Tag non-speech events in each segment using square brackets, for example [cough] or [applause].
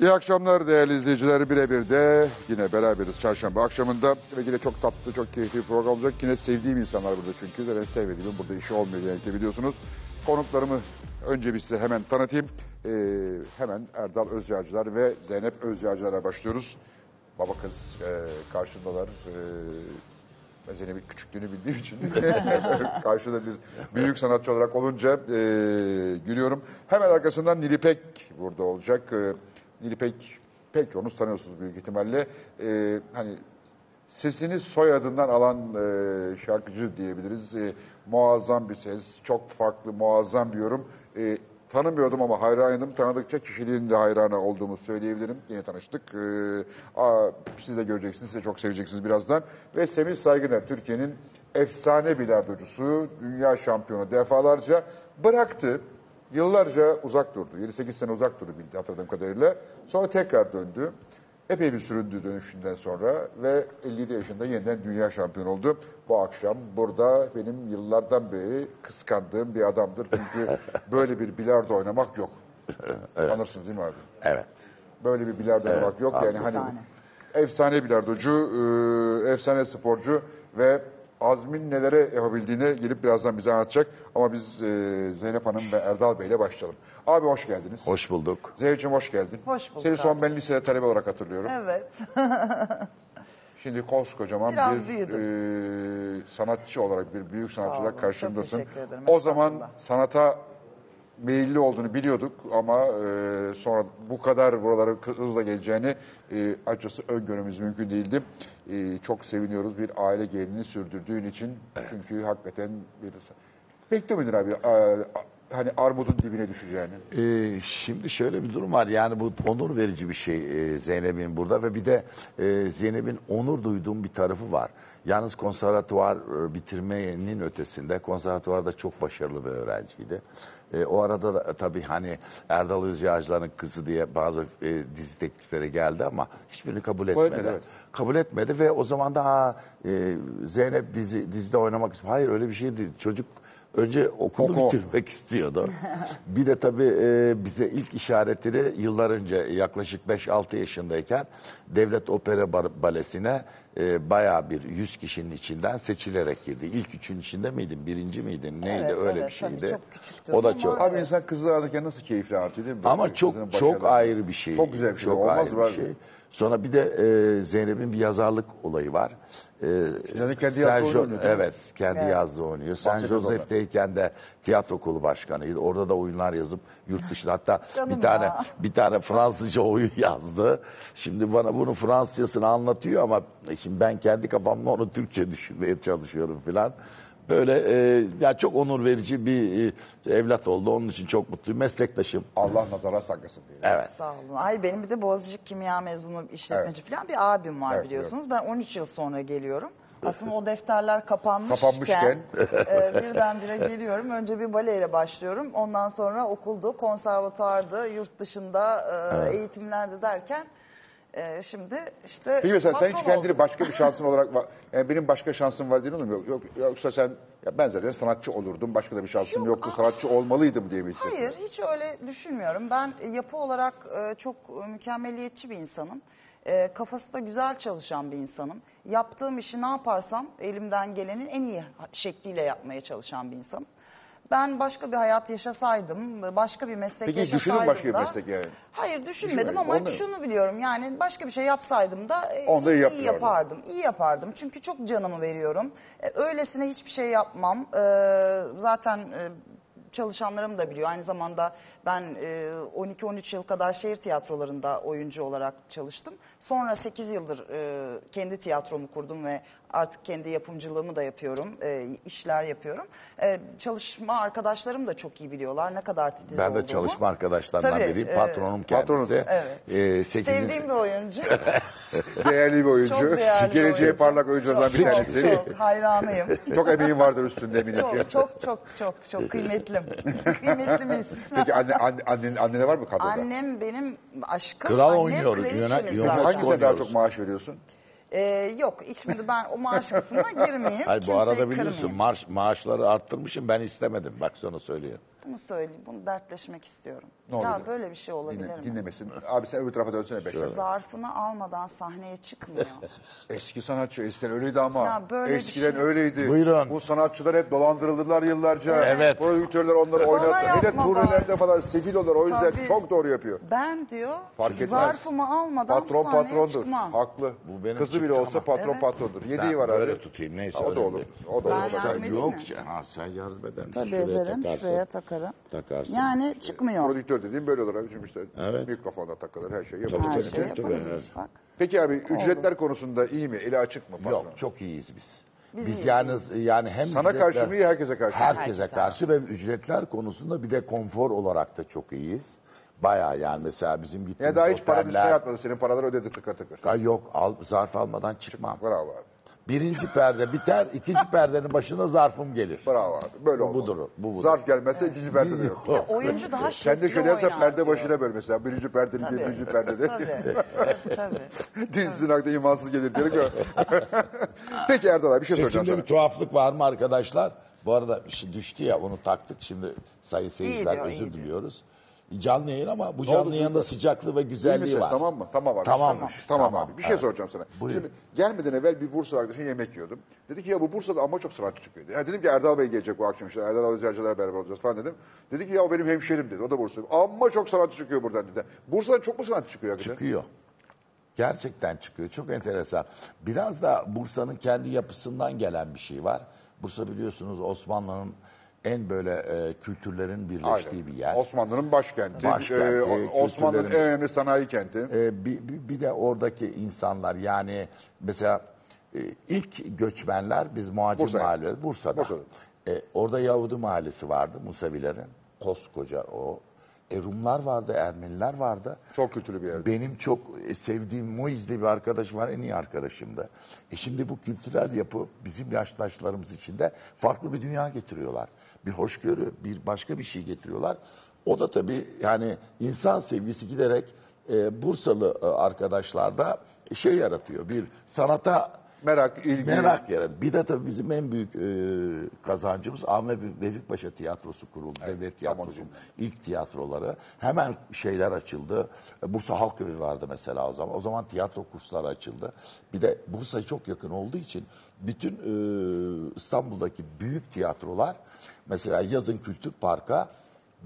İyi akşamlar değerli izleyiciler. Birebir de yine beraberiz çarşamba akşamında ve yine çok tatlı, çok keyifli bir program olacak. Yine sevdiğim insanlar burada çünkü. Zaten sevmediğim burada işi olmuyor genellikle biliyorsunuz. Konuklarımı önce bir size hemen tanıtayım. Ee, hemen Erdal Özyağcılar ve Zeynep Özyağcılar'a başlıyoruz. Baba kız e, karşındalar. E, ben Zeynep'in küçüklüğünü bildiğim için [laughs] karşıda bir büyük sanatçı olarak olunca e, gülüyorum. Hemen arkasından Nilipek burada olacak. E, Nilipek pek çoğunuz tanıyorsunuz büyük ihtimalle. E, hani sesini soyadından alan e, şarkıcı diyebiliriz. E, muazzam bir ses, çok farklı, muazzam bir yorum. E, tanımıyordum ama hayranıydım. Tanıdıkça kişiliğinin de hayranı olduğumu söyleyebilirim. Yeni tanıştık. E, aa, siz de göreceksiniz, siz de çok seveceksiniz birazdan. Ve Semih Saygıner, Türkiye'nin efsane bilardocusu, dünya şampiyonu defalarca bıraktı. Yıllarca uzak durdu. 7-8 sene uzak durdu bildi hatırladığım kadarıyla. Sonra tekrar döndü. Epey bir süründü dönüşünden sonra ve 57 yaşında yeniden dünya şampiyonu oldu. Bu akşam burada benim yıllardan beri kıskandığım bir adamdır. Çünkü [laughs] böyle bir bilardo oynamak yok. Anırsınız değil mi abi? Evet. Böyle bir bilardo oynamak yok. Yani hani Efsane. efsane bilardocu, efsane sporcu ve Azmin nelere yapabildiğini gelip birazdan bize anlatacak. Ama biz e, Zeynep Hanım ve Erdal Bey ile başlayalım. Abi hoş geldiniz. Hoş bulduk. Zeynep'ciğim hoş geldin. Hoş bulduk Seni son abi. ben lisede talebe olarak hatırlıyorum. Evet. [laughs] Şimdi koskocaman Biraz bir büyüdüm. e, sanatçı olarak, bir büyük sanatçı olun, olarak çok karşımdasın. teşekkür ederim, O zaman estağfurullah. sanata meyilli olduğunu biliyorduk ama e, sonra bu kadar buralara hızla geleceğini e, açıkçası öngörmemiz mümkün değildi. E, çok seviniyoruz bir aile geleneğini sürdürdüğün için. Çünkü hakikaten bir... Bekliyor muydun abi a- a- hani armudun dibine düşeceğini? Ee, şimdi şöyle bir durum var. Yani bu onur verici bir şey e, Zeynep'in burada ve bir de e, Zeynep'in onur duyduğum bir tarafı var. Yalnız konservatuvar e, bitirmenin ötesinde konservatuvarda çok başarılı bir öğrenciydi. E, o arada da tabii hani Erdal Özyağcılar'ın kızı diye bazı e, dizi teklifleri geldi ama hiçbirini kabul etmedi. etmedi, evet. Kabul etmedi ve o zaman da ha, e, Zeynep dizi dizide oynamak istiyor. Hayır öyle bir şey değil. Çocuk önce okulu Oku. bitirmek istiyordu. [laughs] bir de tabii e, bize ilk işaretleri yıllar önce yaklaşık 5-6 yaşındayken Devlet Opera Balesi'ne e, bayağı bir 100 kişinin içinden seçilerek girdi. İlk üçün içinde miydin? Birinci miydin? Neydi? Evet, Öyle evet, bir şeydi. tabii çok küçüktüm o da ama- çok Abi Evet. insan kızı alırken nasıl keyifli anlatıyor değil mi? ama Böyle çok kızının çok başarıları. ayrı bir şey. Çok güzel bir şey. Çok Olmaz ayrı bir şey. Sonra bir de e, Zeynep'in bir yazarlık olayı var. E, Yani kendi yazdığı oyunu oynuyor değil mi? Evet, kendi Evet. yazdığı oynuyor. San Bahsediyoruz Jose'deyken de tiyatro okulu başkanıydı. Orada da oyunlar yazıp yurt dışında hatta Canım bir tane ya. bir tane Fransızca oyun [laughs] yazdı. Şimdi bana bunun Fransızcasını anlatıyor ama şimdi ben kendi kafamda onu Türkçe düşünmeye çalışıyorum filan. Böyle e, ya çok onur verici bir e, evlat oldu. Onun için çok mutluyum. Meslektaşım. Allah nazara saklasın diye. Evet. Sağ olun. Ay benim bir de Boğaziçi Kimya mezunu işletmeci falan bir abim var Evet, biliyorsunuz. Ben 13 yıl sonra geliyorum. Aslında o defterler kapanmışken, Kapanmışken. e, birdenbire geliyorum. Önce bir baleyle başlıyorum. Ondan sonra okuldu, konservatuardı, yurt dışında e, eğitimlerde derken e, şimdi işte Peki mesela sen hiç kendini başka bir şansın olarak yani benim başka şansım var diye mi? Yok, yok, yoksa sen ya ben zaten sanatçı olurdum. Başka da bir şansım Yok, yoktu. aa. Sanatçı olmalıydım diye mi hissediyorsun? Hayır hiç öyle düşünmüyorum. Ben e, yapı olarak e, çok e, mükemmeliyetçi bir insanım. E, Kafası da güzel çalışan bir insanım. Yaptığım işi ne yaparsam elimden gelenin en iyi şekliyle yapmaya çalışan bir insanım. Ben başka bir hayat yaşasaydım, başka bir meslek Peki düşünün yaşasaydım başka bir da... meslek yani. Hayır düşünmedim Düşünmeyin, ama onu- şunu biliyorum yani başka bir şey yapsaydım da e, Onu da iyi iyi, yapardım. İyi yapardım çünkü çok canımı veriyorum. E, öylesine hiçbir şey yapmam. E, zaten e, çalışanlarım da biliyor. Aynı zamanda ben e, 12-13 yıl kadar şehir tiyatrolarında oyuncu olarak çalıştım. Sonra 8 yıldır e, kendi tiyatromu kurdum ve artık kendi yapımcılığımı da yapıyorum. E, işler yapıyorum. E, çalışma arkadaşlarım da çok iyi biliyorlar ne kadar titiz Ben de olduğumu. çalışma arkadaşlarından Tabii, biriyim. e, Patronum kendisi. Evet. Ee, sekizinci- Sevdiğim bir oyuncu. [laughs] Değerli bir oyuncu. Çok değerli bir Geleceği oyuncu. parlak oyunculardan bir tanesi. Çok, çok hayranıyım. [laughs] Çok emeğin vardır üstünde eminim ki. Çok çok çok çok çok kıymetlim. Kıymetli miyiz? Peki anne, anne, annen, annene var mı kadroda? Annem benim aşkım. Kral annem oynuyor, kraliçemiz yönet- zaten. Hangisine daha oynuyoruz. çok maaş veriyorsun? Ee, yok şimdi ben o maaş kısmına girmeyeyim. Hayır bu arada biliyorsun maaş, maaşları arttırmışım ben istemedim. Bak sana söylüyorum. Bunu söyleyeyim, bunu dertleşmek istiyorum. Ne ya oldu? böyle bir şey olabilir Dinle, mi? dinlemesin. Abi sen öbür tarafa dönsene bekle. Zarfını almadan sahneye çıkmıyor. [laughs] Eski sanatçı eskiden öyleydi ama. Ya böyle bir eskiden şey- öyleydi. Buyurun. Bu sanatçılar hep dolandırıldılar yıllarca. Evet. Prodüktörler onları Bana oynattı. Hele yapma turnelerde falan sefil olur. O yüzden Tabii. çok doğru yapıyor. ben diyor Fark etmez. zarfımı almadan Patron sahneye patrondur. çıkmam. Haklı. Bu benim Kızı bile çıktı olsa ama. patron Evet. patrondur. Yediği var abi. böyle tutayım, neyse, O da önemli olur. değil. O da Ben olur. yardım edeyim Yok mi? ya, ha, sen yardım eder misin? Tabii Şuraya ederim, takarsın. şuraya takarım. Takarsın. Yani çıkmıyor. Prodüktör dediğim böyle olur abi. Çünkü işte Evet. mikrofonda takılır her şey Tabii, yapılır. Her tabii, şey tabii, tabii, yaparız evet. biz bak. Peki abi ücretler konusunda iyi mi? Eli açık mı patron? Yok çok iyiyiz biz. Biz Biz, iyiyiz, yalnız yani hem Sana karşı mı iyi, herkese karşı mı? Herkese Herkese karşı ve ücretler konusunda bir de konfor olarak da çok iyiyiz. Bayağı yani mesela bizim Ya gittiğimiz daha hiç paranı oteller- şey atmadı. Senin paraları ödedi tıkır tıkır. Ay yok al, zarf almadan çıkmam. Bravo abi. Birinci perde biter, ikinci perdenin başına zarfım gelir. Bravo abi. Böyle Bu olmalı. budur, bu budur. Zarf gelmezse ikinci perde de yok. Yok. Oyuncu daha Sen de şekli şöyle oynar perde diyor. başına böl mesela. Birinci perdeli Tabii. ikinci perdede. [laughs] Tabii, tabii. Dizisinin aklı imansız gelir diye gör. [laughs] Peki Erdal abi bir şey soracağım Sesimde sana. bir tuhaflık var mı arkadaşlar? Bu arada bir şey düştü ya onu taktık şimdi sayı seyirciler diyor, iyi özür diyor. diliyoruz. Canlı yayın ama bu canlı yayında duydu? sıcaklığı ve güzelliği ses var. tamam mı? Tamam abi. Tamammış, Tamam, tamam. abi. Bir şey Evet. soracağım sana. Buyurun. Şimdi gelmeden evvel bir Bursa arkadaşım yemek yiyordum. Dedi ki ya bu Bursa'da ama çok sanatçı çıkıyor. Yani dedim ki Erdal Bey gelecek bu akşam işte. Erdal Özyacılar beraber olacağız falan dedim. Dedi ki ya o benim hemşerim dedi. O da Bursa. Ama çok sanatçı çıkıyor buradan dedi. Bursa'da çok mu sanatçı çıkıyor hakikaten? Çıkıyor. Gerçekten çıkıyor. Çok enteresan. Biraz da Bursa'nın kendi yapısından gelen bir şey var. Bursa biliyorsunuz Osmanlı'nın en böyle e, kültürlerin birleştiği Aynen. bir yer. Osmanlı'nın başkenti. Başkenti, Ee, o- Osmanlı'nın en önemli sanayi kenti. Ee, bir, bir, de oradaki insanlar yani mesela e, ilk göçmenler biz muhacir Bursa'ya. mahalle Bursa'da. Bursa'da. E, orada Yahudi mahallesi vardı Musevilerin. Koskoca o. E, Rumlar vardı, Ermeniler vardı. Çok kültürlü bir yer. Benim çok e, sevdiğim Muiz'li bir arkadaşım var, en iyi arkadaşımdı. E şimdi bu kültürel yapı bizim yaştaşlarımız için de farklı bir dünya getiriyorlar. Bir hoşgörü, bir başka bir şey getiriyorlar. O da tabii yani insan sevgisi giderek e, Bursalı e, arkadaşlarda şey yaratıyor. Bir sanata Merak, ilgi. Merak yaratıyor. Bir de tabii bizim en büyük e, kazancımız Ahmet Vefik Paşa Tiyatrosu kuruldu. Devlet Tiyatrosu'nun ilk tiyatroları. Hemen şeyler açıldı. E, Bursa Halk Evi vardı mesela o zaman. O zaman tiyatro kursları açıldı. Bir de Bursa'ya çok yakın olduğu için bütün e, İstanbul'daki büyük tiyatrolar mesela yazın Kültür Park'a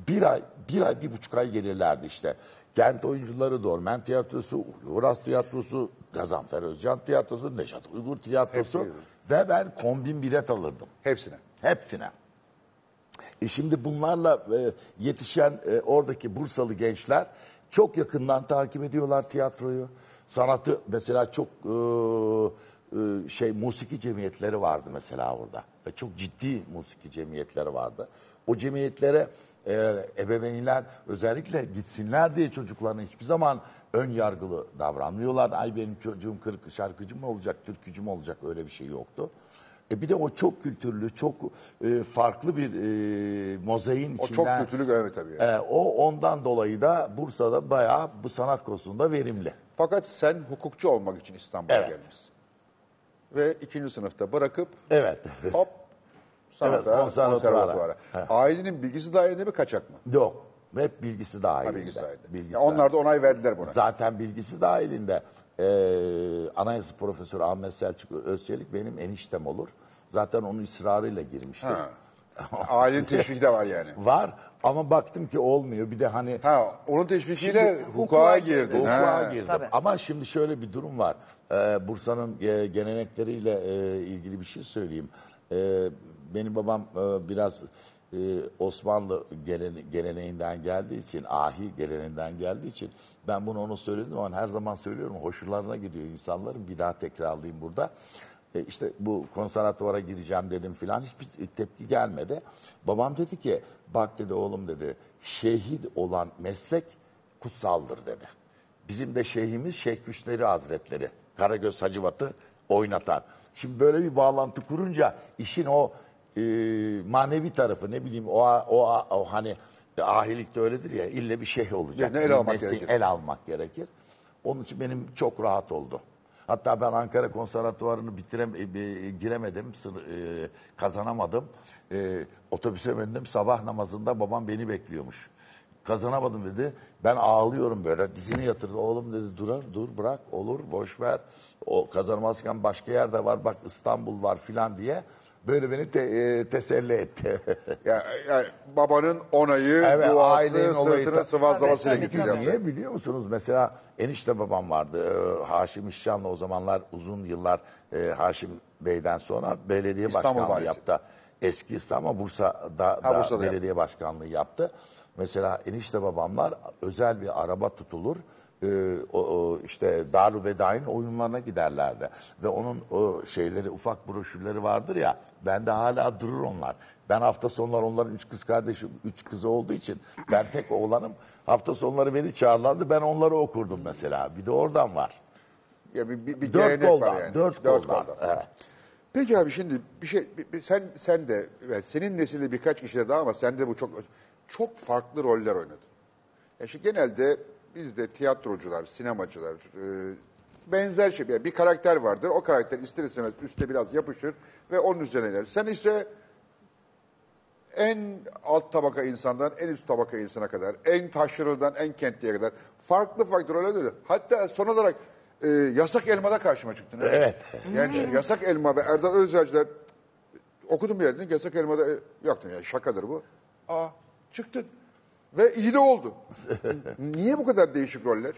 bir ay, bir ay, bir buçuk ay gelirlerdi işte. Kent oyuncuları, Dormen Tiyatrosu, Uras Tiyatrosu, Gazanfer Özcan Tiyatrosu, Neşat Uygur Tiyatrosu Hepsi. ve ben kombin bilet alırdım. Hepsine. Hepsine. E şimdi bunlarla e, yetişen e, oradaki Bursalı gençler çok yakından takip ediyorlar tiyatroyu. Sanatı mesela çok e, e, şey musiki cemiyetleri vardı mesela orada. Ve çok ciddi musiki cemiyetleri vardı. O cemiyetlere e, ebeveynler özellikle gitsinler diye çocuklarına hiçbir zaman ön yargılı davranmıyorlar. Ay benim çocuğum kırık şarkıcı mı olacak, türkücü mü olacak öyle bir şey yoktu. E bir de o çok kültürlü, çok e, farklı bir e, mozaiğin O çok kültürlü evet tabii. yani. E, o ondan dolayı da Bursa'da bayağı bu sanat konusunda verimli. Fakat sen hukukçu olmak için İstanbul'a Evet. gelmişsin. Ve ikinci sınıfta bırakıp Evet. hop [laughs] sanata, Evet, konservatuvara. Ailenin bilgisi dahilinde mi kaçak mı? Yok. Hep bilgisi dahilinde. Ha, bilgisi dahilinde. Bilgisi Ya onlar da onay verdiler buna. Zaten bilgisi dahilinde. E, Anayasa Profesörü Ahmet Selçuk Özçelik benim eniştem olur. Zaten onun ısrarıyla girmiştim. Ha. [laughs] Ailenin teşviki de var yani. Var ama baktım ki olmuyor. Bir de hani Ha, onun teşvikiyle hukuka hukuka girdin. Hukuka ha. girdim. Tabii. Ama şimdi şöyle bir durum var. Ee, Bursa'nın e, gelenekleriyle e, ilgili bir şey söyleyeyim. Ee, benim babam e, biraz e, Osmanlı gelen, geleneğinden geldiği için, ahi geleneğinden geldiği için ben bunu ona söyledim ama her zaman söylüyorum. Hoşlarına gidiyor insanların. Bir daha tekrarlayayım burada. E, işte bu konservatuvara gireceğim dedim filan hiçbir tepki gelmedi. Babam dedi ki bak dedi oğlum dedi şehit olan meslek kutsaldır dedi. Bizim de şeyhimiz Şeyh Güçleri Hazretleri. Karagöz Hacivat'ı oynatan. Şimdi böyle bir bağlantı kurunca işin o e, manevi tarafı ne bileyim o, o, o hani ahilikte öyledir ya ille bir şeyh olacak. Yani el almak mesleği gerekir. El almak gerekir. Onun için benim çok rahat oldu. Hatta ben Ankara Konservatuvarı'nı bitirem, e, e, giremedim, sır- e, kazanamadım. E, otobüse bindim, sabah namazında babam beni bekliyormuş. Kazanamadım dedi. Ben ağlıyorum böyle. Dizini yatırdı. Oğlum dedi durar, dur bırak olur boş ver. O kazanmazken başka yerde var bak İstanbul var filan diye. Böyle beni te- e, teselli etti. [laughs] Yani, yani babanın onayı, Evet, duası, ailenin olayı sırtını da- sıvazlamasıyla gitti. Niye biliyor musunuz? Mesela enişte babam vardı. Ee, Haşim İşcan'la o zamanlar uzun yıllar e, Haşim Bey'den sonra belediye İstanbul başkanlığı valisi. yaptı. Eski İstanbul Bursa'da Ha, da Bursa'da belediye başkanlığı yaptı. Mesela enişte babamlar özel bir araba tutulur. Ee, o, o işte Darülbedai'nin oyunlarına giderlerdi. Ve onun o şeyleri ufak broşürleri vardır ya. Bende hala durur onlar. Ben hafta sonları onların üç kız kardeşi, üç kızı olduğu için ben tek oğlanım. Hafta sonları beni çağırırlardı. Ben onları okurdum mesela. Bir de oradan var. Ya bir, bir, bir Dört gelenek var yani. Dört koldan. Evet. Peki abi şimdi bir şey bir- bir- sen sen de ve senin nesilde birkaç kişi de daha ama sende bu çok çok farklı roller oynadın. Ya şimdi genelde bizde tiyatrocular, sinemacılar e, benzer şey yani bir karakter vardır. O karakter ister istemez üstte biraz yapışır ve onun üzerine iner. Sen ise en alt tabaka insandan en üst tabaka insana kadar, en taşradan en kentliye kadar farklı farklı roller oynadı. Hatta son olarak e, Yasak Elma'da karşıma çıktın. Evet. Yani Yasak Elma ve Erdal Özyacılar okudum bir yerden Yasak Elma'da e, yok ya şakadır bu. Aa çıktın. Ve iyi de oldu. [laughs] Niye bu kadar değişik roller?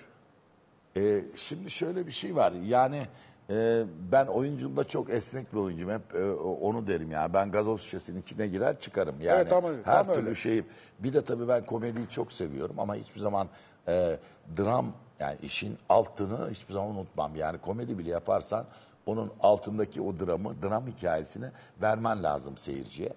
Ee, şimdi şöyle bir şey var. Yani e, ben oyunculuğumda çok esnek bir oyuncuyum. Hep e, onu derim yani. Ben gazoz şişesinin içine girer çıkarım. Yani Evet, tamam, her tam türlü öyle. şeyim. Bir de tabii ben komediyi çok seviyorum ama hiçbir zaman e, dram yani işin altını hiçbir zaman unutmam. Yani komedi bile yaparsan onun altındaki o dramı, dram hikayesini vermen lazım seyirciye.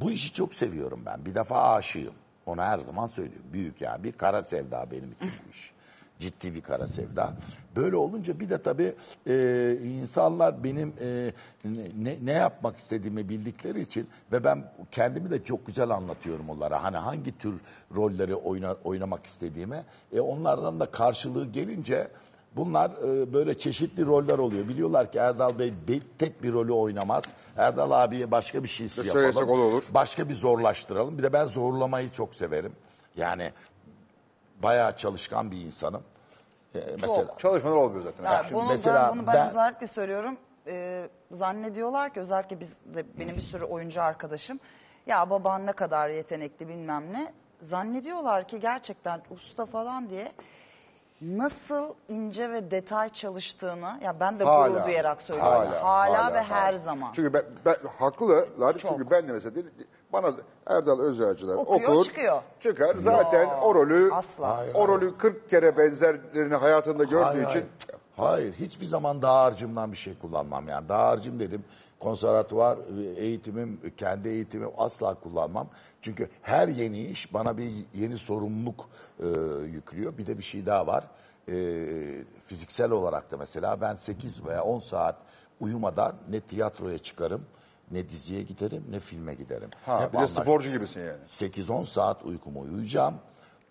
Bu işi çok seviyorum ben. Bir defa aşığım. Onu her zaman söylüyorum. Büyük yani bir kara sevda benim için bu iş. Ciddi bir kara sevda. Böyle olunca bir de tabii e, insanlar benim e, ne, ne yapmak istediğimi bildikleri için ve ben kendimi de çok güzel anlatıyorum onlara. Hani hangi tür rolleri oyna, oynamak istediğime. E, onlardan da karşılığı gelince Bunlar e, böyle çeşitli roller oluyor. Biliyorlar ki Erdal Bey be- tek bir rolü oynamaz. Erdal abiye başka bir şey yapalım. söylesek o da olur. Başka bir zorlaştıralım. Bir de ben zorlamayı çok severim. Yani bayağı çalışkan bir insanım. E, mesela Çalışmalar olmuyor zaten. Ya Şimdi bunu mesela ben, bunu ben, ben- özellikle söylüyorum. Ee, zannediyorlar ki özellikle biz de benim bir sürü oyuncu arkadaşım ya baban ne kadar yetenekli bilmem ne zannediyorlar ki gerçekten usta falan diye nasıl ince ve detay çalıştığını ya ben de Hala, gurur duyarak söylüyorum. Hala, ve her zaman. Çünkü ben, ben haklılar. Çok. Çünkü ben de mesela dedi- bana Erdal Özyacılar Okuyor, okur, çıkıyor. çıkar. Zaten o rolü asla. Hayır, o rolü 40 kere benzerlerini hayatında gördüğü Hayır, için hayır. Hayır, hiçbir zaman dağarcığımdan bir şey kullanmam. Yani dağarcığım dedim, konservatuvar eğitimim, kendi eğitimim asla kullanmam. Çünkü her yeni iş bana bir yeni sorumluluk e, yüklüyor. Bir de bir şey daha var. E, fiziksel olarak da mesela ben 8 veya 10 saat uyumadan ne tiyatroya çıkarım, ne diziye giderim, ne filme giderim. ha, Hep bir de sporcu gibisin yani. 8-10 saat uykumu uyuyacağım.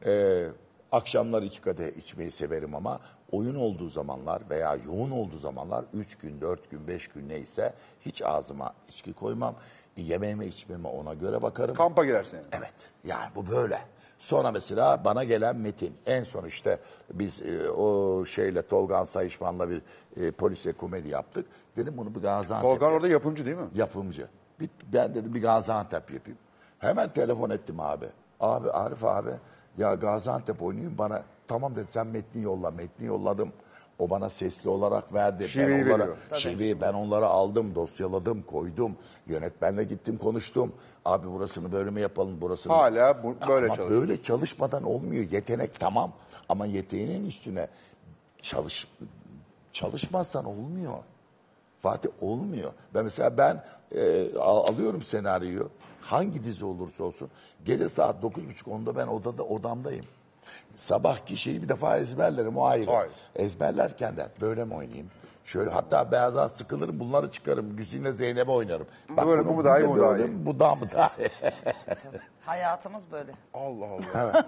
Ee, akşamlar iki kadeh içmeyi severim ama oyun olduğu zamanlar veya yoğun olduğu zamanlar 3 gün, 4 gün, 5 gün neyse hiç ağzıma içki koymam. Yemeğime içmeme ona göre bakarım. Kampa girersin yani. Evet. Yani bu böyle. Sonra mesela bana gelen metin. En son işte biz e, o şeyle Tolgan Sayışman'la bir e, polisiye komedi yaptık. Dedim bunu bir Gaziantep Tolgan orada yapımcı değil mi? yapımcı. Bir, ben dedim bir Gaziantep yapayım. Hemen telefon ettim abi. Abi Arif abi ya Gaziantep oynayayım bana. Tamam dedi sen metni yolla. Metni yolladım. O bana sesli olarak verdi. Şiveyi ben onlara, veriyor. Şiveyi ben onları aldım, dosyaladım, koydum. Yönetmenle gittim konuştum. Abi burasını böyle mi yapalım, burasını... Hala bu- böyle Ama çalışıyor. böyle çalışmadan olmuyor. Yetenek tamam ama yeteneğinin üstüne çalış çalışmazsan olmuyor. Fatih olmuyor. Ben mesela ben e, al- alıyorum senaryoyu. Hangi dizi olursa olsun gece saat 9.30-10'da ben odada odamdayım. Sabahki şeyi bir defa ezberlerim o ayrı. Hayır. Ezberlerken de böyle mi oynayayım? Şöyle hatta bazen sıkılırım bunları çıkarım. Güzine Zeynep'e oynarım. Bak Böyle, bu mu daha iyi, bu daha iyi? Bu daha mı daha iyi? Hayatımız böyle. Allah Allah.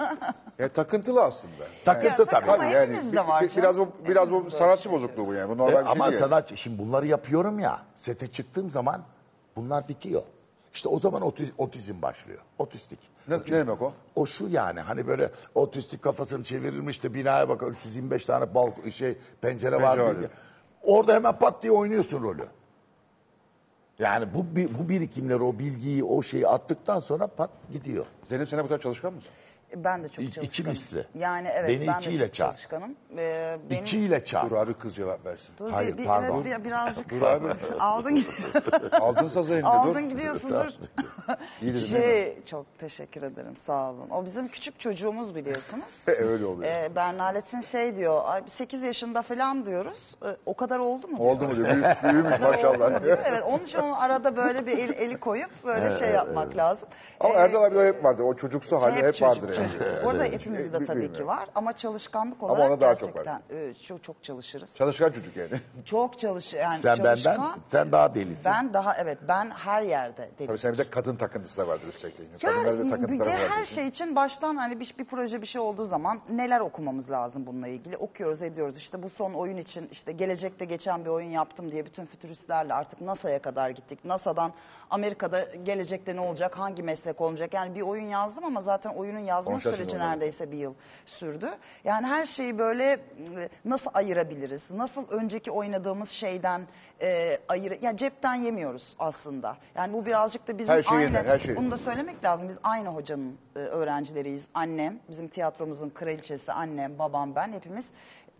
ya takıntılı aslında. Takıntı Ya, tabii. takılma Tabii ya. yani Hepimizde var bir- canım. biraz bu biraz bu Hepimizde sanatçı bozukluğu bu yani. Bu E, normal bir ama şey değil. sanatçı şimdi bunları yapıyorum ya. Sete çıktığım zaman bunlar bitiyor. İşte o zaman otiz- otizm başlıyor. Otistik. Ne, ne demek o? O şu yani hani böyle otistik kafasını çevirilmiş de binaya bak 325 tane balk şey pencere. Pencere var. diye. Orada hemen pat diye oynuyorsun rolü. Yani bu bu birikimleri, o bilgiyi, o şeyi attıktan sonra pat gidiyor. Zeynep sen bu kadar çalışkan mısın? Ben de çok İ- iki çalışkanım. misli. Yani evet Beni ben iki de ile çok çarp. çalışkanım. Ee, benim... İki ile çarp. Dur abi kız cevap versin. Dur Hayır, bir, bir, pardon. evet, bir- birazcık Dur abi. [laughs] aldın [laughs] Aldın sazı eline aldın dur. gidiyorsun dur. İyi dedin değil mi? şey çok teşekkür ederim sağ olun. O bizim küçük çocuğumuz biliyorsunuz. E, [laughs] öyle oluyor. Ee, Bernaleç'in şey diyor, "Ay, 8 yaşında falan diyoruz. Ee, o kadar oldu mu? diyor. Oldu mu diyor. Büyü- büyümüş maşallah. Diyor. Evet onun için onun arada böyle bir el- eli koyup böyle şey yapmak lazım. Ama Ee, Erdal abi de hep vardı. O çocuksu hali hep, çocuk, vardır çocuk. Orada hepimizde Büyük tabii ki var ama çalışkanlık Ama olarak ona daha çok gerçekten e, çok çok çalışırız. Çalışkan çocuk yani. [laughs] çok çalış yani Sen çalışkan. benden, sen daha delisin. Ben daha evet ben her yerde Tabii dedim. sen bir de kadın takıntısı da vardır üstelik. Ya Kadınlarda bir de her şey için baştan hani bir, bir proje bir şey olduğu zaman neler okumamız lazım bununla ilgili okuyoruz ediyoruz işte bu son oyun için işte gelecekte geçen bir oyun yaptım diye bütün fütüristlerle artık NASA'ya kadar gittik. NASA'dan Amerika'da gelecekte ne olacak hangi meslek olacak yani bir oyun yazdım ama zaten oyunun yazma Konuşacağız süreci onları. neredeyse bir yıl sürdü. Yani her şeyi böyle e, nasıl ayırabiliriz nasıl önceki oynadığımız şeyden e, ayır ya cepten yemiyoruz aslında. Yani bu birazcık da bizim Her şey aynı yeniden, her şey. bunu da söylemek lazım. Biz aynı hocanın e, öğrencileriyiz. Annem, bizim tiyatromuzun kraliçesi, annem, babam, ben hepimiz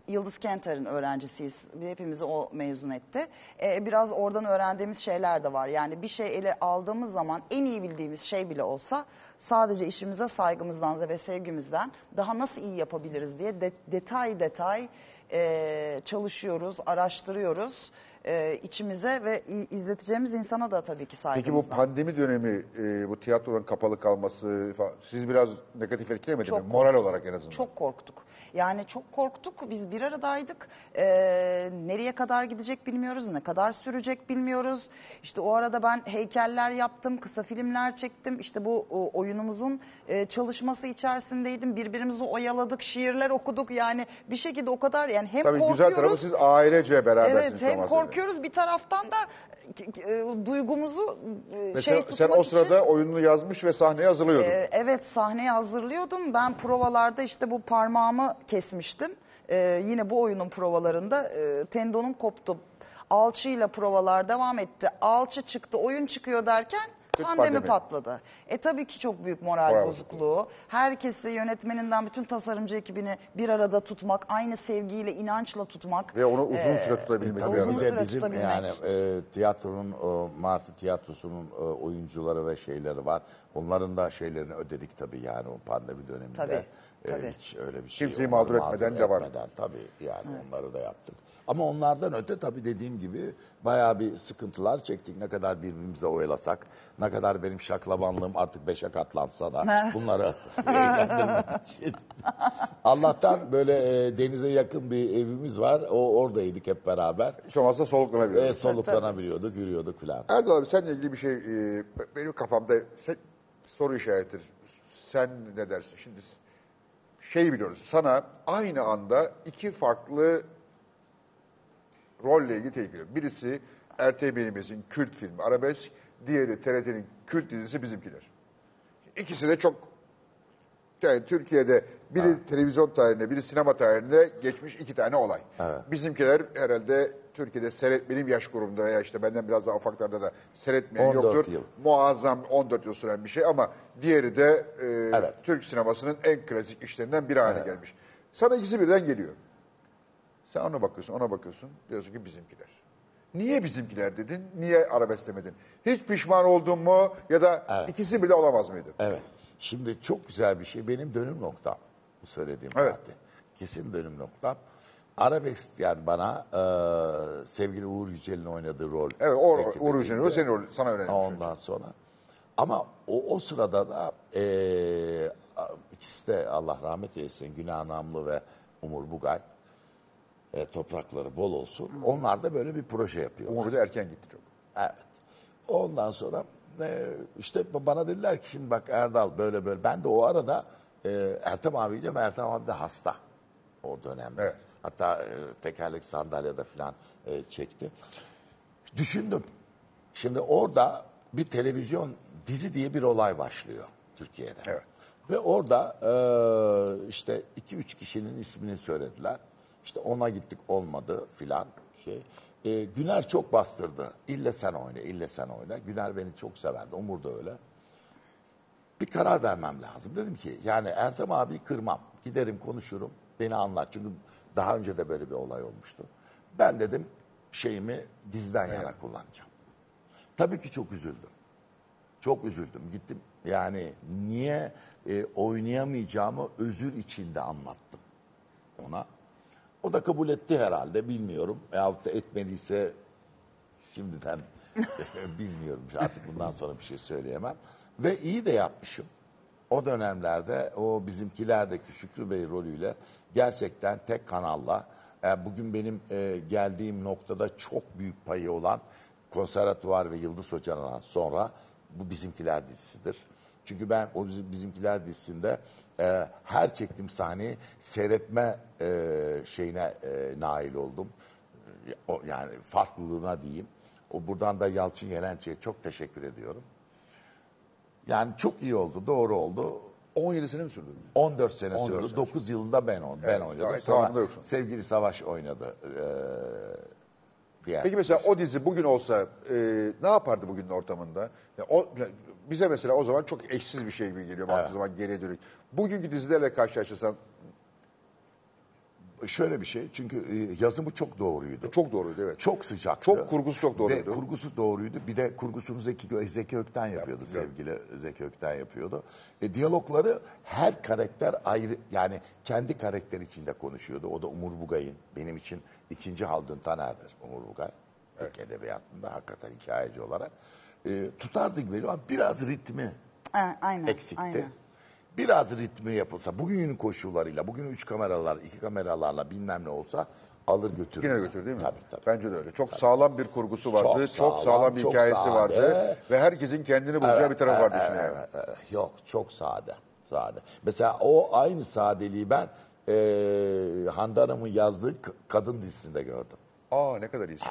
Yıldız Kenter'in öğrencisiyiz. Hepimizi o mezun etti. E, biraz oradan öğrendiğimiz şeyler de var. Yani bir şey ele aldığımız zaman en iyi bildiğimiz şey bile olsa sadece işimize saygımızdan ve sevgimizden daha nasıl iyi yapabiliriz diye de- detay detay e, çalışıyoruz, araştırıyoruz. E, içimize ve izleteceğimiz insana da tabii ki Peki bu pandemi dönemi, e, bu tiyatronun kapalı kalması falan, siz biraz negatif etkilemedi mi? Çok Moral olarak en azından. Çok korktuk. Yani çok korktuk. Biz bir aradaydık. Ee, nereye kadar gidecek bilmiyoruz. Ne kadar sürecek bilmiyoruz. İşte o arada ben heykeller yaptım. Kısa filmler çektim. İşte bu o, oyunumuzun e, çalışması içerisindeydim. Birbirimizi oyaladık. Şiirler okuduk. Yani bir şekilde o kadar yani hem Tabii korkuyoruz. güzel tarafı siz ailece berabersiniz. Evet hem Thomas korkuyoruz bir taraftan da e, duygumuzu e, Ve şey sen, sen tutmak o sırada için... oyununu yazmış ve sahneye hazırlıyordun. Ee, evet sahneye hazırlıyordum. Ben provalarda işte bu parmağımı kesmiştim. Ee, yine bu oyunun provalarında e, tendonum koptu. Alçıyla provalar devam etti. Alçı çıktı, oyun çıkıyor derken pandemi, pandemi. patladı. E tabii ki çok büyük moral, Moral bozukluğu. Herkesi yönetmeninden bütün tasarımcı ekibini bir arada tutmak, aynı sevgiyle, inançla tutmak. Ve onu uzun süre tutabilmek. tabii bir uzun süre bizim tutabilmek. yani e, tiyatronun o, Martı tiyatrosunun e, oyuncuları ve şeyleri var. Onların da şeylerini ödedik tabii yani o pandemi döneminde. Tabii, E, tabii. Hiç öyle bir şey. Kimseyi onları mağdur etmeden devam. etmeden tabii yani onları da yaptık. Ama onlardan öte tabii dediğim gibi bayağı bir sıkıntılar çektik. Ne kadar birbirimize oyalasak, ne kadar benim şaklabanlığım artık beşe katlansa da [laughs] bunları için. [laughs] Allah'tan böyle e, denize yakın bir evimiz var. O oradaydık hep beraber. Hiç olmazsa soluklanabiliyor. E, soluklanabiliyorduk, yürüyorduk filan. Erdal abi seninle ilgili bir şey e, benim kafamda sen- soru işaretidir. Sen ne dersin? Şimdi şey biliyoruz. Sana aynı anda iki farklı rolle ilgili teklif. Birisi RTB'imizin kült filmi Arabesk, diğeri TRT'nin kült dizisi Bizimkiler. İkisi de çok yani Türkiye'de biri televizyon tarihinde, biri sinema tarihinde geçmiş iki tane olay. Bizimkiler herhalde Türkiye'de seyret benim yaş grubumda veya işte benden biraz daha ufaklarda da seyretmeyen 14 yoktur. yıl. Muazzam 14 yıl süren bir şey ama diğeri de e, Evet. Türk sinemasının en klasik işlerinden biri haline gelmiş. Sana ikisi birden geliyor. Sen ona bakıyorsun, ona bakıyorsun. Diyorsun ki bizimkiler. Niye bizimkiler dedin? Niye arabesk demedin? Hiç pişman oldun mu? Ya da ikisi bile olamaz mıydı? Evet. Şimdi çok güzel bir şey. Benim dönüm noktam. Bu söylediğim Evet. madde. Kesin dönüm noktam. Arabesk yani bana e, sevgili Uğur Yücel'in oynadığı rol. Evet, o teklif Uğur Yücel'in edildi. o senin rolün, sana öğrenmiş. Ondan sonra. Ama o, o sırada da e, ikisi de Allah rahmet eylesin Günah Namlı ve Umur Bugay. E, toprakları bol olsun. Onlar da böyle bir proje yapıyorlar. Umur de erken gitti çok. Evet. Ondan sonra e, işte bana dediler ki şimdi bak Erdal böyle böyle. Ben de o arada e, Ertem abiydi ama Ertem abi de hasta o dönemde. Evet. Hatta e, tekerlek sandalyede falan e, çekti. Düşündüm. Şimdi orada bir televizyon dizi diye bir olay başlıyor Türkiye'de. Evet. Ve orada e, işte iki üç kişinin ismini söylediler. İşte ona gittik olmadı filan şey. E, Güner çok bastırdı. İlle sen oyna, ille sen oyna. Güner beni çok severdi. Umur da öyle. Bir karar vermem lazım. Dedim ki yani Ertem abi kırmam. Giderim konuşurum. Beni anlat. Çünkü daha önce de böyle bir olay olmuştu. Ben dedim şeyimi diziden yana kullanacağım. Tabii ki çok üzüldüm. Çok üzüldüm. Gittim yani niye e, oynayamayacağımı özür içinde anlattım ona. O da kabul etti herhalde bilmiyorum. Veyahut da etmediyse şimdiden [laughs] bilmiyorum. Artık bundan sonra bir şey söyleyemem. Ve iyi de yapmışım. O dönemlerde o bizimkilerdeki Şükrü Bey rolüyle gerçekten tek kanalla e, bugün benim e, geldiğim noktada çok büyük payı olan Konservatuvar ve Yıldız Hoca'dan sonra bu bizimkiler dizisidir. Çünkü ben o bizim, bizimkiler dizisinde e, her çektiğim sahneyi seyretme e, şeyine e, nail oldum. E, O, yani farklılığına diyeyim. O buradan da Yalçın Yelençe'ye çok teşekkür ediyorum. Yani çok iyi oldu, doğru oldu. 17 sene mi sürdü? 14 sene 14 sürdü. sene 9 yılında ben on, ben Evet, oynadım. gayet Sonra yoksun. sevgili Savaş oynadı. Ee, diğer. Peki mesela o dizi bugün olsa e, ne yapardı bugünün ortamında? Ya o, bize mesela o zaman çok eşsiz bir şey gibi geliyor baktığı zaman geriye dönük. Bugünkü dizilerle karşılaştırsan Şöyle bir şey çünkü e, yazımı çok doğruydu. çok doğruydu evet. Çok sıcaktı. Çok kurgusu çok doğruydu. Ve kurgusu doğruydu. Bir de kurgusunu Zeki, Gö- Zeki Ökten yapıyordu sevgili Zeki Ökten yapıyordu. E, diyalogları her karakter ayrı yani kendi karakter içinde konuşuyordu. O da Umur Bugay'ın benim için ikinci Haldun Taner'dir Umur Bugay. Türk Edebiyatı'nda hakikaten hikayeci olarak. E, tutardı gibi ama biraz ritmi Ha, aynen. eksikti. aynen. Biraz ritmi yapılsa, bugünün koşullarıyla, bugün üç kameralar, iki kameralarla bilmem ne olsa alır götürür. Yine götür değil mi? Tabii tabii. Bence de öyle. Çok sağlam bir kurgusu vardı. Çok sağlam, sağlam, bir çok hikayesi sade. vardı. Ve herkesin kendini bulacağı bir tarafı vardı Evet, içine. evet, evet. Yok, çok sade. Sade. Mesela o aynı sadeliği ben eee Hande Hanım'ın yazdığı K- Kadın dizisinde gördüm. Aa ne kadar iyisin.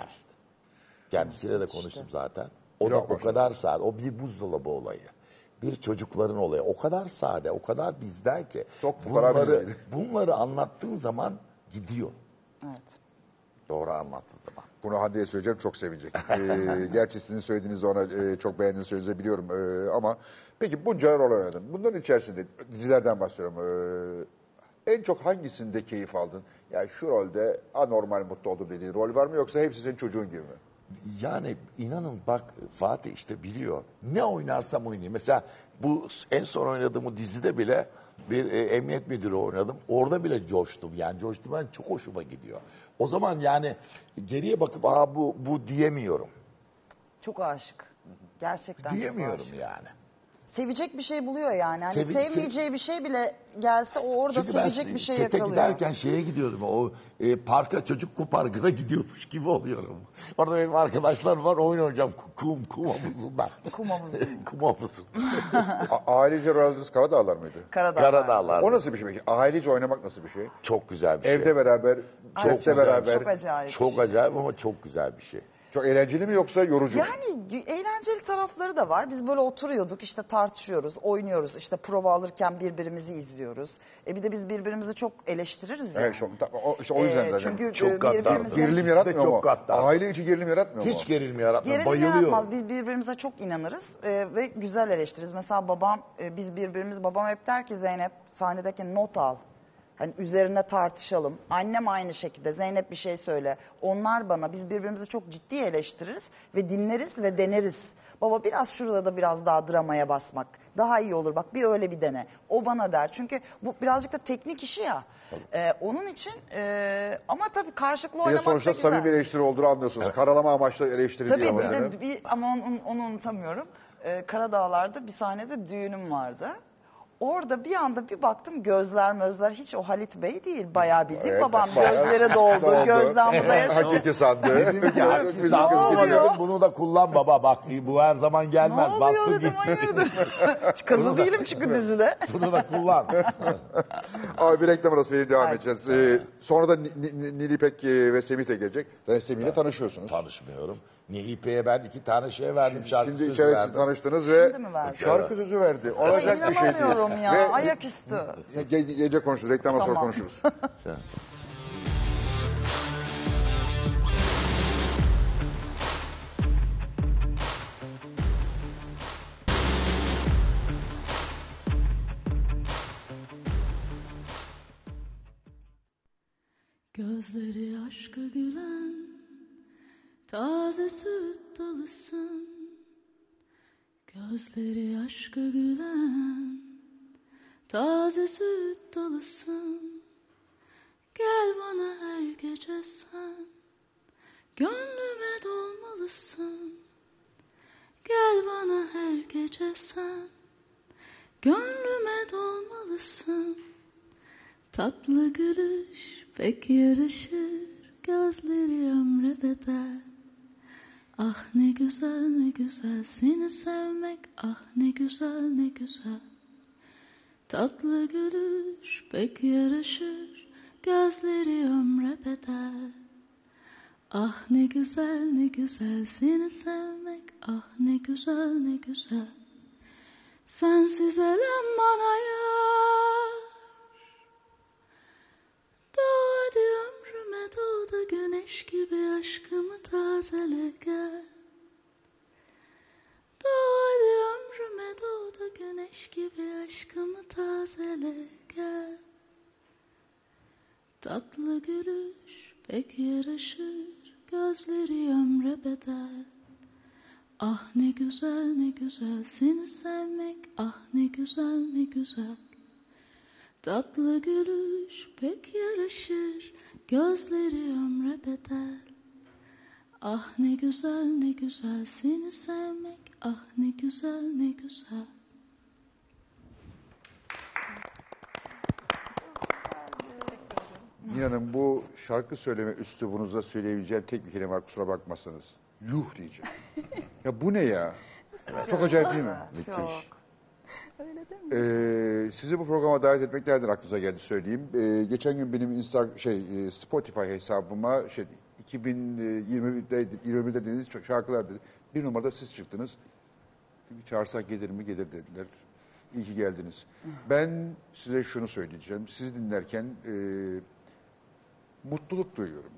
Kendisiyle de konuştum zaten. O da Yok, o maşallah. kadar sade. O bir buzdolabı olayı. Bir çocukların olayı. O kadar sade, o kadar bizden ki. Çok fukara bunları, [laughs] bunları anlattığın zaman gidiyor. Evet. Doğru anlattığın zaman. Bunu Hande'ye söyleyeceğim çok sevinecek. [laughs] Ee, gerçi sizin söylediğinizi ona e, çok beğendiğini söylediğinizi biliyorum. Ee, ama peki bunca rol oynadın. Bunların içerisinde dizilerden bahsediyorum. Ee, en çok hangisinde keyif aldın? Yani şu rolde anormal mutlu oldum dediğin rol var mı yoksa hepsi senin çocuğun gibi mi? Yani inanın bak Fatih işte biliyor. Ne oynarsam oynayayım. Mesela bu en son oynadığım dizide bile bir e, emniyet müdürü oynadım. Orada bile coştum. Yani coştum ben çok hoşuma gidiyor. O zaman yani geriye bakıp aa bu bu diyemiyorum. Çok aşık. Gerçekten çok Diyemiyorum aşık. yani. Sevecek bir şey buluyor yani. Hani Sevi- sevmeyeceği bir şey bile gelse o orada Çünkü ben sevecek bir şey sete yakalıyor. giderken şeye gidiyordum. O e, parka çocuk kum parkına gidiyormuş gibi oluyorum. Orada benim arkadaşlar var oyun oynayacağım kum kum havuzundan. Kum havuzu. kum havuzu. A- ailece rol aldığınız Karadağlar mıydı? Karadağ. Karadağlar. O nasıl bir şey peki? Ailece oynamak nasıl bir şey? Çok güzel bir şey. Evde beraber, sette güzel. beraber. Çok acayip. Çok şey. acayip ama çok güzel bir şey. Çok eğlenceli mi yoksa yorucu mu? Yani eğlenceli tarafları da var. Biz böyle oturuyorduk işte tartışıyoruz, oynuyoruz. işte prova alırken birbirimizi izliyoruz. E bir de biz birbirimizi çok eleştiririz ya. Evet, ta- o, işte o yüzden zaten. çünkü Çok e, birbirimize Gerilim yaratmıyor çok mu? gaddar. Aile içi gerilim yaratmıyor mu? Hiç gerilim yaratmıyor. Gerilim Bayılıyorum. yaratmaz. Biz birbirimize çok inanırız e, ve güzel eleştiririz. Mesela babam, e, biz birbirimiz, babam hep der ki Zeynep sahnedeki not al. Hani üzerine tartışalım. Annem aynı şekilde Zeynep bir şey söyle. Onlar bana biz birbirimizi çok ciddi eleştiririz ve dinleriz ve deneriz. Baba biraz şurada da biraz daha dramaya basmak. Daha iyi olur bak bir öyle bir dene. O bana der. Çünkü bu birazcık da teknik işi ya. E, onun için e, ama tabii karşılıklı Bir de oynamak da sonuçta güzel. samimi bir eleştiri olduğunu anlıyorsunuz. Karalama amaçlı eleştiri Tabii değil ama. bir yani. de bir, ama onu, onu unutamıyorum. Ee, Karadağlar'da bir sahnede düğünüm vardı. Orada bir anda bir baktım gözler mözler hiç o Halit Bey değil. Bayağı bildiğin Evet, babam bayağı gözleri [laughs] doldu. doldu. Gözden burada yaşıyor. Hakiki sandı. Dedim ki "Haki Bizim sandım kız oluyor? dedim, bunu da kullan baba bak bu her zaman Ne gelmez. oluyor Bastın dedim gitti. hayırdır. [laughs] Kızı değilim çünkü dizide. [laughs] Bunu da kullan. Abi bir reklam arası verip devam edeceğiz. Ee, sonra da Ni- Ni- Nilipek e, ve Semih de gelecek. Zaten Semih'le tanışıyorsunuz. Tanışmıyorum. Nilipe'ye ben iki tane şey verdim. Şarkı Şimdi sözü içerisi verdim. tanıştınız ve Şimdi mi verdi? şarkı sözü verdi. Olacak bir şey değil. inanamıyorum ya. Ve Ayaküstü. ge- ge- gece konuşuruz. Reklamdan sonra Tamam. konuşuruz. Gözleri aşka gülen Taze süt dalısın Gözleri aşka gülen. Taze süt dalısın Gel bana her gece sen. Gönlüme dolmalısın Gel bana her gece sen. Gönlüme dolmalısın Tatlı gülüş pek yarışır Gözleri ömre bedel Ah ne güzel ne güzel. Seni sevmek Ah ne güzel ne güzel. Tatlı gülüş pek yarışır. Gözleri ömre bedel. Ah ne güzel ne güzel. Seni sevmek Ah ne güzel ne güzel. Sensiz elem bana yar Doğ hadi ömrüme doğ da güneş gibi aşkımı tazele gel. Doğ hadi ömrüme doğ da güneş gibi aşkımı tazele gel. Tatlı gülüş pek yaraşır gözleri ömre bedel. Ah ne güzel ne güzel seni sevmek ah ne güzel ne güzel. Tatlı gülüş pek yaraşır, gözleri ömre bedel. Ah ne güzel ne güzel seni sevmek, ah ne güzel ne güzel. İnanın bu şarkı söyleme üslubunuzda söyleyebileceğim tek bir kelime var kusura bakmazsanız. Yuh diyeceğim. [laughs] ya bu ne ya? Çok acayip değil mi? Müthiş. Ee, sizi bu programa davet etmek nereden aklınıza geldi söyleyeyim. Ee, geçen gün benim Insta şey e, Spotify hesabıma şey 2021'de 21'de dediğiniz şarkılar dedi. Bir numarada siz çıktınız. Ki, çağırsak gelir mi gelir dediler. İyi ki geldiniz. Ben size şunu söyleyeceğim. Sizi dinlerken e, mutluluk duyuyorum.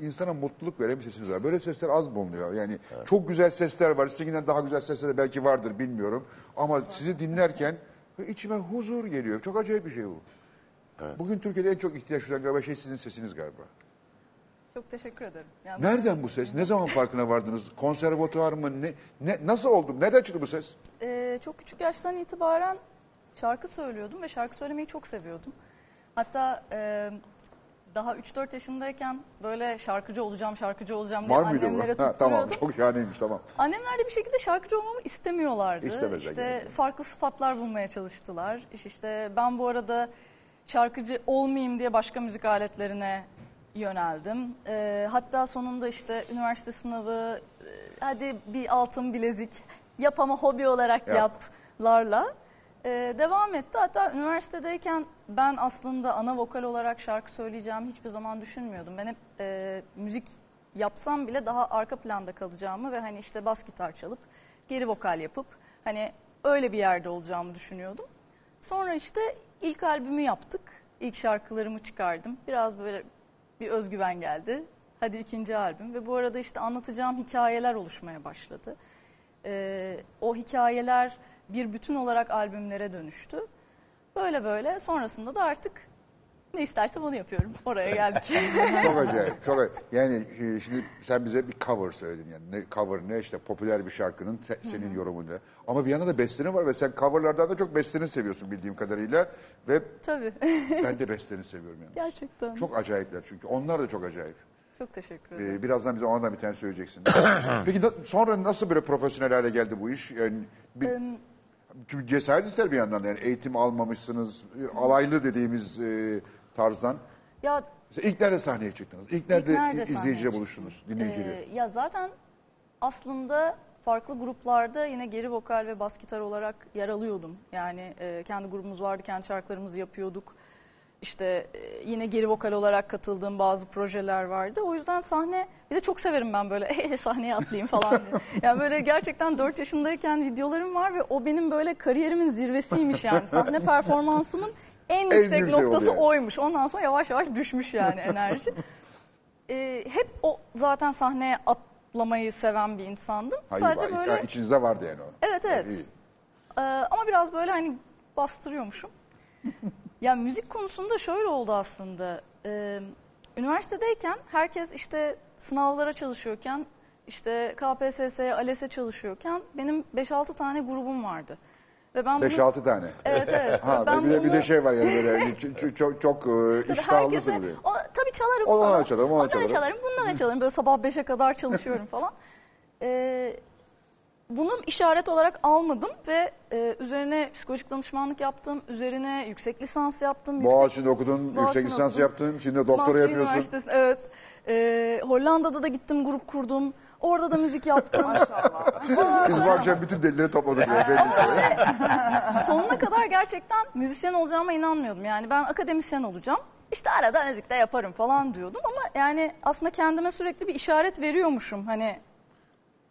İnsana mutluluk veren bir sesiniz var. Böyle sesler az bulunuyor. Yani çok güzel sesler var. Sizinkinden daha güzel sesler de belki vardır bilmiyorum. Ama sizi dinlerken içime huzur geliyor. Çok acayip bir şey bu. Bugün Türkiye'de en çok ihtiyaç duyulan galiba şey sizin sesiniz galiba. Çok teşekkür ederim. Yani Nereden bu ses? Ne zaman farkına vardınız? Konservatuvar mı? Ne, ne, nasıl oldu? Nereden çıktı bu ses? e, çok küçük yaştan itibaren şarkı söylüyordum ve şarkı söylemeyi çok seviyordum. Hatta e, daha 3-4 yaşındayken böyle şarkıcı olacağım, şarkıcı olacağım diye Var mıydı bu? annemlere Ha, tutturuyordum. tamam çok şahaneymiş tamam. Annemler de bir şekilde şarkıcı olmamı istemiyorlardı. İstemezler işte genelde. farklı sıfatlar bulmaya çalıştılar. İş İşte ben bu arada şarkıcı olmayayım diye başka müzik aletlerine yöneldim. Ee, hatta sonunda işte üniversite sınavı, e, hadi bir altın bilezik [laughs] yap ama hobi olarak Yap. yaplarla e, devam etti. Hatta üniversitedeyken ben aslında ana vokal olarak şarkı söyleyeceğimi hiçbir zaman düşünmüyordum. Ben hep e, müzik yapsam bile daha arka planda kalacağımı ve hani işte bas gitar çalıp geri vokal yapıp hani öyle bir yerde olacağımı düşünüyordum. Sonra işte ilk albümü yaptık. İlk şarkılarımı çıkardım. Biraz böyle bir özgüven geldi. Hadi ikinci albüm ve bu arada işte anlatacağım hikayeler oluşmaya başladı. Ee, o hikayeler bir bütün olarak albümlere dönüştü. Böyle böyle sonrasında da artık ne istersem onu yapıyorum. [laughs] Oraya geldik. [laughs] çok acayip. [laughs] Çok acayip. Yani e, şimdi sen bize bir cover söyledin yani. Ne cover ne işte popüler bir şarkının se- senin yorumunda. Ama bir yandan da besteni var ve sen coverlardan da çok besteni seviyorsun bildiğim kadarıyla ve Tabii. ben de besteni seviyorum yani. Gerçekten. Çok, Çok acayipler çünkü. Onlar da çok acayip. teşekkür ederim. Ee, birazdan bize ondan bir tane söyleyeceksin. [coughs] Peki na- sonra nasıl böyle profesyonel hale geldi bu iş? Yani bir, Çünkü cesaret ister bir yandan da yani eğitim almamışsınız, e, alaylı dediğimiz e, tarzdan. Ya Mesela ilk nerede sahneye çıktınız? İlk nerede, nerede izleyiciyle buluştunuz, dinleyiciyle? Ee, ya zaten aslında farklı gruplarda yine geri vokal ve bas gitar olarak yer alıyordum. Yani e, kendi grubumuz vardı, kendi şarkılarımızı yapıyorduk. İşte e, yine geri vokal olarak katıldığım bazı projeler vardı. O yüzden sahne, bir de çok severim ben böyle [laughs] sahneye atlayayım falan diye. [laughs] Yani böyle gerçekten 4 yaşındayken videolarım var ve o benim böyle kariyerimin zirvesiymiş yani. Sahne performansımın [laughs] en yüksek yüksek oldu noktası yani. oymuş. Ondan sonra yavaş yavaş düşmüş yani enerji. Ee, hep o zaten sahneye atlamayı seven bir insandım. Hayır, Sadece var- böyle yani içinizde vardı yani o. evet evet. İyi. Ee, ama biraz böyle hani bastırıyormuşum. Ya müzik konusunda şöyle oldu aslında. Ee, üniversitedeyken herkes işte sınavlara çalışıyorken işte KPSS'ye, ALES'e çalışıyorken benim 5-6 tane grubum vardı. Ve ben bunu 5-6 tane. Evet evet. [laughs] Ha, ben bir, de, bir bunu- de şey var yani böyle çok, çok, çok, çok e, Tabii iştahlısınız. herkese, o, tabii çalarım Onu falan. çalarım, onu da Ondan da çalarım. çalarım, bundan da çalarım. Böyle sabah 5'e kadar çalışıyorum falan. [laughs] Ee, bunu işaret olarak almadım ve e, üzerine psikolojik danışmanlık yaptım. Üzerine yüksek lisans yaptım. yüksek- Boğaziçi'nde okudun, Boğaziçi'nde yüksek lisans okudum. yaptın, şimdi doktora yapıyorsun. Üniversitesi, evet. Ee, Hollanda'da da gittim, grup kurdum. Orada da müzik yaptım. [laughs] Maşallah. Biz bu akşam bütün delileri topladık. ya, belli ki. [laughs] Sonuna kadar gerçekten müzisyen olacağıma inanmıyordum. Yani ben akademisyen olacağım. İşte arada müzik de yaparım falan diyordum ama yani aslında kendime sürekli bir işaret veriyormuşum. Hani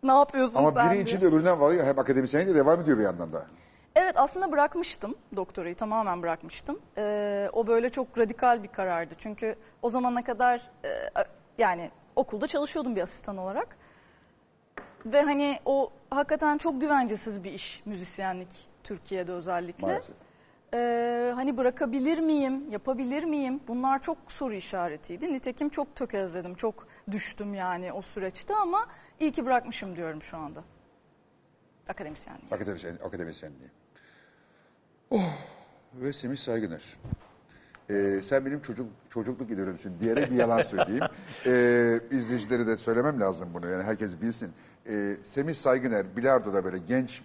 ne yapıyorsun Ama sen biri diye. için de öbüründen var ya hem akademisyenlik de devam ediyor bir yandan da. Evet aslında bırakmıştım doktorayı tamamen bırakmıştım. Ee, o böyle çok radikal bir karardı. Çünkü o zamana kadar e, yani okulda çalışıyordum bir asistan olarak. Ve hani o hakikaten çok güvencesiz bir iş müzisyenlik Türkiye'de özellikle. Maalesef. Ee, hani bırakabilir miyim, yapabilir miyim? Bunlar çok soru işaretiydi. Nitekim çok tökezledim, çok düştüm yani o süreçte ama iyi ki bırakmışım diyorum şu anda. Akademisyenliği. Akademisyen, akademisyenliği. Oh, ve Semih Saygıner. Ee, sen benim çocuk çocukluk idolümsün diyerek bir yalan söyleyeyim. Ee, izleyicilere de söylemem lazım bunu yani herkes bilsin. Ee, Semih Saygıner bilardoda böyle genç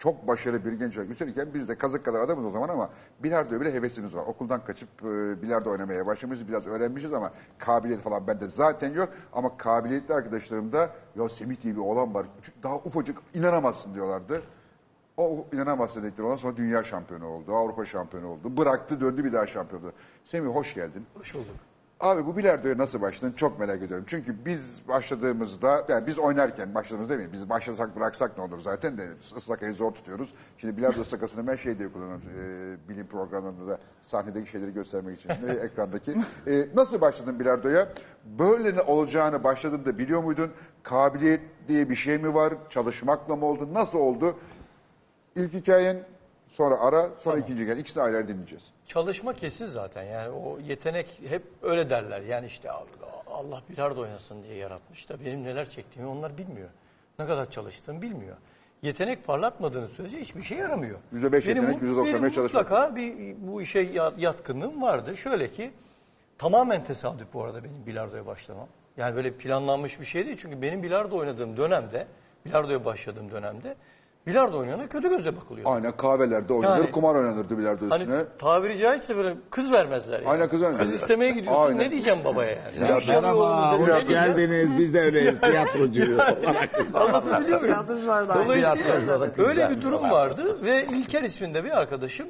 çok başarılı bir genç olarak üstelik biz de kazık kadar adamız o zaman ama bilardoya bile hevesimiz var. Okuldan kaçıp e, bilardo oynamaya başlamışız biraz öğrenmişiz ama kabiliyet falan bende zaten yok. Ama kabiliyetli arkadaşlarım da ya Semih diye bir oğlan var daha ufacık inanamazsın diyorlardı. O inanamazsın dedikleri ondan sonra dünya şampiyonu oldu, Avrupa şampiyonu oldu. Bıraktı döndü bir daha şampiyon oldu. Semih hoş geldin. Hoş bulduk. Abi bu bilardoya nasıl başladın çok merak ediyorum. Çünkü biz başladığımızda, yani biz oynarken başladığımız değil mi? Biz başlasak bıraksak ne olur zaten de ıslakayı zor tutuyoruz. Şimdi bilardo ıslakasını ben şey diye kullanıyorum. e, bilim programlarında da sahnedeki şeyleri göstermek için e, [laughs] ekrandaki. E, nasıl başladın bilardoya? Böyle ne olacağını başladığında biliyor muydun? Kabiliyet diye bir şey mi var? Çalışmakla mı oldu? Nasıl oldu? İlk hikayen, sonra ara, sonra ikinci hikayen. İkisini ayrı ayrı dinleyeceğiz. Çalışma kesin zaten. Yani o yetenek hep öyle derler. Yani işte Allah bilardo oynasın diye yaratmış da benim neler çektiğimi onlar bilmiyor. Ne kadar çalıştığımı bilmiyor. Yetenek parlatmadığınız sürece hiçbir şey yaramıyor. Yüzde beş Benim yetenek, mu- yüzde doksan benim beş çalışmak. Mutlaka bir, bu işe ya- yatkınlığım vardı. Şöyle ki tamamen tesadüf bu arada benim bilardoya başlamam. Yani böyle planlanmış bir şey değil. Çünkü benim bilardo oynadığım dönemde, bilardoya başladığım dönemde bilardo oynayana kötü gözle bakılıyor. Aynen kahvelerde oynanır, Yani- kumar oynanırdı bilardo Hani üstüne. tabiri caizse böyle kız vermezler. Yani. Aynen kız vermezler. Kız istemeye gidiyorsun Aynen. ne diyeceğim babaya yani? Ya merhaba, oğlum, hoş geldiniz. Biz de öyleyiz [laughs] tiyatrocu olarak. Anlatabiliyor muyum? Tiyatrocular da aynı. Dolayısıyla Tiyatrocular da öyle bir durum vardı ve İlker isminde bir arkadaşım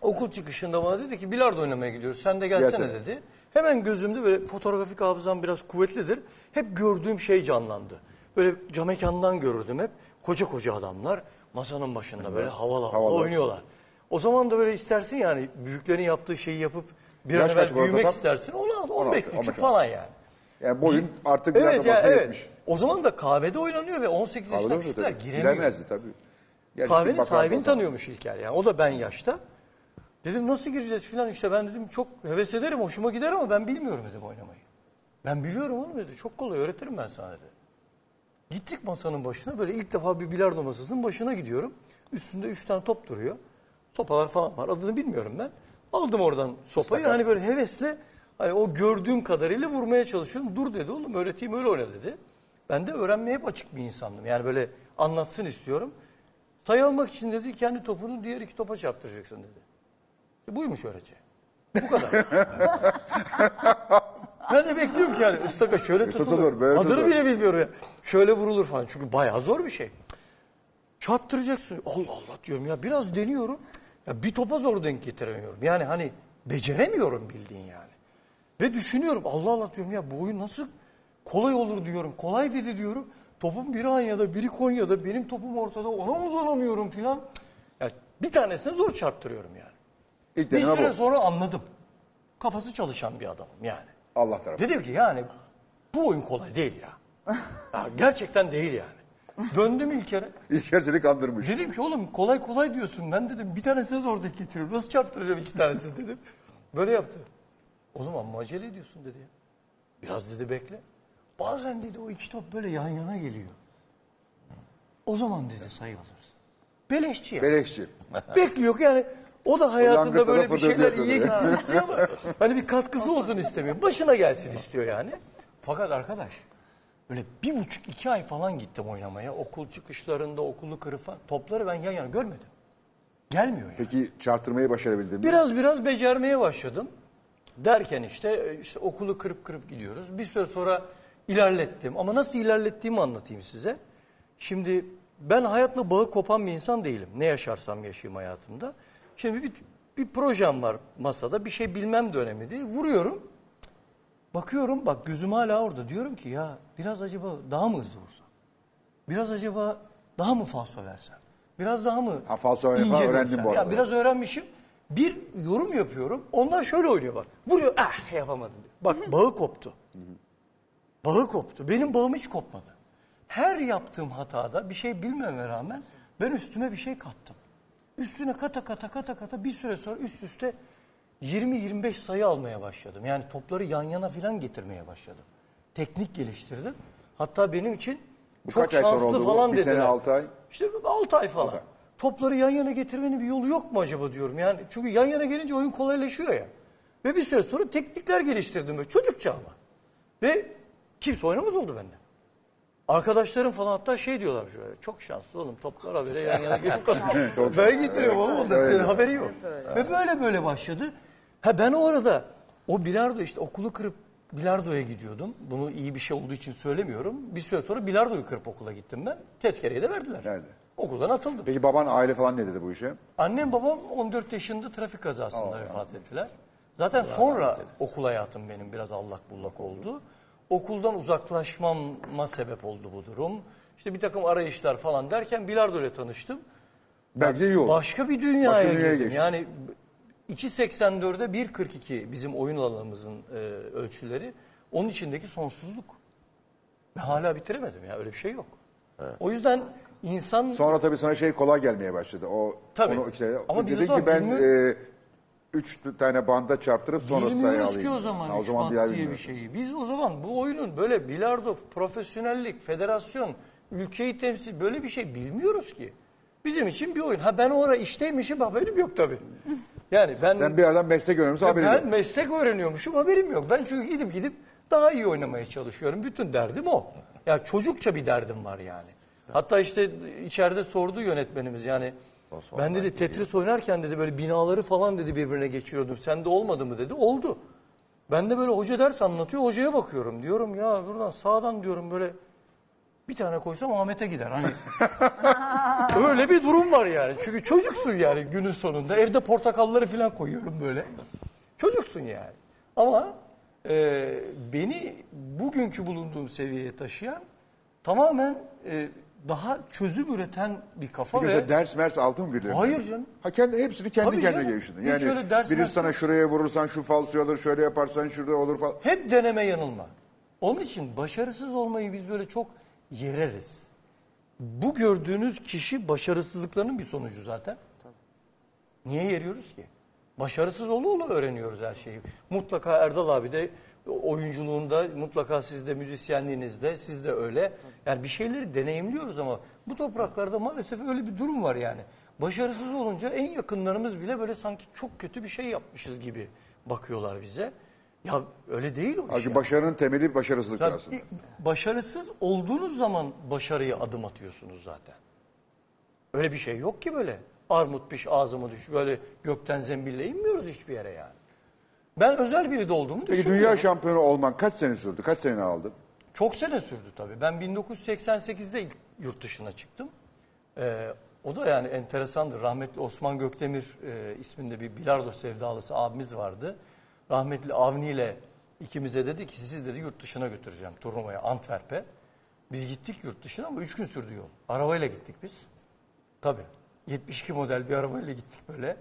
okul çıkışında bana dedi ki bilardo oynamaya gidiyoruz sen de gelsene Gelsene. dedi. Hemen gözümde böyle fotoğrafik hafızam biraz kuvvetlidir. Hep gördüğüm şey canlandı. Böyle cam mekandan görürdüm hep. Koca koca adamlar masanın başında böyle havalı havalı Havalı. oynuyorlar. O zaman da böyle istersin yani büyüklerin yaptığı şeyi yapıp bir an Yaş evvel kaç bu arada büyümek tam? istersin. 16, 15 16, buçuk 15. falan yani. Yani boyun artık bilardo Evet ya masaya evet. yetmiş. O zaman da kahvede oynanıyor ve 18 Kahvede yaşından küçükler tabii. giremiyor. Giremezdi tabii. Yani Kahvenin sahibini zaman? tanıyormuş İlker yani. O da ben yaşta. Dedim nasıl gireceğiz filan işte ben dedim çok heves ederim hoşuma gider ama ben bilmiyorum dedim oynamayı. Ben biliyorum oğlum dedi çok kolay öğretirim ben sana dedi. Gittik masanın başına böyle ilk defa bir bilardo masasının başına gidiyorum. Üstünde üç tane top duruyor. Sopalar falan var adını bilmiyorum ben. Aldım oradan sopayı Islak hani böyle hevesle hani o gördüğüm kadarıyla vurmaya çalışıyorum. Dur dedi oğlum öğreteyim öyle oyna dedi. Ben de öğrenmeye hep açık bir insandım. Yani böyle anlatsın istiyorum. Sayı almak için dedi kendi topunu diğer iki topa çarptıracaksın dedi. E, buymuş öğreteceği. Bu kadar. [laughs] ben de bekliyorum ki yani ıstaka şöyle tutulur. tutulur, böyle Adını tutulur. bile bilmiyorum ya. Şöyle vurulur falan. Çünkü bayağı zor bir şey. Çarptıracaksın. Allah Allah diyorum ya biraz deniyorum. Ya bir topa zor denk getiremiyorum. Yani hani beceremiyorum bildiğin yani. Ve düşünüyorum Allah Allah diyorum ya bu oyun nasıl kolay olur diyorum. Kolay dedi diyorum. Topum biri Anya'da biri Konya'da benim topum ortada ona uzanamıyorum filan. Ya bir tanesine zor çarptırıyorum yani. İlk Bir deneme süre bu. sonra anladım. Kafası çalışan bir adamım yani. Allah tarafı. Dedim ki yani bu oyun kolay değil ya. [laughs] ya gerçekten değil yani. Döndüm ilk kere. İlker seni kandırmış. Dedim ki oğlum kolay kolay diyorsun. Ben dedim bir tanesini zor denk getiriyorum. Nasıl çarptıracağım iki tanesini [laughs] dedim. Böyle yaptı. Oğlum amma acele ediyorsun dedi ya. Biraz dedi bekle. Bazen dedi o iki top böyle yan yana geliyor. O zaman dedi sayı alırsın. Beleşçi ya. Beleşçi. Bekliyor yani o da hayatında böyle bir şeyler iyiye gitsin istiyor ama hani bir katkısı olsun istemiyor. Başına gelsin istiyor yani. Fakat arkadaş böyle bir buçuk iki ay falan gittim oynamaya. Okul çıkışlarında okulu kırıp falan. Topları ben yan yana görmedim. Gelmiyor yani. Peki çarptırmayı başarabildin mi? Biraz biraz becermeye başladım. Derken işte, işte okulu kırıp kırıp gidiyoruz. Bir süre sonra ilerlettim. Ama nasıl ilerlettiğimi anlatayım size. Şimdi ben hayatla bağı kopan bir insan değilim. Ne yaşarsam yaşayayım hayatımda. Şimdi bir, bir projem var masada. Bir şey bilmem de önemli değil. Vuruyorum. Bakıyorum bak gözüm hala orada. Diyorum ki ya biraz acaba daha mı hızlı vursam? Biraz acaba daha mı falso versem? Biraz daha mı Ha, falso falan ince öğrendin görsem? bu arada. Ya biraz öğrenmişim. Bir yorum yapıyorum. Onlar şöyle oynuyor bak. Vuruyor. Ah yapamadım. diyor. Bak bağı koptu. Bağı koptu. Benim bağım hiç kopmadı. Her yaptığım hatada bir şey bilmeme rağmen ben üstüme bir şey kattım. Üstüne kata kata kata kata bir süre sonra üst üste 20-25 sayı almaya başladım. Yani topları yan yana filan getirmeye başladım. Teknik geliştirdim. Hatta benim için Bu çok kaç ay sonra şanslı oldu bu? falan Bir dediler. sene, altı ay? İşte 6 ay falan. Altı ay. Topları yan yana getirmenin bir yolu yok mu acaba diyorum. Yani çünkü yan yana gelince oyun kolaylaşıyor ya. Ve bir süre sonra teknikler geliştirdim böyle çocukça ama. Ve kimse oynamaz oldu benden. Arkadaşlarım falan hatta şey diyorlar şöyle. Çok şanslı oğlum toplar habere yan yana gelip [laughs] Ben getiriyorum oğlum onda senin haberi yok. Ve böyle böyle başladı. Ha ben o arada o bilardo işte okulu kırıp bilardoya gidiyordum. Bunu iyi bir şey olduğu için söylemiyorum. Bir süre sonra bilardoyu kırıp okula gittim ben. Tezkereyi de verdiler. Nerede? Okuldan atıldım. Peki baban aile falan ne dedi bu işe? Annem babam 14 yaşında trafik kazasında vefat ettiler. Zaten sonra okul hayatım benim biraz allak bullak oldu. Okuldan uzaklaşmama sebep oldu bu durum. İşte bir takım arayışlar falan derken bilardo ile tanıştım. Belki de iyi oldu. Başka bir dünyaya, Başka dünyaya girdim. geçtin. Yani 2.84'e 1.42 bizim oyun alanımızın e, ölçüleri. Onun içindeki sonsuzluk. Ben hala bitiremedim ya öyle bir şey yok. O yüzden insan Sonra tabii sana şey kolay gelmeye başladı. O Tabii. Onu işte, Ama biz zaman ki ben bilmiyor- e, üç tane banda çarptırıp sonra sayı Bilmiyoruz alayım. ki o zaman, Ha, o üç zaman bir yer diye bir şeyi. Biz o zaman bu oyunun böyle bilardo, profesyonellik, federasyon, ülkeyi temsil böyle bir şey bilmiyoruz ki. Bizim için bir oyun. Ha ben o ara işteymişim haberim yok tabii. Yani ben Sen bir yerden meslek öğrenmişsin haberin ben yok. meslek öğreniyormuşum haberim yok. Ben çünkü gidip gidip daha iyi oynamaya çalışıyorum. Bütün derdim o. Ya çocukça bir derdim var yani. Hatta işte içeride sordu yönetmenimiz yani. Ben dedi Tetris oynarken dedi böyle binaları falan dedi birbirine geçiriyordum. Sende olmadı mı dedi. Oldu. Ben de böyle hoca ders anlatıyor. Hocaya bakıyorum. Diyorum ya buradan sağdan diyorum böyle bir tane koysam Ahmet'e gider. Hani [laughs] öyle bir durum var yani. Çünkü çocuksun yani günün sonunda. Evde portakalları falan koyuyorum böyle. Çocuksun yani. Ama e, beni bugünkü bulunduğum seviyeye taşıyan tamamen e, daha çözüm üreten bir kafa Peki ve sen ders mers aldın mı birilerine? Hayır canım. Ha kendi, hepsini kendi Tabii kendine canım. geliştirdin. Hiç Yani ders birisi mers- sana şuraya vurursan şu falsoyu alır, şöyle yaparsan şurada olur falan. hep deneme yanılma. Onun için başarısız olmayı biz böyle çok yereriz. Bu gördüğünüz kişi başarısızlıklarının bir sonucu zaten. Niye yeriyoruz ki? Başarısız ola ola öğreniyoruz her şeyi. Mutlaka Erdal abi de oyunculuğunda, mutlaka siz de müzisyenliğinizde, siz de öyle. Yani bir şeyleri deneyimliyoruz ama bu topraklarda maalesef öyle bir durum var yani. Başarısız olunca en yakınlarımız bile böyle sanki çok kötü bir şey yapmışız gibi bakıyorlar bize. Ya öyle değil o iş. Halbuki ya. başarının temeli başarısızlıktır Ya, aslında. başarısız olduğunuz zaman başarıya adım atıyorsunuz zaten. Öyle bir şey yok ki böyle. Armut piş ağzıma düş. Böyle gökten zembille inmiyoruz hiçbir yere yani. Ben özel biri de olduğumu Peki düşünüyorum. dünya şampiyonu olman kaç sene sürdü? Kaç sene aldın? Çok sene sürdü tabii. Ben 1988'de ilk yurt dışına çıktım. Ee, o da yani enteresandır. Rahmetli Osman Gökdemir e, isminde bir bilardo sevdalısı abimiz vardı. Rahmetli Avni ile ikimize dedi ki sizi dedi yurt dışına götüreceğim turnuvaya Antwerp'e. Biz gittik yurt dışına ama üç gün sürdü yol. Arabayla gittik biz. Tabii. 72 model bir arabayla gittik böyle.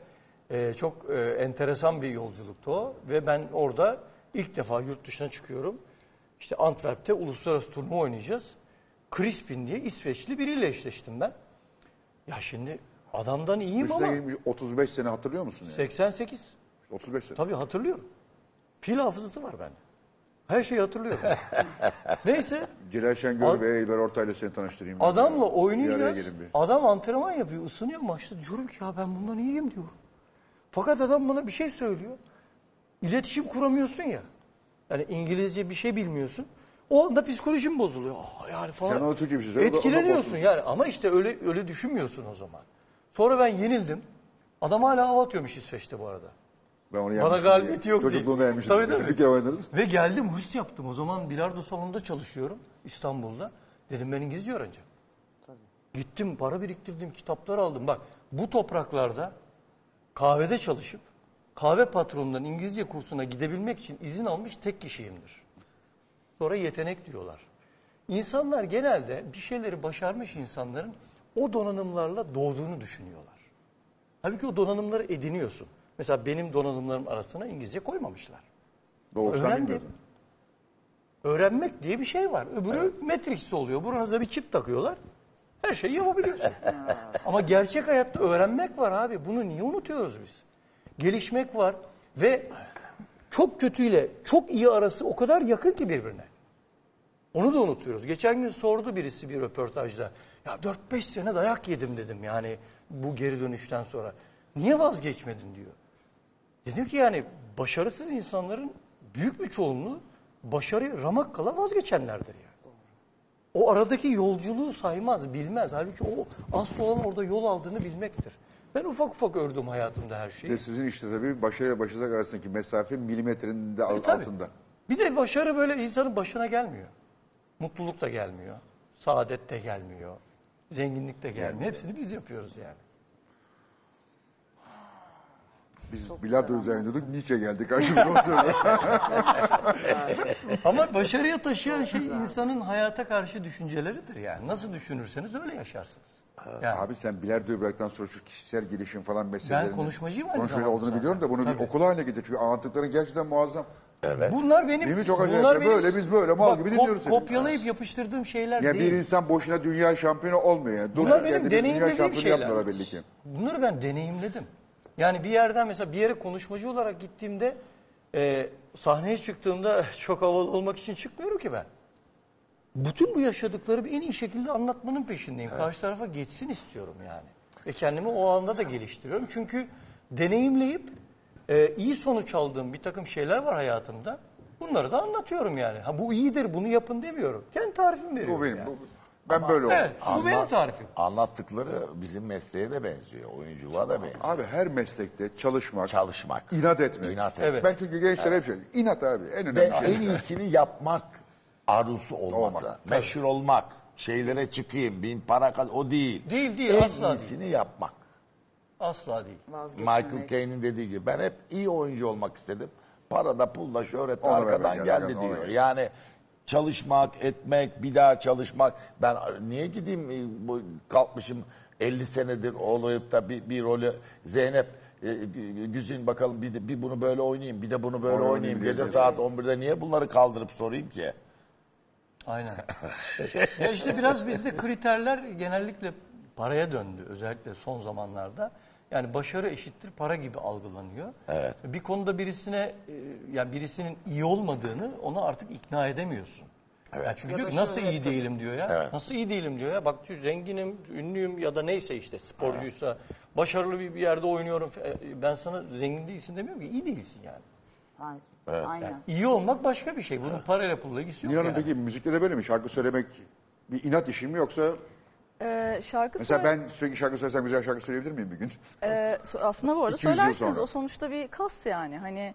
Ee, çok e, enteresan bir yolculuktu o. Ve ben orada ilk defa yurt dışına çıkıyorum. İşte Antwerp'te uluslararası turnuva oynayacağız. Crispin diye İsveçli biriyle eşleştim ben. Ya şimdi adamdan iyiyim ama Üstüne gelmiş 35 sene hatırlıyor musun? Yani? 88. 35 sene. Tabii hatırlıyorum. Fil hafızası var bende. Her şeyi hatırlıyorum. [laughs] Neyse Celal Şengör ve Eyber Ortay'la seni tanıştırayım. Adamla oynayacağız. Adam antrenman yapıyor, ısınıyor maçta. Diyorum ki ya ben bundan iyiyim diyorum. Fakat adam bana bir şey söylüyor. İletişim kuramıyorsun ya. Yani İngilizce bir şey bilmiyorsun. O anda psikolojim bozuluyor. Aa, yani falan. Sen ona Türkçe bir şey söyle, o da- o da Etkileniyorsun bozulsun. yani. Ama işte öyle öyle düşünmüyorsun o zaman. Sonra ben yenildim. Adam hala hava atıyormuş İsveç'te bu arada. Ben onu Bana yenmiştim galibiyeti diye. yok diye. Çocukluğumda yenmiştim. Tabii, tabii. Bir kere oynadınız. Ve geldim hırs yaptım. O zaman bilardo salonunda çalışıyorum İstanbul'da. Dedim ben İngilizce öğreneceğim. Gittim para biriktirdim kitaplar aldım. Bak bu topraklarda kahvede çalışıp kahve patronundan İngilizce kursuna gidebilmek için izin almış tek kişiyimdir. Sonra yetenek diyorlar. İnsanlar genelde bir şeyleri başarmış insanların o donanımlarla doğduğunu düşünüyorlar. Halbuki o donanımları ediniyorsun. Mesela benim donanımlarım arasına İngilizce koymamışlar. Doğuştan Öğrendim. Öğrenmek diye bir şey var. Öbürü Matrix'te oluyor. Buranıza bir çip takıyorlar. Her şeyi yapabiliyorsun. [laughs] Ama gerçek hayatta öğrenmek var abi. Bunu niye unutuyoruz biz? Gelişmek var ve çok kötüyle çok iyi arası o kadar yakın ki birbirine. Onu da unutuyoruz. Geçen gün sordu birisi bir röportajda. Ya 4-5 sene dayak yedim dedim yani bu geri dönüşten sonra. Niye vazgeçmedin diyor. Dedim ki yani başarısız insanların büyük bir çoğunluğu başarıya ramak kala vazgeçenlerdir yani. O aradaki yolculuğu saymaz, bilmez. Halbuki o asıl olan orada yol aldığını bilmektir. Ben ufak ufak ördüm hayatımda her şeyi. de sizin işte tabii başarıyla başarısızlık arasındaki mesafe milimetrenin de E, tabii. altında. Bir de başarı böyle insanın başına gelmiyor. Mutluluk da gelmiyor. Saadet de gelmiyor. Zenginlik de gelmiyor. Hepsini biz yapıyoruz yani. Biz bilardo üzerine diyorduk, Nietzsche geldi karşımıza. o sırada. [laughs] Ama başarıya taşıyan şey insanın hayata karşı düşünceleridir yani. Nasıl düşünürseniz öyle yaşarsınız. Yani Abi sen bilardoyu bıraktıktan sonra şu kişisel gelişim falan meselelerini... konuşmacıyım aynı Konuşmacı zamanda olduğunu zaten. biliyorum da bunu bir Tabii. okul haline getir. Çünkü anlattıkların gerçekten muazzam. bunlar benim Değil mi? Çok acayip. bunlar Böyle biz böyle mal gibi dinliyoruz seni. Kopyalayıp yapıştırdığım şeyler Yani değil. bir insan boşuna dünya şampiyonu olmuyor. Yani. Bunlar Durduk benim yerde bir dünya deneyimlediğim şampiyonu şeyler. yapmıyorlar belli ki. Bunları ben deneyimledim. Yani bir yerden mesela bir yere konuşmacı olarak gittiğimde e, sahneye çıktığımda [laughs] çok havalı olmak için çıkmıyorum ki ben. Bütün bu yaşadıklarımı en iyi şekilde anlatmanın peşindeyim. Karşı tarafa geçsin istiyorum yani. Ve kendimi o alanda da geliştiriyorum. Çünkü deneyimleyip e, iyi sonuç aldığım bir takım şeyler var hayatımda. Bunları da anlatıyorum yani. Ha, bu iyidir bunu yapın demiyorum. Kendi tarifimi veriyorum. Bu benim. yani. bu- ben böyle oldum. Evet, bu benim tarifim. Anlattıkları bizim mesleğe de benziyor. Oyunculuğa da benziyor. Abi her meslekte çalışmak, Çalışmak. inat etmek. İnat etmek. Evet. Ben çünkü gençlere hep şey, inat abi en Ve önemli şey. en iyisini yapmak arzusu olması. Olmak. Meşhur olmak. Şeylere çıkayım, bin para kaz o değil. Değil, değil, En asla iyisini yapmak. Asla değil. Vazgeçmemek. Michael Caine'in dediği gibi ben hep iyi oyuncu olmak istedim. Para da pul da şöhret de Ona arkadan ver, geldi ona diyor. ver. Yani çalışmak, etmek, bir daha çalışmak. Ben niye gideyim e, bu kalkmışım 50 senedir olayıp da bir, bir rolü Zeynep e, Gü- Güzin bakalım bir, de, bir bunu böyle oynayayım bir de bunu böyle Onu oynayayım. oynayayım Gece diye. saat 11'de niye bunları kaldırıp sorayım ki? Aynen. [laughs] ya işte biraz bizde kriterler genellikle paraya döndü özellikle son zamanlarda. Yani başarı eşittir para gibi algılanıyor. Evet. Bir konuda birisine e, yani birisinin iyi olmadığını ona artık ikna edemiyorsun. Yani çünkü Ya diyor ki, nasıl iyi değilim diyor ya. Evet. Nasıl iyi değilim diyor ya. Bak diyor, zenginim, ünlüyüm ya da neyse işte sporcuysa, başarılı bir bir yerde oynuyorum. E, Ben sana zengin değilsin demiyorum ki iyi değilsin yani. Aynen. Aynen. İyi olmak başka bir şey. Bunun parayla pulla ilgisi yok Nilan'ın yani. peki müzikte de böyle mi? Şarkı söylemek bir inat işi mi yoksa Ee, şarkı Mesela söyle- ben sürekli şarkı söylesem güzel şarkı söyleyebilir miyim bir gün? Ee, aslında bu arada 200 yıl söylersiniz. sonra. O sonuçta bir kas yani. Hani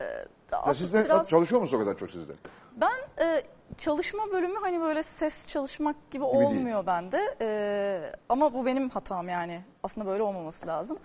e, Ya siz de biraz- çalışıyor musunuz o kadar çok sizde? Ben e, çalışma bölümü hani böyle ses çalışmak gibi, değil. olmuyor bende. E, ama bu benim hatam yani. Aslında böyle olmaması lazım.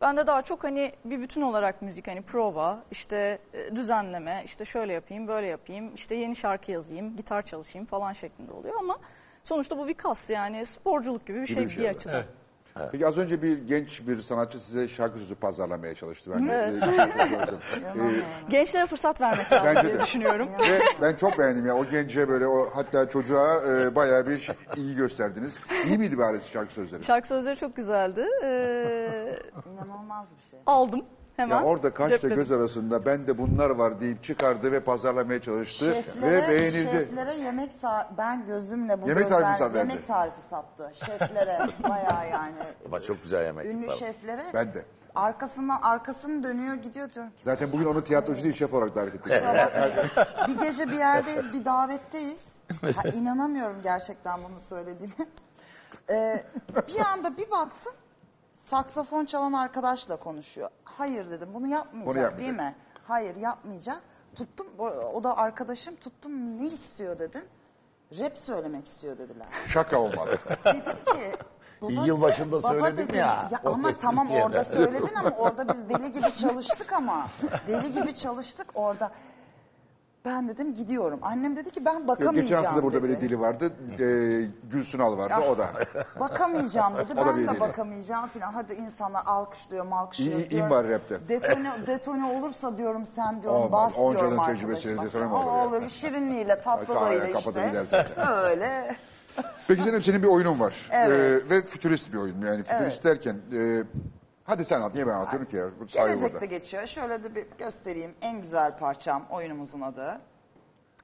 Ben de daha çok hani bir bütün olarak müzik hani prova, işte e, düzenleme, işte şöyle yapayım, böyle yapayım, işte yeni şarkı yazayım, gitar çalışayım falan şeklinde oluyor ama sonuçta bu bir kas yani sporculuk gibi bir şey bir bir, şey, evet. açıdan. Evet. Peki az önce bir genç bir sanatçı size şarkı sözü pazarlamaya çalıştı. Ben de, e, bir şey gördüm. [laughs] E, Gençlere fırsat vermek lazım Bence diye de. düşünüyorum. [laughs] Ve ben çok beğendim ya o gence böyle o hatta çocuğa e, bayağı bir ilgi gösterdiniz. İyi miydi bari şarkı sözleri? Şarkı sözleri çok güzeldi. Ee, İnanılmaz bir şey. aldım hemen. Ya orada kaçla cepledim. göz arasında ben de bunlar var deyip çıkardı ve pazarlamaya çalıştı Şeflere, ve beğenildi. şeflere yemek sa- ben gözümle bu Yemek gözler tarifi sa- verdi. yemek tarifi sattı. Şeflere [laughs] bayağı yani. Ama çok güzel yemek Ünlü var. şeflere. Ben de. Arkasından arkasını dönüyor gidiyor diyorum ki. Zaten bugün onu tiyatrocu değil şef olarak davet ettik. [laughs] Bir gece bir yerdeyiz, bir davetteyiz. Ha, inanamıyorum gerçekten bunu söylediğime. [laughs] Ee, bir anda bir baktım, saksafon çalan arkadaşla konuşuyor. Hayır dedim, bunu yapmayacak, Bunu yapmayacak. değil mi? Hayır yapmayacak. Tuttum, o- da arkadaşım, tuttum ne istiyor dedim. Rap söylemek istiyor dediler. Şaka olmalı. [laughs] Dedim ki... baba- Yılbaşında baba söyledim dedim, ya, o ama ses tamam Türkiye'de. orada söyledin ama orada biz deli gibi çalıştık ama. Deli gibi çalıştık orada. Ben dedim gidiyorum. Annem dedi ki ben bakamayacağım Geçen hafta da burada dedi. böyle dili vardı. E, Gülsün Al vardı o da. Bakamayacağım dedi. [laughs] O da ben bir de deli. bakamayacağım falan. Hadi insanlar alkışlıyor malkışlıyor. İyi- iyi diyorum. var rapte. Detone, [laughs] detone olursa diyorum sen diyorum Olmaz. bas Oncanın diyorum tecrübesiyle arkadaşıma. detone mi olur ya? Olur. Şirinliğiyle [laughs] tatlılığıyla kapatır işte. zaten. Öyle. Peki Zeynep senin bir oyunun var. Evet. E, ve fütürist bir oyun. Yani fütürist derken e, hadi sen anlat. Niye ben anlatıyorum ki ya? Bu sahibi Gelecekte burada. geçiyor. Şöyle de bir göstereyim. En güzel parçam oyunumuzun adı.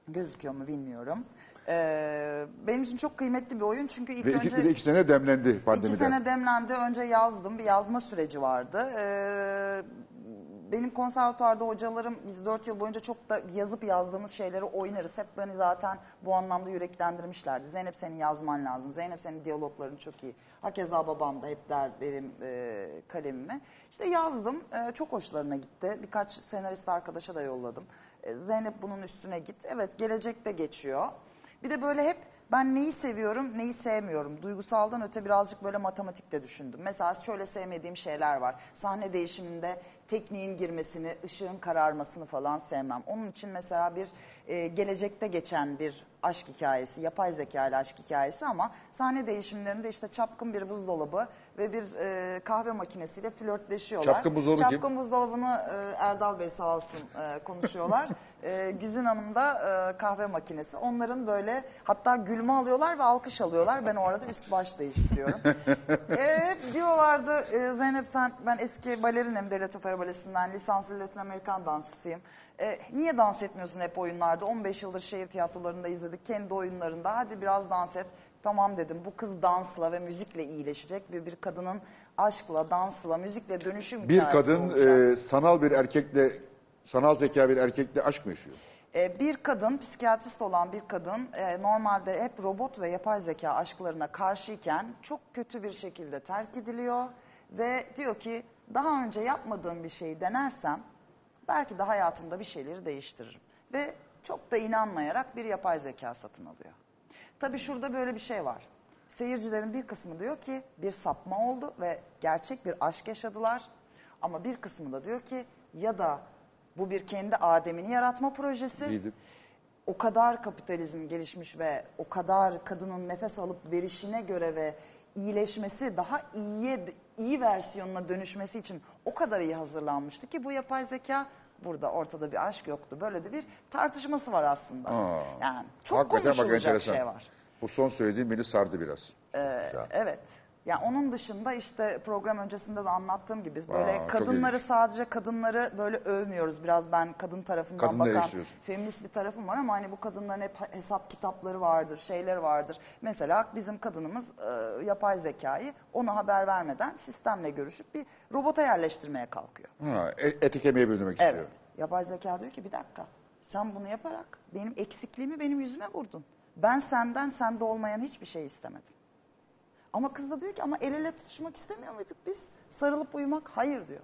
Gözüküyor mu bilmiyorum. Ee, benim için çok kıymetli bir oyun çünkü ilk Ve iki, önce bir de iki sene demlendi iki pandemide. sene demlendi. Önce yazdım. Bir yazma süreci vardı. Ee, benim konservatuarda hocalarım biz dört yıl boyunca çok da yazıp yazdığımız şeyleri oynarız. Hep beni zaten bu anlamda yüreklendirmişlerdi. Zeynep senin yazman lazım. Zeynep senin diyalogların çok iyi. Hakeza babam da hep der benim e, kalemime. İşte yazdım. E, çok hoşlarına gitti. Birkaç senarist arkadaşa da yolladım. E, Zeynep bunun üstüne git. Evet gelecekte geçiyor. Bir de böyle hep ben neyi seviyorum, neyi sevmiyorum. Duygusaldan öte birazcık böyle matematikte düşündüm. Mesela şöyle sevmediğim şeyler var. Sahne değişiminde tekniğin girmesini, ışığın kararmasını falan sevmem. Onun için mesela bir e, gelecekte geçen bir aşk hikayesi, yapay zeka ile aşk hikayesi ama sahne değişimlerinde işte çapkın bir buzdolabı ve bir e, kahve makinesiyle flörtleşiyorlar. Çapkın buzdolabı kim? Çapkın buzdolabını e, Erdal Bey sağ olsun e, konuşuyorlar. [laughs] e, Güzin Hanım da e, kahve makinesi. Onların böyle hatta gülme alıyorlar ve alkış alıyorlar. Ben o arada üst baş değiştiriyorum. [laughs] e, hep diyorlardı e, Zeynep sen ben eski balerinim Devlet Opera Balesi'nden lisanslı Latin Amerikan dansçısıyım. E, niye dans etmiyorsun hep oyunlarda? 15 yıldır şehir tiyatrolarında izledik kendi oyunlarında. Hadi biraz dans et. Tamam dedim bu kız dansla ve müzikle iyileşecek ve bir kadının aşkla, dansla, müzikle dönüşüm Bir kadın olacak. e, sanal bir erkekle, sanal zeka bir erkekle aşk mı yaşıyor? E, bir kadın, psikiyatrist olan bir kadın e, normalde hep robot ve yapay zeka aşklarına karşıyken çok kötü bir şekilde terk ediliyor ve diyor ki daha önce yapmadığım bir şeyi denersem belki de hayatımda bir şeyleri değiştiririm. Ve çok da inanmayarak bir yapay zeka satın alıyor. Tabii şurada böyle bir şey var. Seyircilerin bir kısmı diyor ki bir sapma oldu ve gerçek bir aşk yaşadılar. Ama bir kısmı da diyor ki ya da bu bir kendi Adem'ini yaratma projesi. İyiydi. O kadar kapitalizm gelişmiş ve o kadar kadının nefes alıp verişine göre ve iyileşmesi, daha iyiye iyi versiyonuna dönüşmesi için o kadar iyi hazırlanmıştı ki bu yapay zeka burada ortada bir aşk yoktu. Böyle de bir tartışması var aslında. Yani çok Hakikaten bak konuşulacak enteresan. şey var. Bu son söylediğim beni sardı biraz. Evet. Ya onun dışında işte program öncesinde de anlattığım gibi biz böyle Aa, çok kadınları sadece kadınları böyle övmüyoruz. Biraz ben kadın tarafından Kadını bakan eleştiriyorsun. feminist bir tarafım var ama hani bu kadınların hep hesap kitapları vardır, şeyler vardır. Mesela bizim kadınımız e, yapay zekayı ona haber vermeden sistemle görüşüp bir robota yerleştirmeye kalkıyor. Ha, e- eti kemiğe istiyor. Evet. Yapay zeka diyor ki bir dakika sen bunu yaparak benim eksikliğimi benim yüzüme vurdun. Ben senden sende olmayan hiçbir şey istemedim. Ama kız da diyor ki ama el ele tutuşmak istemiyor muyduk biz? Sarılıp uyumak hayır diyor.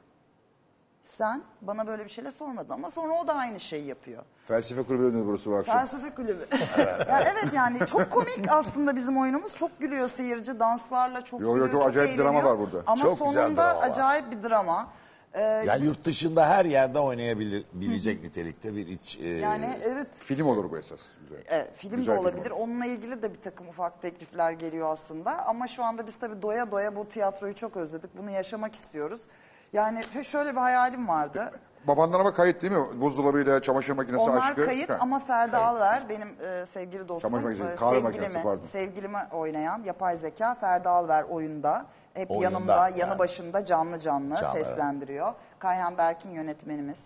Sen bana böyle bir şeyle sormadın ama sonra o da aynı şeyi yapıyor. Felsefe kulübü önünde burası bu akşam. Felsefe kulübü. [laughs] yani evet yani çok komik aslında bizim oyunumuz. Çok gülüyor seyirci danslarla çok Yo, yo, gülüyor, çok acayip drama eğleniyor. var burada. Ama Çok güzel sonunda drama var. acayip bir drama. Ee, Yani yurt dışında her yerde oynayabilir bilecek nitelikte bir iç e, yani evet Film olur bu esas. Güzel. Evet, film Güzel de olabilir. olur. Onunla ilgili de bir takım ufak teklifler geliyor aslında. Ama şu anda biz tabii doya doya bu tiyatroyu çok özledik. Bunu yaşamak istiyoruz. Yani şöyle bir hayalim vardı. [laughs] Babandan ama kayıt değil mi? Buzdolabıyla çamaşır makinesi Onlar aşkı. kayıt Ha. ama Ferdi Alver benim e, sevgili dostum. Çamaşır makinesi, e, kahve sevgilimi, makinesi, pardon. sevgilimi oynayan yapay zeka Ferdi Alver oyunda. Hep Oyunda, yanımda, yani. yanı başında canlı canlı, Canlı, evet. seslendiriyor. Kayhan Berkin yönetmenimiz.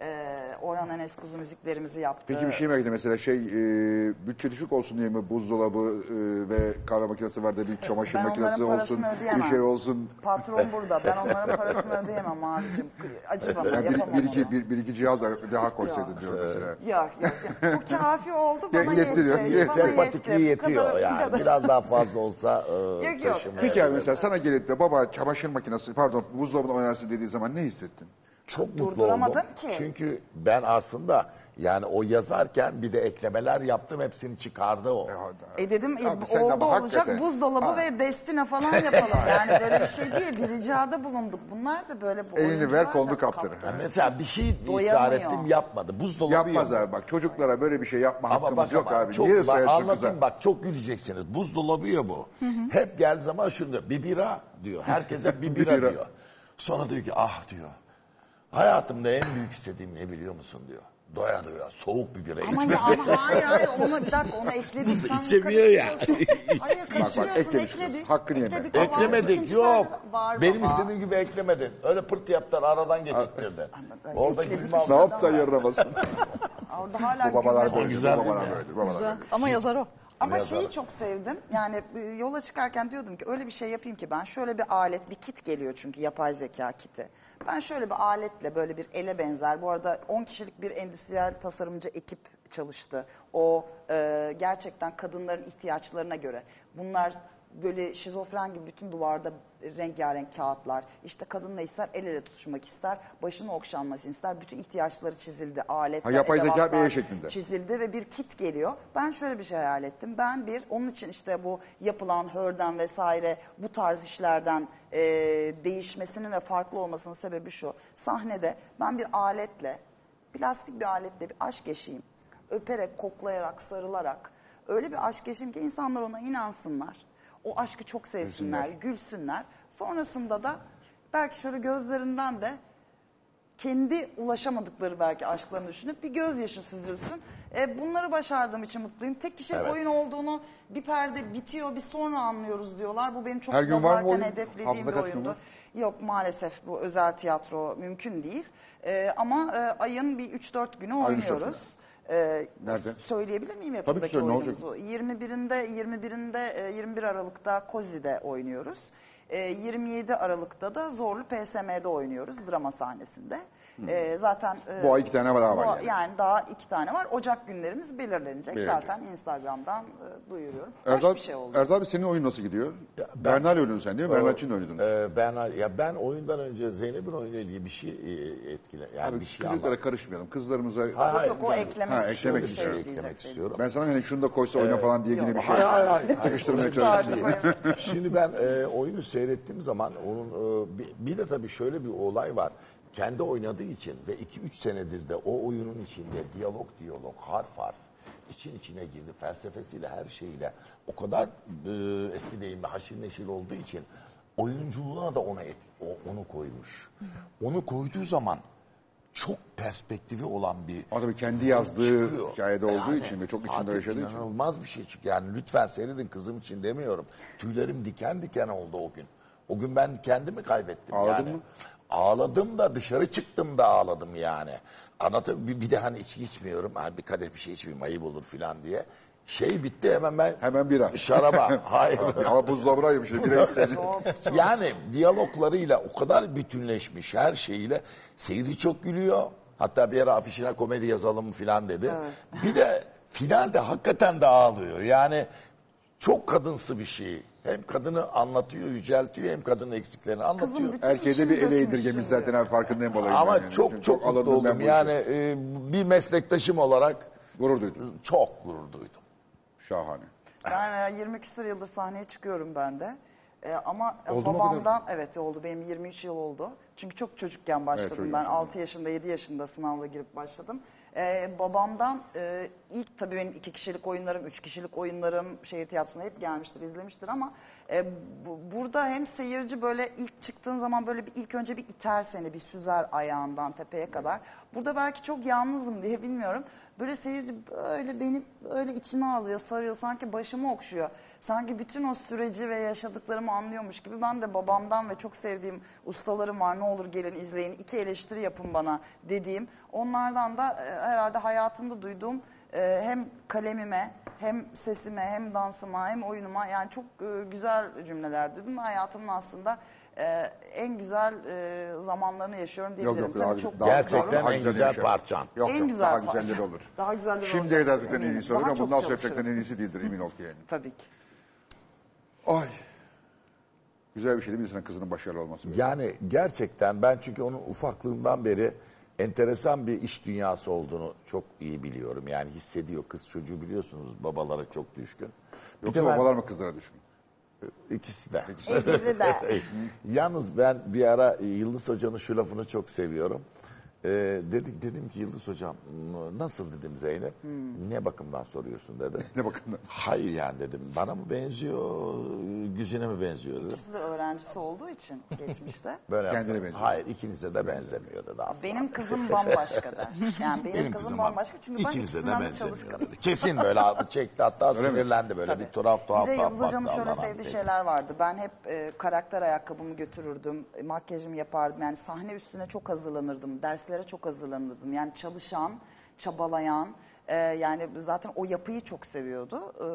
E, Orhan Enes Kuzu müziklerimizi yaptı. Peki bir şey merak ettim mesela şey e, bütçe düşük olsun diye mi buzdolabı e, ve kahve makinesi var da bir çamaşır Ben makinesi olsun ödeyemem. bir şey olsun. Patron [laughs] burada. Ben onların parasını ödeyemem abicim. Acı bana Yani bir, yapamam bir, iki, onu. bir, bir iki cihaz da daha koysaydın diyorum mesela. Yok yok. yok. Bu kafi oldu bana Yetti diyor. Yetti. Sempatikliği yetiyor kadar- yani. kadar. Biraz daha fazla olsa e, Yok, yok. Peki abi mesela sana gelip de baba çamaşır makinesi pardon buzdolabını oynarsın dediği zaman ne hissettin? Çok mutlu oldum. Ki. Çünkü ben aslında yani o yazarken bir de eklemeler yaptım hepsini çıkardı o. E dedim e, Abi sen de oldu ama olacak hakikaten- buzdolabı Ha. ve destine falan yapalım. [laughs] Yani böyle bir şey değil. Bir ricada bulunduk. Bunlar da böyle bu Elini ver, oyuncular kolunu da kaptır. Yani mesela bir şey Doyamıyor. ısrar ettim yapmadı. Buzdolabı Yapmaz yok. abi bak çocuklara böyle bir şey yapma Ama hakkımız bak yok ama abi. çok, Niye bak, ediyorsun anlatayım kıza? bak çok güleceksiniz. Buzdolabı ya bu. Hep geldiği zaman şunu diyor. Bir bira diyor. Herkese bir bira, [laughs] Bir bira. diyor. Sonra diyor ki ah diyor. Hayatımda en büyük istediğim ne biliyor musun diyor. Doya doya soğuk bir bira Ama içmek. ya ama [laughs] hayır hayır onu bir dakika. Buz Sen içemiyor ya. [laughs] Hayır kaçırıyorsun ekledik. Hakkını yeme. Ekledik, ama Eklemedik ikinci yok. perde Var Benim baba. istediğim gibi eklemedin. Öyle pırt yaptılar aradan geçittirdin. Orada ekledik gülme işte. Ne aldı. yapsan yarınamasın. [laughs] Orada hala bu babalar gülme- böyle. güzel Bu babalar mi? babalar Güzel. Ama yazar o. Ama şeyi çok sevdim. Yani e, yola çıkarken diyordum ki öyle bir şey yapayım ki ben şöyle bir alet, bir kit geliyor çünkü yapay zeka kiti. Ben şöyle bir aletle böyle bir ele benzer. Bu arada 10 kişilik bir endüstriyel tasarımcı ekip çalıştı. O e, gerçekten kadınların ihtiyaçlarına göre. Bunlar böyle şizofren gibi bütün duvarda rengarenk kağıtlar. İşte kadın ne ister? El ele tutuşmak ister. Başının okşanmasını ister. Bütün ihtiyaçları çizildi. Aletler, Ha, yapay zeka bir şeklinde. çizildi ve bir kit geliyor. Ben şöyle bir şey hayal ettim. Ben bir, onun için işte bu yapılan hörden vesaire bu tarz işlerden e, değişmesinin ve farklı olmasının sebebi şu. Sahnede ben bir aletle, plastik bir aletle bir aşk yaşayayım. Öperek, koklayarak, sarılarak. Öyle bir aşk yaşayayım ki insanlar ona inansınlar. O aşkı çok sevsinler, gülsünler. Sonrasında da belki şöyle gözlerinden de kendi ulaşamadıkları belki aşklarını düşünüp bir gözyaşı süzülsün. E, bunları başardığım için mutluyum. Tek kişilik Evet. oyun olduğunu bir perde bitiyor bir sonra anlıyoruz diyorlar. Bu benim çok Her gün var mı yazarken oyun? hedeflediğim Haftada bir kaç gün oyundu. var? Yok maalesef bu özel tiyatro mümkün değil. E, ama e, ayın bir 3-4 günü oynuyoruz. E, Nerede? Söyleyebilir miyim Tabii yakındaki ki söyle, ne olacak? oyunumuzu? 21'inde 21'inde e, 21 Aralık'ta Kozi'de oynuyoruz. E, 27 Aralık'ta da Zorlu PSM'de oynuyoruz drama sahnesinde. E, zaten e, Bu ay iki tane daha var bu- yani. daha iki tane var. Ocak günlerimiz belirlenecek. Belirlenecek. Zaten Instagram'dan e, duyuruyorum. Hoş Erdal, bir şey oldu. Erdal abi senin oyun nasıl gidiyor? Bernal oynuyordun sen değil mi? Bernal için oynuyordun. Ee, ben ya ben oyundan önce Zeynep'in oyunuyla ilgili bir şey e, etkile yani Abi bir şey çocuklara anlat. karışmayalım. Kızlarımıza... Yok yok o eklemek, Ha, eklemek bir şey söyleyecek eklemek istiyorum. Ben sana hani şunu da koysa oyna falan diye yine bir şey Hayır, hayır, çalıştım. Artık Şimdi ben e, oyunu seyrettiğim zaman onun e, bir, bir de tabii şöyle bir olay var. Kendi oynadığı için ve 2-3 senedir de o oyunun içinde diyalog diyalog, harf harf için içine girdi. Felsefesiyle her şeyiyle o kadar e, eski deyimle haşir neşir olduğu için oyunculuğuna da ona et, o- onu koymuş. Onu koyduğu zaman çok perspektifi olan bir tabii kendi yazdığı çıkıyor. hikayede olduğu Yani için ve çok içinde yaşadığı için. inanılmaz bir şey çıkıyor. Yani lütfen seyredin kızım için demiyorum. Tüylerim diken diken oldu o gün. O gün ben kendimi kaybettim Ağladın yani. mı? Ağladım da dışarı çıktım da ağladım yani. Anlatayım bir, bir de hani içki içmiyorum. Hani bir kadeh bir şey içmeyeyim ayıp olur filan diye. Şey bitti hemen ben Hemen bira. şaraba. [laughs] Hayır. Ama buzdolabına şey. Bira içseydi. Yani diyaloglarıyla o kadar bütünleşmiş her şeyiyle seyirci çok gülüyor. Hatta bir ara afişine komedi yazalım filan dedi. Bir de finalde hakikaten de ağlıyor. Yani çok kadınsı bir şey. Hem kadını anlatıyor, yüceltiyor hem kadının eksiklerini anlatıyor. Kızım bütün Erkeğe içini bir ele dökmüşsün zaten abi farkındayım olayın. Ama çok çok, mutlu oldum. Yani e, bir meslektaşım olarak Gurur duydum. çok gurur duydum. Şahane. Ben e, 20 küsur yıldır sahneye çıkıyorum ben de. E, ama e, Oldu mu o babamdan evet oldu benim 23 yıl oldu. Çünkü çok çocukken başladım ben yaşlı. 6 yaşında 7 yaşında sınavla girip başladım. E, babamdan e, ilk tabii benim iki kişilik oyunlarım, üç kişilik oyunlarım şehir tiyatrosuna hep gelmiştir, izlemiştir ama e, bu- burada hem seyirci böyle ilk çıktığın zaman böyle bir ilk önce bir iter seni, bir süzer ayağından tepeye kadar. Burada belki çok yalnızım diye bilmiyorum. Böyle seyirci böyle beni böyle içine alıyor, sarıyor, sanki başımı okşuyor. Sanki bütün o süreci ve yaşadıklarımı anlıyormuş gibi ben de babamdan ve çok sevdiğim ustalarım var ne olur gelin izleyin iki eleştiri yapın bana dediğim onlardan da e, herhalde hayatımda duyduğum e, hem kalemime hem sesime hem dansıma hem oyunuma yani çok e, güzel cümleler duydum. Hayatımın aslında e, en güzel e, zamanlarını yaşıyorum diyebilirim. yok. Tabii daha- çok daha- Gerçekten daha en güzel güzel parçan. Yok En yok güzel daha parça. güzelleri olur. Daha güzelleri Şimdi olacak, Eda Türk'ten en eminim. iyisi olur Daha ama çok bundan sonra çalışırım. en iyisi değildir emin ol ki yani. [laughs] Tabii ki. Ay. Güzel bir şey değil mi insanın kızının başarılı olması? Yani gerçekten ben çünkü onun ufaklığından beri enteresan bir iş dünyası olduğunu çok iyi biliyorum. Yani hissediyor kız çocuğu biliyorsunuz babalara çok düşkün. Bir Yoksa de ben- babalar mı kızlara düşkün? İkisi de. İkisi de. [laughs] Yalnız ben bir ara Yıldız Hoca'nın şu lafını çok seviyorum. Ee, dedik dedim ki Yıldız Hocam nasıl dedim Zeynep? Ne bakımdan soruyorsun dedi. [laughs] Ne bakımdan? Hayır yani dedim. Bana mı benziyor, Güzine mi benziyor dedi. İkisi de öğrencisi olduğu için geçmişte. [laughs] Böyle Kendine yaptım. benziyor. Hayır ikinize de benzemiyor dedi aslında. Benim [laughs] kızım bambaşka der. Yani benim, Benim kızım, kızım bambaşka çünkü ben ikinize de ikisinden de benzemiyor dedi. Kesin böyle çekti hatta Öyle sinirlendi böyle Tabii. bir tuhaf tuhaf Bir de Yıldız Hocam'ın şöyle sevdiği şeyler vardı. Ben hep e, karakter ayakkabımı götürürdüm, e, makyajımı yapardım. Yani sahne üstüne çok hazırlanırdım, derslere çok hazırlanırdım. Yani çalışan, çabalayan, e, yani zaten o yapıyı çok seviyordu. E,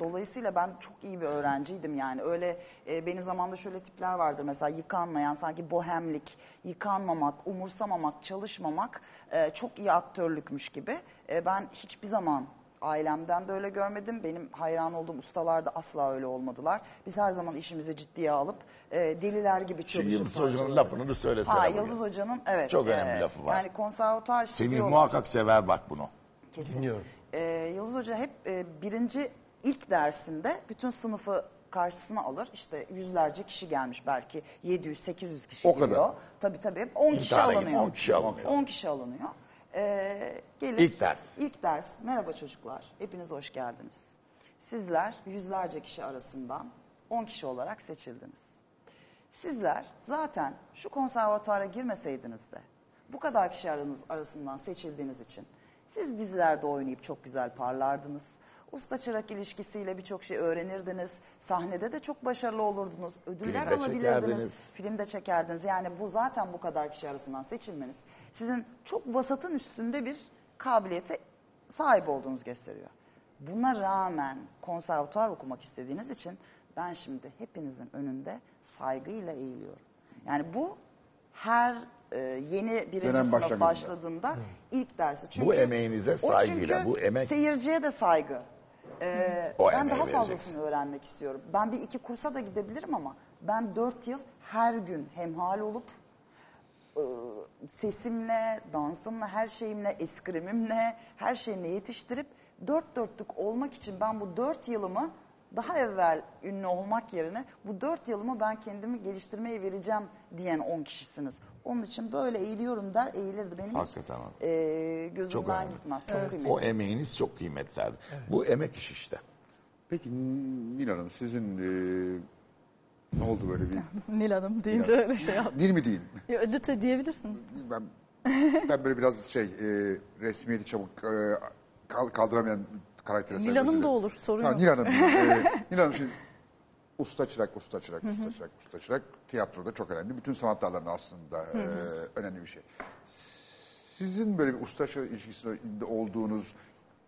dolayısıyla ben çok iyi bir öğrenciydim yani. Öyle e, benim zamanımda şöyle tipler vardır mesela yıkanmayan, sanki bohemlik, yıkanmamak, umursamamak, çalışmamak e, çok iyi aktörlükmüş gibi. E, ben hiçbir zaman Ailemden de öyle görmedim. Benim hayran olduğum ustalar da asla öyle olmadılar. Biz her zaman işimizi ciddiye alıp e, deliler gibi Şu çalıştık. Yıldız Hoca'nın lafını bir söylesene. Ha, bugün. Yıldız Hoca'nın evet. Çok önemli lafı var. Yani konservatuar Semih muhakkak sever bak bunu. Kesin. Dinliyorum. Ee, Yıldız Hoca hep e, birinci ilk dersinde bütün sınıfı karşısına alır. İşte yüzlerce kişi gelmiş belki 700-800 kişi O kadar. geliyor. Tabii tabii. 10 kişi tane gibi, alınıyor. 10 kişi alınıyor. 10 kişi alınıyor. Ee, gelir, İlk ders. İlk ders. Merhaba çocuklar. Hepiniz hoş geldiniz. Sizler yüzlerce kişi arasından 10 kişi olarak seçildiniz. Sizler zaten şu konservatuara girmeseydiniz de bu kadar kişi aranız arasından seçildiğiniz için siz dizilerde oynayıp çok güzel parlardınız. Usta çırak ilişkisiyle birçok şey öğrenirdiniz. Sahnede de çok başarılı olurdunuz. Ödüller Filmde alabilirdiniz. çekerdiniz. Filmde çekerdiniz. Yani bu zaten bu kadar kişi arasından seçilmeniz sizin çok vasatın üstünde bir kabiliyete sahip olduğunuzu gösteriyor. Buna rağmen konservatuar okumak istediğiniz için ben şimdi hepinizin önünde saygıyla eğiliyorum. Yani bu her e, yeni birinci Dönem sınıf başlangıcında. başladığında ilk dersi. Çünkü, Bu emeğinize o saygıyla, çünkü bu emek- seyirciye de saygı. Ee, O ben emeği daha vereceksin. fazlasını öğrenmek istiyorum. Ben bir iki kursa da gidebilirim ama ben dört yıl her gün hemhal olup e, sesimle, dansımla, her şeyimle, eskrimimle, her şeyimle yetiştirip dört dörtlük olmak için ben bu dört yılımı daha evvel ünlü olmak yerine bu dört yılımı ben kendimi geliştirmeye vereceğim diyen on kişisiniz. Onun için böyle eğiliyorum der eğilirdi. Benim Hakikaten hiç e, gözümden Çok önemli. gitmez. Çok kıymetli. O emeğiniz çok kıymetli abi. Bu emek iş işte. Peki Nil Hanım sizin e, ne oldu böyle bir... [laughs] Nil Hanım deyince öyle şey yaptım. Dil mi değil? Ya, Ödüte diyebilirsin. Ben, ben böyle biraz şey e, resmiyeti çabuk e, kal- kaldıramayan karaktere Nil sahip özür da olur sorun Ha, yok. Nil Hanım. [laughs] e, Nil Hanım şimdi usta çırak, usta çırak, usta çırak, usta çırak. Tiyatroda çok önemli. Bütün sanat dallarında aslında e, önemli bir şey. Sizin böyle bir usta çırak ilişkisinde olduğunuz,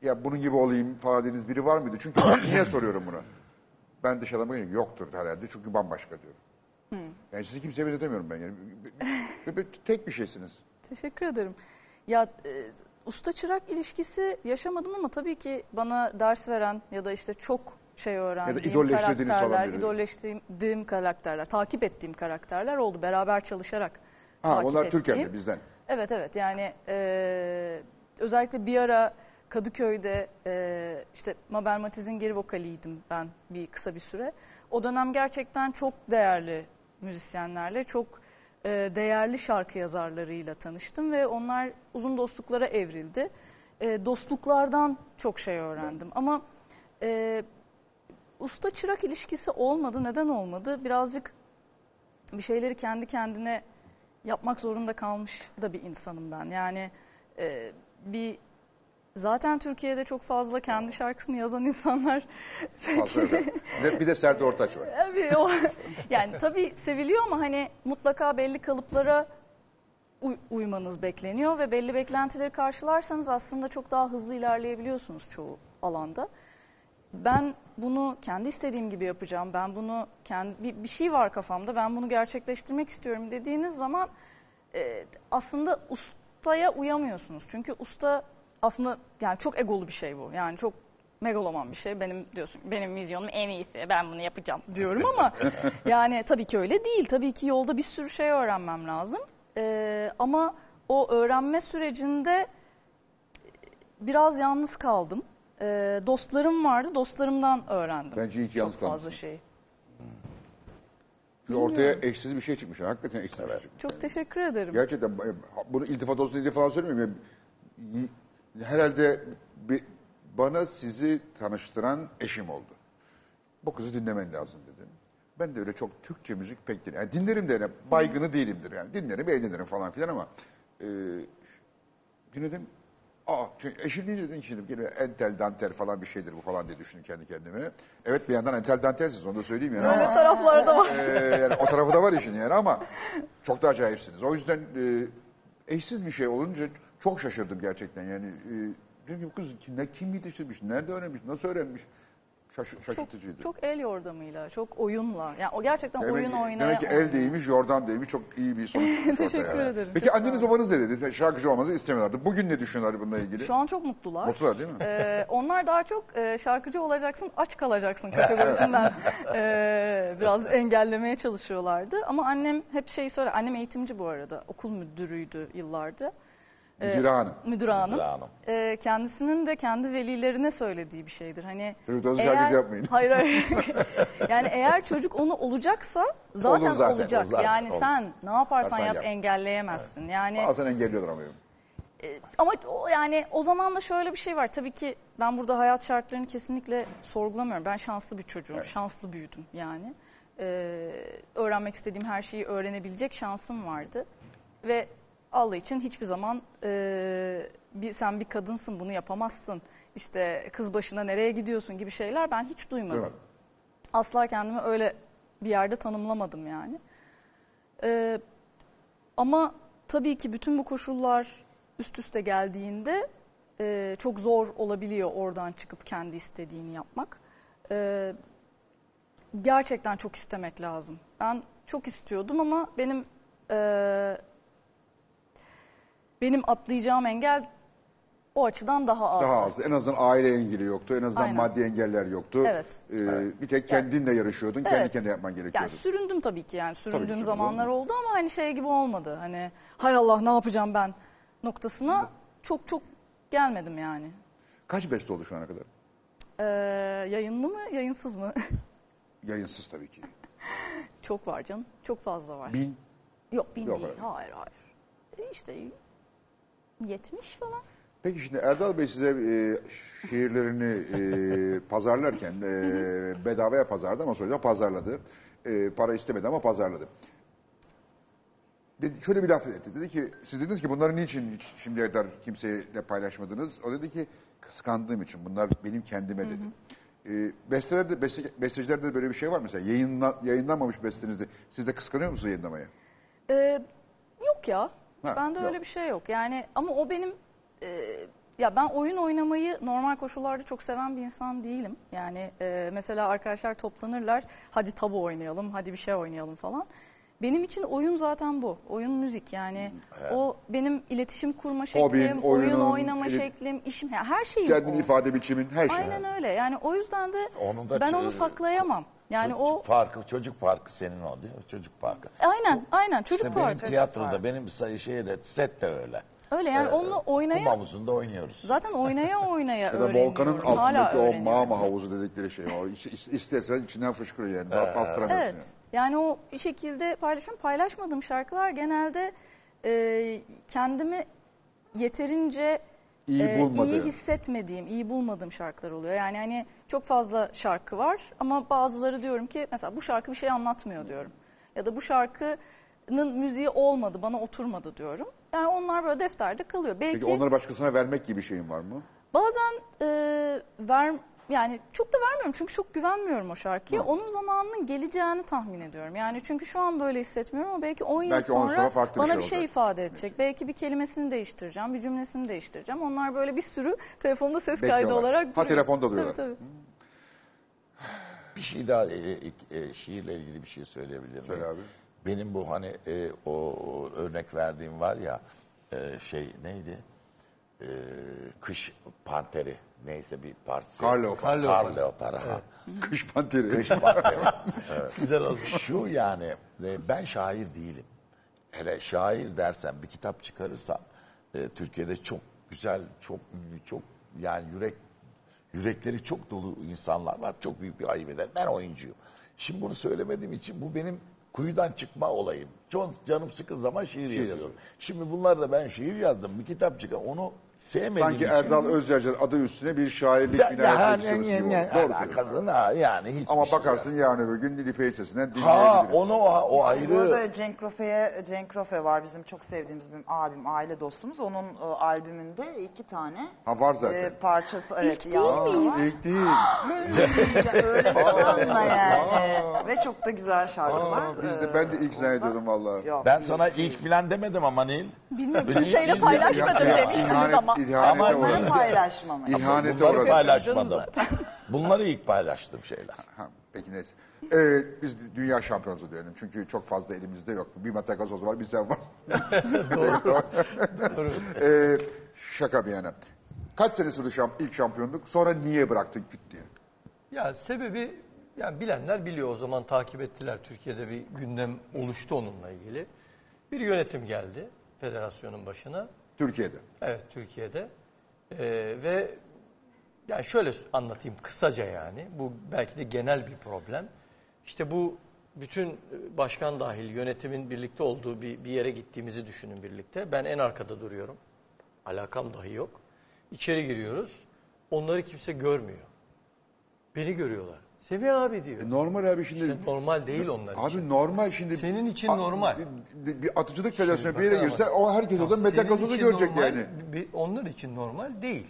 ya bunun gibi olayım falan dediğiniz biri var mıydı? Çünkü niye soruyorum bunu? Ben dışarıdan bakıyorum yoktur herhalde çünkü bambaşka diyorum. Yani sizi kimseye benzetemiyorum ben yani. Bir- bir- Tek bir şeysiniz. Teşekkür ederim. Ya e, usta çırak ilişkisi yaşamadım ama tabii ki bana ders veren ya da işte çok şey öğrendiğim idolleştirdiğiniz falan karakterler, biri. idolleştirdiğim karakterler, takip ettiğim karakterler oldu. Beraber çalışarak Ha, takip onlar ettiğim. Türkiye'de bizden. Evet evet yani e, özellikle bir ara Kadıköy'de e, işte Mabel Matiz'in geri vokaliydim ben bir kısa bir süre. O dönem gerçekten çok değerli müzisyenlerle, çok değerli şarkı yazarlarıyla tanıştım ve onlar uzun dostluklara evrildi. E, dostluklardan çok şey öğrendim ama e, usta çırak ilişkisi olmadı. Neden olmadı? Birazcık bir şeyleri kendi kendine yapmak zorunda kalmış da bir insanım ben. Yani e, bir zaten Türkiye'de çok fazla kendi şarkısını yazan insanlar [laughs] Fazla. Bir de- bir de Serdar Ortaç var. Tabii o, yani tabii seviliyor ama hani mutlaka belli kalıplara uy- uymanız bekleniyor ve belli beklentileri karşılarsanız aslında çok daha hızlı ilerleyebiliyorsunuz çoğu alanda. Ben bunu kendi istediğim gibi yapacağım. Ben bunu kendi bir, bir şey var kafamda. Ben bunu gerçekleştirmek istiyorum dediğiniz zaman e, aslında ustaya uyamıyorsunuz. Çünkü usta aslında yani çok egolu bir şey bu. Yani çok megaloman bir şey. Benim diyorsun benim vizyonum en iyisi. Ben bunu yapacağım diyorum ama [laughs] yani tabii ki öyle değil. Tabii ki yolda bir sürü şey öğrenmem lazım. E, ama o öğrenme sürecinde biraz yalnız kaldım. E, dostlarım vardı. Dostlarımdan öğrendim. Bence iyi ki çok yalnız fazla kalmışsın. şey. Çünkü ortaya eşsiz bir şey çıkmış. Hakikaten eşsiz bir şey çıkmış. Çok teşekkür ederim. Gerçekten e, bunu iltifat olsun diye falan söylemiyorum. Yani, y- herhalde bir- bana sizi tanıştıran eşim oldu. Bu kızı dinlemen lazım dedim. Ben de öyle çok Türkçe müzik pek dinlerim. Yani dinlerim de yani baygını değilimdir yani. Dinlerim, eğlenirim falan filan ama e, dinledim. Aa, çünkü eşim deyince dedim şimdi gene entel dantel falan bir şeydir bu falan diye düşündüm kendi kendime. Evet bir yandan entel dantelsiz onu da söyleyeyim yani ama. taraflarda var. Ee, yani o tarafı da var işin yani ama çok da acayipsiniz. O yüzden e, eşsiz bir şey olunca çok şaşırdım gerçekten. Yani e, dedim ki bu kız ne, kim yetiştirmiş, nerede öğrenmiş, nasıl öğrenmiş? Şaş, Çok, şaşırtıcıydı. çok el yordamıyla, çok oyunla. Yani o gerçekten oyun ki- oynaya demek ki el değmiş, yordan değmiş. Çok iyi bir sonuç çıkmış [laughs] ortaya. Teşekkür ederim. Peki Çok anneniz babanız ne dedi? Şarkıcı olmanızı istemiyorlardı. Bugün ne düşünüyorlar bununla ilgili? Şu an çok mutlular. Mutlular değil mi? Ee, onlar daha çok e, şarkıcı olacaksın, aç kalacaksın [laughs] kategorisinden e, biraz engellemeye çalışıyorlardı. Ama annem hep şey söyler. Annem eğitimci bu arada. Okul müdürüydü yıllarca. Müdüre hanım. Müdür hanım. Müdür hanım. Ee, kendisinin de kendi velilerine söylediği bir şeydir. Hani Çocuklarınızı şarkıcı yapmayın. Hayır hayır. [laughs] yani eğer çocuk onu olacaksa zaten, Olur zaten, olacak. o zaten yani olur. sen ne yaparsan Yaparsan yap, yap. engelleyemezsin. Yani Bazen engelliyorlar ama. ama o yani o zaman da şöyle bir şey var. Tabii ki ben burada hayat şartlarını kesinlikle sorgulamıyorum. Ben şanslı bir çocuğum. Şanslı büyüdüm yani. Ee, öğrenmek istediğim her şeyi öğrenebilecek şansım vardı. Ve Allah için hiçbir zaman e, bir, sen bir kadınsın bunu yapamazsın. İşte kız başına nereye gidiyorsun gibi şeyler ben hiç duymadım. Asla kendimi öyle bir yerde tanımlamadım yani. Ee, ama tabii ki bütün bu koşullar üst üste geldiğinde e, çok zor olabiliyor oradan çıkıp kendi istediğini yapmak. Ee, gerçekten çok istemek lazım. Ben çok istiyordum ama benim e, benim atlayacağım engel o açıdan daha az. Daha az. En azından aile engeli yoktu. En azından Aynen. maddi engeller yoktu. Evet. Ee, Bir tek kendinle yarışıyordun. Kendi Evet. kendine yapman gerekiyordu. Yani süründüm tabii ki yani süründüğüm süründün, zamanlar oldu. oldu ama hani şey gibi olmadı. Hani hay Allah ne yapacağım ben noktasına çok çok gelmedim yani. Kaç beste oldu şu ana kadar? Ee, yayınlı mı yayınsız mı? [laughs] Yayınsız tabii ki. çok var canım çok fazla var. Bin. Yok bin Yok, değil öyle. hayır hayır. E işte 70 falan. Peki şimdi Erdal Bey size e, şiirlerini e, pazarlarken e, bedavaya pazarladı ama sonra pazarladı. E, para istemedi ama pazarladı. Dedi, şöyle bir laf etti. Dedi ki siz dediniz ki bunları niçin şimdiye kadar kimseyle paylaşmadınız? O dedi ki kıskandığım için bunlar benim kendime dedi. E, bestelerde, beste, bestecilerde de böyle bir şey var mı? mesela yayınla, yayınlanmamış bestenizi siz de kıskanıyor musunuz yayınlamaya? Ee, yok ya. Ha, Bende yok. öyle bir şey yok. Yani ama o benim e, ya ben oyun oynamayı normal koşullarda çok seven bir insan değilim. Yani e, mesela arkadaşlar toplanırlar. Hadi tabu oynayalım, hadi bir şey oynayalım falan. benim için oyun zaten bu. Oyun müzik yani. O benim iletişim kurma şeklim, Hobin, oyun oyunun, oynama ili- şeklim, işim her şeyim Kendini o. ifade biçimin her şey. Aynen öyle. Yani o yüzden de onun da ben onu saklayamam. Yani çocuk o farkı, çocuk farkı senin o değil mi? Çocuk farkı. aynen aynen çocuk İşte benim parkı. tiyatroda, benim sayı şeyde, set de öyle. Öyle yani onunla Kum oynaya havuzunda oynuyoruz. zaten oynaya [laughs] oynaya Ya da öğreniyorum. volkanın Hala altındaki o öğreniyorum. mağma havuzu dedikleri şey. O istersen içinden fışkırıyor yani. Daha bastıramıyorsun Evet. yani. Yani o bir şekilde paylaşıyorum. Paylaşmadığım şarkılar genelde e, kendimi yeterince İyi e, iyi hissetmediğim, iyi bulmadığım şarkılar oluyor. Yani hani çok fazla şarkı var ama bazıları diyorum ki mesela bu şarkı bir şey anlatmıyor diyorum. Ya da bu şarkının müziği olmadı, bana oturmadı diyorum. Yani onlar böyle defterde kalıyor. Belki Peki onları başkasına vermek gibi şeyin var mı? Bazen e, ver yani çok da vermiyorum çünkü çok güvenmiyorum o şarkıya. Onun zamanının geleceğini tahmin ediyorum. Yani çünkü şu an böyle hissetmiyorum ama belki 10 yıl Belki on sonra, sonra bir bana şey bir şey olacak. ifade edecek. Belki bir kelimesini değiştireceğim, bir cümlesini değiştireceğim. Onlar böyle bir sürü telefonda ses kaydı olarak Ha, duruyor. telefonda duruyorlar. Tabii tabii. Bir şey daha e, e, e, şiirle ilgili bir şey söyleyebilirim. Söyle abi. Benim bu hani e, o, o örnek verdiğim var ya e, şey neydi? E, kış panteri neyse bir parça. Kar leopar. Kar leopar. ha. Kış panteri. Kış panteri. [laughs] Güzel olmuş. Şu yani e, ben şair değilim. Hele şair dersen bir kitap çıkarırsam e, Türkiye'de çok güzel, çok ünlü, çok yani yürek yürekleri çok dolu insanlar var. Çok büyük bir ayıp eder. Ben oyuncuyum. Şimdi bunu söylemediğim için bu benim kuyudan çıkma olayım. Çok canım sıkın zaman şiir, yazıyorum. Şimdi bunlar da ben şiir yazdım. Bir kitap çıkar. Onu sevmediğim Sanki için. Erdal Özyacır adı üstüne bir şairlik Ya- minaresi ya- istiyoruz ya- gibi ya- oldu. Doğru söylüyorsun. alakasını ha, yani hiçbir Ama şey bakarsın yarın öbür gün Nilüfer Sesi'nden Ha dinleyebiliriz. onu o, o ayrı. Burada Cenk Rofe'ye Cenk Rofe var bizim çok sevdiğimiz bir abim, aile dostumuz. Onun e, albümünde iki tane Ha, var zaten. e, parçası evet İlk değil mi? var. İlk değil. Ya Öyle sanma yani. Ve çok da güzel şarkılar. Aa, biz de, Ee, ben de ilk zannediyordum valla. Yok, Ben sana ilk filan demedim ama Nil. Bilmiyorum kimseyle paylaşmadım ya- demiştiniz ihanet- ama. İhanete Ama- Bunları uğradım. paylaşmamış. İhanete Bunları paylaşmadım. [laughs] Bunları ilk paylaştığım şeyler. Ha, peki neyse. Ee, biz dünya şampiyonası diyelim. Çünkü çok fazla elimizde yok. Bir Mete Gazoz var, bir sen var. [laughs] Doğru. ee, şaka bir yana. Kaç sene sürdü şamp ilk şampiyonluk? Sonra niye bıraktın küt diye? Ya sebebi yani bilenler biliyor o zaman takip ettiler. Türkiye'de bir gündem oluştu onunla ilgili. Bir yönetim geldi federasyonun başına. Türkiye'de. Evet Türkiye'de. Ee, ve yani şöyle anlatayım kısaca yani. Bu belki de genel bir problem. İşte bu bütün başkan dahil yönetimin birlikte olduğu bir, bir yere gittiğimizi düşünün birlikte. Ben en arkada duruyorum. Alakam dahi yok. İçeri giriyoruz. Onları kimse görmüyor. Beni görüyorlar. Semih abi diyor. E, normal abi şimdi. İşte normal değil onlar için. Abi normal şimdi. Senin için A- normal. Bir, bir atıcılık federasyonu bir yere girse o herkes orada için görecek normal, yani. bir- onlar için normal değil.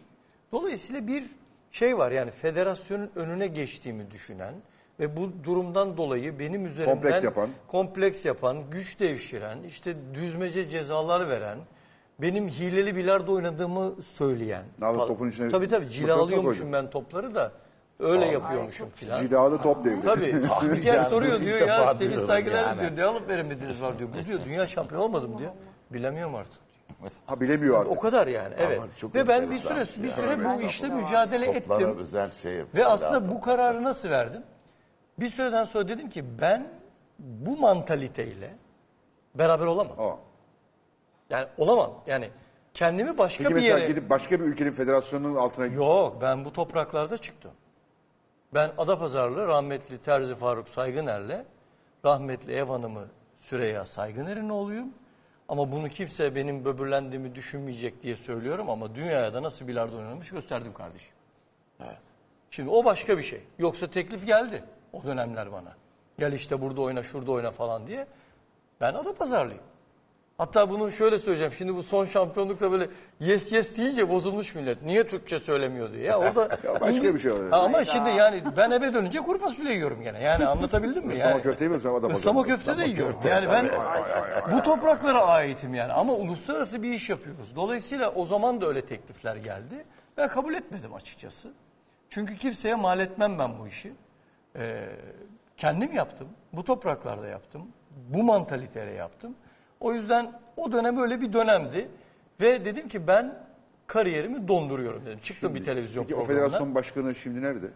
Dolayısıyla bir şey var yani federasyonun önüne geçtiğimi düşünen ve bu durumdan dolayı benim üzerimden Kompleks yapan. kompleks yapan, güç devşiren, işte düzmece cezalar veren, benim hileli bilardo oynadığımı söyleyen. Falan. topun içine Tabii tabii cilalıyormuşum ben topları da öyle yapıyormuşum filan. Cilalı top devri. Tabii. [laughs] Yani soruyor diyor ya duyuyorum saygılar yani. diyor. Ne alıp veremediniz var diyor. Bu diyor dünya şampiyonu olmadım diyor. Bilemiyorum artık. Ha bilemiyor artık. O kadar yani evet. çok Ve ben bir süre bir ya. süre bu işte mücadele Toplara ettim. özel şey Ve aslında bu kararı nasıl verdim? Bir süreden sonra dedim ki ben bu mantaliteyle beraber olamam. Aa. Yani olamam. Yani kendimi başka Peki bir mesela yere... gidip başka bir ülkenin federasyonunun altına Yok ben bu topraklarda çıktım. Ben Adapazarlı rahmetli Terzi Faruk Saygıner'le rahmetli ev hanımı Süreyya Saygıner'in oğluyum. Ama bunu kimse benim böbürlendiğimi düşünmeyecek diye söylüyorum ama dünyaya da nasıl bilardo oynanmış gösterdim kardeşim. Şimdi o başka bir şey. Yoksa teklif geldi o dönemler bana. Gel işte burada oyna şurada oyna falan diye. Ben Adapazarlıyım. Hatta bunu şöyle söyleyeceğim. Şimdi bu son şampiyonlukta böyle yes yes deyince bozulmuş millet. Niye Türkçe söylemiyor diye. Ya orada [laughs] Ya başka bir şey oluyor. Ha, ama şimdi yani ben eve dönünce kuru fasulye yiyorum gene. Yani anlatabildim mi? Islama Yani, köfte mi sen adam Islama köfte de yiyorum. Yani ben bu topraklara aitim yani. Ama uluslararası bir iş yapıyoruz. Dolayısıyla o zaman da öyle teklifler geldi. Ben kabul etmedim açıkçası. Çünkü kimseye mal etmem ben bu işi. Ee, kendim yaptım. Bu topraklarda yaptım. bu mantaliteyle yaptım. O yüzden o dönem öyle bir dönemdi. Ve dedim ki ben kariyerimi donduruyorum dedim. Çıktım bir televizyon Peki o programına. federasyon başkanı şimdi nerede?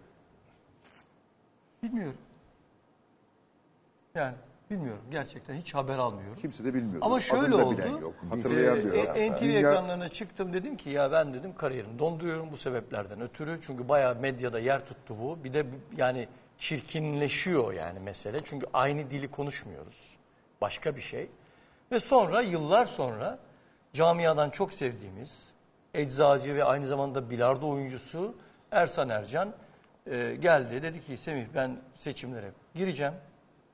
Bilmiyorum. Yani bilmiyorum gerçekten hiç haber almıyorum. Kimse de bilmiyor. Ama şöyle Adını oldu. yok. Hatırlayan Ee, e, NTV Dünya- ekranlarına çıktım dedim ki ya ben dedim kariyerimi donduruyorum bu sebeplerden ötürü. Çünkü bayağı medyada yer tuttu bu. Bir de yani çirkinleşiyor yani mesele. Çünkü aynı dili konuşmuyoruz. Başka bir şey. Ve sonra yıllar sonra camiadan çok sevdiğimiz eczacı ve aynı zamanda bilardo oyuncusu Ersan Ercan e, geldi. Dedi ki Semih ben seçimlere gireceğim.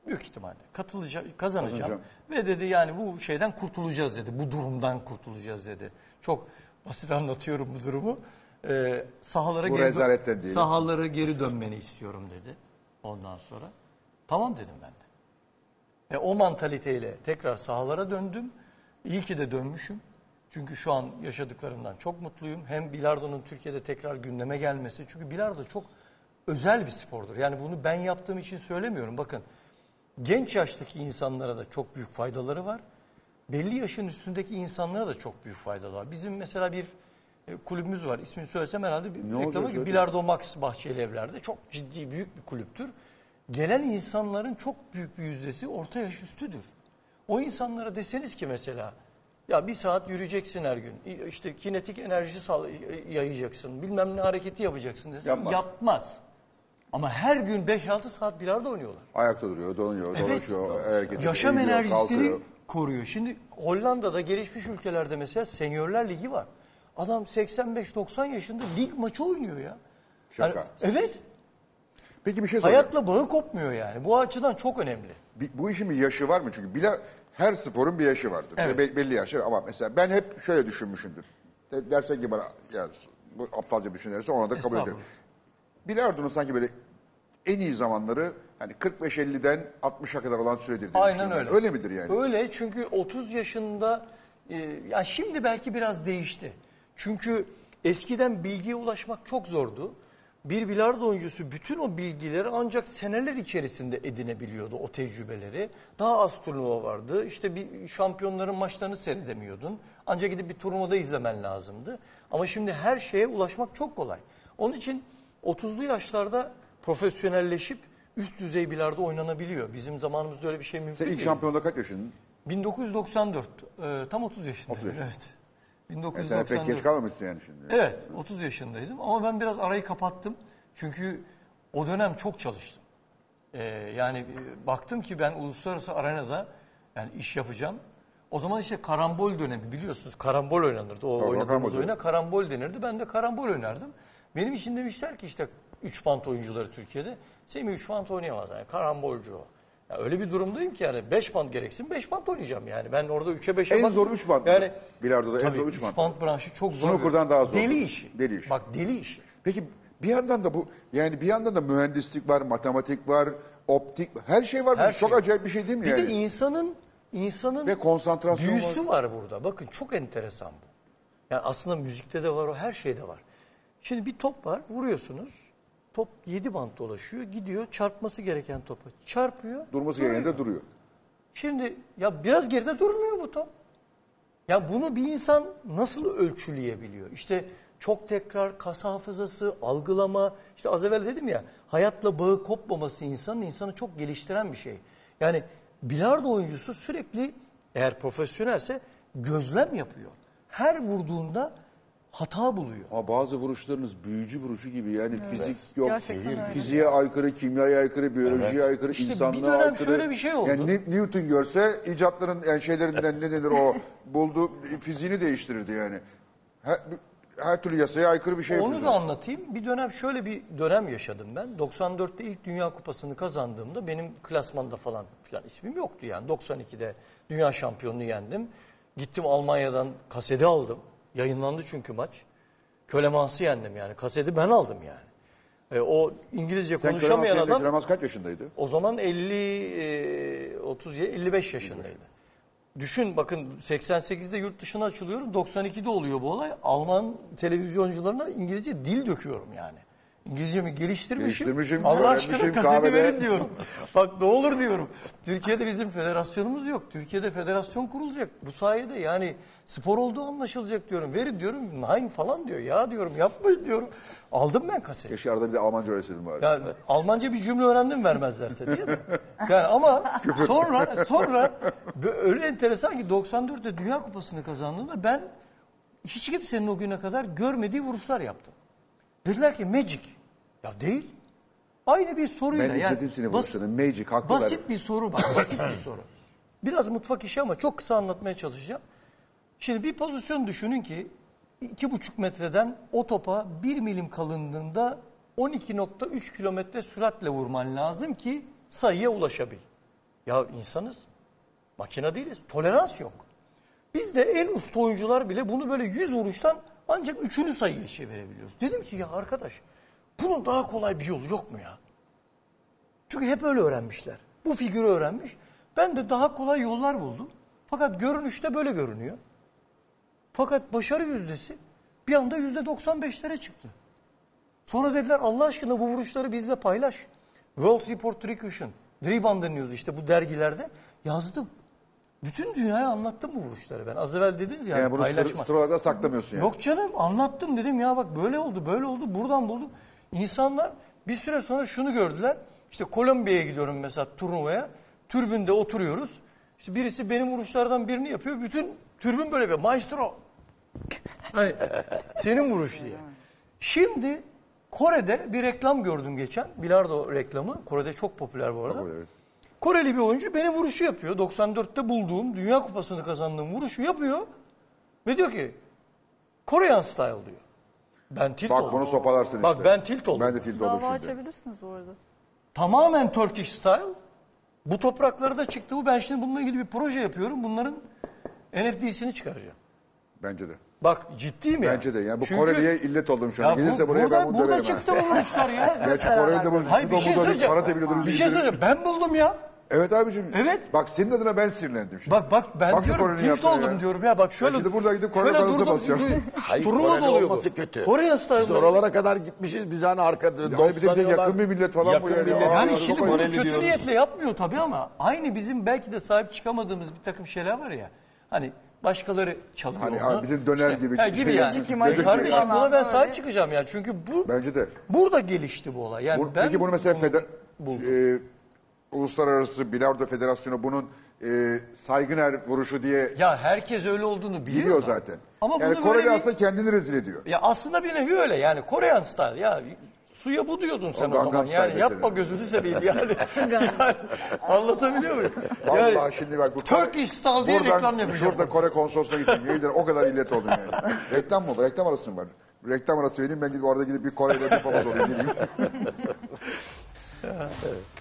Büyük ihtimalle katılacağım, kazanacağım. Kazanacağım. Ve dedi yani bu şeyden kurtulacağız dedi. Bu durumdan kurtulacağız dedi. Çok basit anlatıyorum bu durumu. Ee, sahalara Bu geri sahalara geri dönmeni istiyorum dedi. Ondan sonra tamam dedim ben de. Ve o mantaliteyle tekrar sahalara döndüm. İyi ki de dönmüşüm. Çünkü şu an yaşadıklarımdan çok mutluyum. Hem bilardonun Türkiye'de tekrar gündeme gelmesi. Çünkü bilardo çok özel bir spordur. Yani bunu ben yaptığım için söylemiyorum. Bakın genç yaştaki insanlara da çok büyük faydaları var. Belli yaşın üstündeki insanlara da çok büyük faydaları var. Bizim mesela bir e, kulübümüz var. İsmini söylesem herhalde bir reklamı gibi. Bilardo Max Bahçeli Evler'de çok ciddi büyük bir kulüptür. Gelen insanların çok büyük bir yüzdesi orta yaş üstüdür. O insanlara deseniz ki mesela ya bir saat yürüyeceksin her gün. işte kinetik enerji yayacaksın. Bilmem ne hareketi yapacaksın desen Yapmaz. yapmaz. Ama her gün 5-6 saat bilardo oynuyorlar. Ayakta duruyor, dolanıyor, dolaşıyor, hareket ediyor, Yaşam eğiliyor, enerjisini kalkıyor. koruyor. Şimdi Hollanda'da gelişmiş ülkelerde mesela senyörler ligi var. Adam 85-90 yaşında lig maçı oynuyor ya. Şaka. Yani- evet. Peki bir şey sorayım. Hayatla bağı kopmuyor yani. Bu açıdan çok önemli. Bir- bu işin bir yaşı var mı? Çünkü bile, her sporun bir yaşı vardır. Evet. Ve be- belli yaşı ama mesela ben hep şöyle düşünmüşümdür. De, dersen ki bana ya bu aptalca düşünürse ona da kabul Estağfurullah. ederim. Bilardonun sanki böyle en iyi zamanları hani 45-50'den 60'a kadar olan süredir diye Aynen düşünüyorum. öyle. Öyle midir yani? Öyle çünkü 30 yaşında e, ya şimdi belki biraz değişti. Çünkü eskiden bilgiye ulaşmak çok zordu. Bir bilardo oyuncusu bütün o bilgileri ancak seneler içerisinde edinebiliyordu o tecrübeleri. Daha az turnuva vardı. İşte bir şampiyonların maçlarını seyredemiyordun. Ancak gidip bir turnuvada izlemen lazımdı. Ama şimdi her şeye ulaşmak çok kolay. Onun için 30'lu yaşlarda profesyonelleşip üst düzey bilardo oynanabiliyor. Bizim zamanımızda öyle bir şey mümkün Sen ilk değil. şampiyonda kaç yaşındın? 1994. e, tam 30 yaşındayım. 30 yaşında. Evet. E sen 1994. pek geç kalmamışsın yani şimdi. Evet, 30 yaşındaydım ama ben biraz arayı kapattım. Çünkü o dönem çok çalıştım. Ee, yani e, baktım ki ben uluslararası arenada yani iş yapacağım. O zaman işte karambol dönemi biliyorsunuz. Karambol oynanırdı. O Tabii, oynadığımız oyuna karambol denirdi. Ben de karambol oynardım. Benim için demişler ki işte 3 bant oyuncuları Türkiye'de. Semih 3 bant oynayamaz yani karambolcu o. Ya öyle bir durumdayım ki yani 5 bant gereksin 5 bant oynayacağım yani. Ben orada 3'e 5'e En zor üç bant mı? Yani Bilardo'da en zor üç üç bant. bant branşı çok zor. Snooker'dan daha zor. Deli işi. Deli işi. Bak deli işi. Peki bir yandan da bu yani bir yandan da mühendislik var, matematik var, optik her şey var. Her Bu çok şey. acayip bir şey değil mi Bir yani? de insanın insanın Ve konsantrasyon büyüsü var. burada. Bakın çok enteresan bu. Yani aslında müzikte de var o her şeyde var. Şimdi bir top var vuruyorsunuz. Top 7 bant dolaşıyor gidiyor çarpması gereken topa çarpıyor. Durması duruyor. gereken de duruyor. Şimdi ya biraz geride durmuyor bu top. Ya bunu bir insan nasıl ölçüleyebiliyor? İşte çok tekrar, kas hafızası, algılama. İşte az evvel dedim ya hayatla bağı kopmaması insanın insanı çok geliştiren bir şey. Yani bilardo oyuncusu sürekli eğer profesyonelse gözlem yapıyor. Her vurduğunda hata buluyor. Ama bazı vuruşlarınız büyücü vuruşu gibi yani fizik yok, Gerçekten öyle. fiziğe aykırı, kimyaya aykırı, biyolojiye aykırı, İşte bir insanlığa dönem aykırı. şöyle bir şey oldu. Yani Ni- Newton görse icatların yani şeylerinden ne denir o [laughs] bulduğu fiziğini değiştirirdi yani. Her, her türlü yasaya aykırı bir şey Onu yapıyordu. da anlatayım. Bir dönem şöyle bir dönem yaşadım ben. 94'te ilk Dünya Kupası'nı kazandığımda benim klasmanda falan filan ismim yoktu yani. 92'de Dünya Şampiyonluğu yendim. Gittim Almanya'dan kaseti aldım. Yayınlandı çünkü maç. Kölemansı yendim yani. Kaseti ben aldım yani. E, o İngilizce Sen konuşamayan adam Kerem kaç yaşındaydı? o zaman 50 e, 30 ya 55 yaşındaydı. Düşün bakın 88'de yurt dışına açılıyorum. 92'de oluyor bu olay. Alman televizyoncularına İngilizce dil döküyorum yani. İngilizcemi geliştirmişim. Geliştirmişim, Allah aşkına kaseti kahvede- verin diyorum. [laughs] Bak ne olur diyorum. Türkiye'de bizim federasyonumuz yok. Türkiye'de federasyon kurulacak. Bu sayede yani spor olduğu anlaşılacak diyorum. Verin diyorum. Nine falan diyor. Ya diyorum yapmayın diyorum. Aldım ben kaseti. Keşke arada bir de Almanca öğretseydim bari. Yani Almanca bir cümle öğrendim vermezlerse değil mi? Yani ama sonra sonra öyle enteresan ki 94'te Dünya Kupası'nı kazandığımda ben hiç kimsenin o güne kadar görmediği vuruşlar yaptım. Dediler ki magic. Ya değil. Aynı bir soruyla. Ben yani izledim seni basit-. Magic, haklılar. Basit bir soru bak. Basit bir soru. Biraz mutfak işi ama çok kısa anlatmaya çalışacağım. Şimdi bir pozisyon düşünün ki iki buçuk metreden o topa bir milim kalınlığında 12.3 kilometre süratle vurman lazım ki sayıya ulaşabil. Ya insanız, makine değiliz, tolerans yok. Biz de en usta oyuncular bile bunu böyle 100 vuruştan ancak üçünü sayıya çevirebiliyoruz. Dedim ki ya arkadaş bunun daha kolay bir yolu yok mu ya? Çünkü hep öyle öğrenmişler. Bu figürü öğrenmiş. Ben de daha kolay yollar buldum. Fakat görünüşte böyle görünüyor. Fakat başarı yüzdesi bir anda yüzde 95'lere çıktı. Sonra dediler Allah aşkına bu vuruşları bizle paylaş. World Report Tricution, Rebound deniyoruz işte bu dergilerde. Yazdım. Bütün dünyaya anlattım bu vuruşları ben. Az evvel dediniz ya yani hani bunu paylaşma. sır, sıralarda saklamıyorsun yani. Yok canım anlattım dedim ya bak böyle oldu böyle oldu buradan buldum. İnsanlar bir süre sonra şunu gördüler. İşte Kolombiya'ya gidiyorum mesela turnuvaya. Türbünde oturuyoruz. İşte birisi benim vuruşlardan birini yapıyor. Bütün türbün böyle bir maestro. Hani senin vuruş diye. Şimdi Kore'de bir reklam gördüm geçen. Bilardo reklamı. Kore'de çok popüler bu arada. Evet. Koreli bir oyuncu benim vuruşu yapıyor. 94'te bulduğum, Dünya Kupası'nı kazandığım vuruşu yapıyor. Ve diyor ki Korean style diyor. Ben tilt Bak oldum. bunu sopalarsın Bak işte. ben tilt oldum. Ben de tilt oldum Dava şimdi. açabilirsiniz bu arada. Tamamen Turkish style. Bu topraklarda çıktı bu. Ben şimdi bununla ilgili bir proje yapıyorum. Bunların NFT'sini çıkaracağım. Bence de. Bak ciddiyim ya. Bence de. Yani bu Çünkü- Koreli'ye illet oldum şu an. Ya bu- Gelirse buraya burada, ben bunu burada döverim. ha. çıktı bu vuruşlar ya. [laughs] Gerçi Kore'de bu Hayır bir şey söyleyeceğim. karate biliyordur. Bir şey söyleyeceğim. Ben buldum ya. Evet abicim. Evet. Bak senin adına ben sinirlendim şimdi. Bak bak ben Bak şu diyorum Kore'nin tilt oldum ya. diyorum ya bak şöyle. Şimdi burada gidip Kore şöyle kalısı durdum, basacağım. çünkü Hayır, Turnuva Koreli da oluyor bu. olması kötü. Style. Biz oralara kadar gitmişiz. Biz hani arkada bir de bir de yakın bir millet falan bu Yakın yani. millet. Aa, Yani ya, şimdi bunu kötü diyoruz. niyetle yapmıyor tabii ama aynı bizim belki de sahip çıkamadığımız bir takım şeyler var ya. Hani başkaları çalıyor Hani onu. abi bizim döner gibi. Ha, gibi yani. Ya imajı Kardeşim buna ben sahip çıkacağım yani. Çünkü bu Bence de. burada gelişti bu olay. Yani Bu- ben Peki bunu mesela feder, buldum. e, Uluslararası Bilardo Federasyonu bunun e, saygıner vuruşu diye ya herkes öyle olduğunu biliyor, biliyor da. zaten. Ama yani bunu Koreli böyle bir- aslında kendini rezil ediyor. Ya aslında bir nevi öyle yani Korean style ya suya bu diyordun sen O o, zaman yani yapma gözünü seveyim [laughs] yani. yani anlatabiliyor muyum? Vallahi Yani şimdi bak bu Turkish style diye Buradan reklam yapacağım. Şurada Kore konsolosluğuna gittim. Yemin o kadar illet oldum yani. [laughs] Reklam mı? Reklam arası mı var? Reklam arası vereyim ben gidip orada gidip bir Kore'yle bir papaz olayım gideyim. [laughs]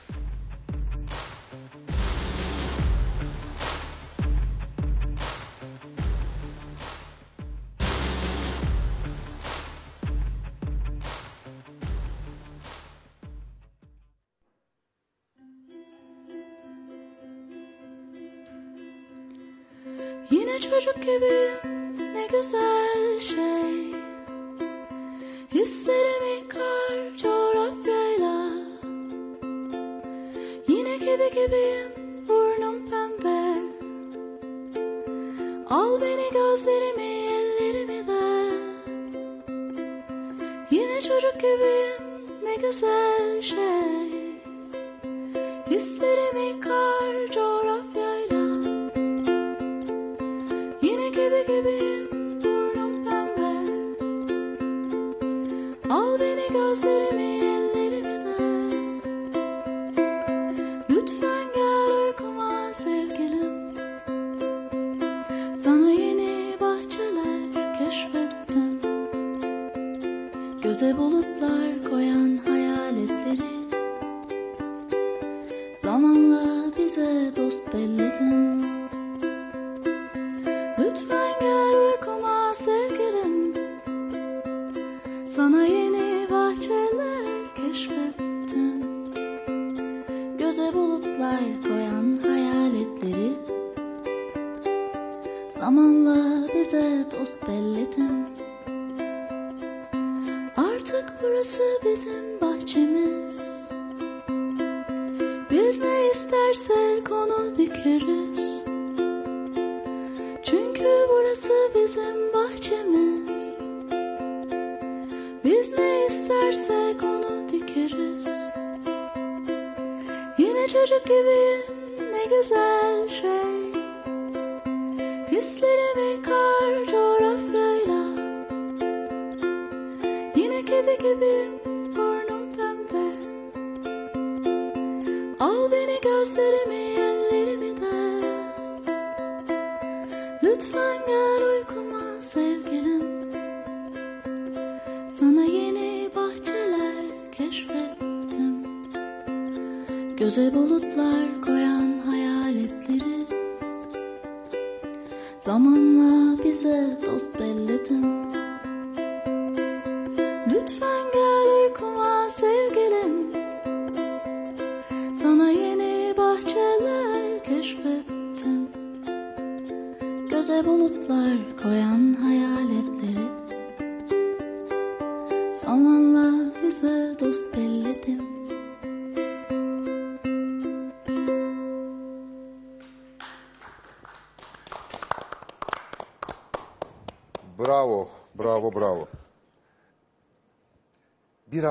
Yine çocuk gibiyim ne güzel şey. Hislerimi kar coğrafyayla. Yine kedi gibiyim burnum pembe. Al beni gözlerimi ellerimi de. Yine çocuk gibiyim ne güzel şey. Hislerimi kar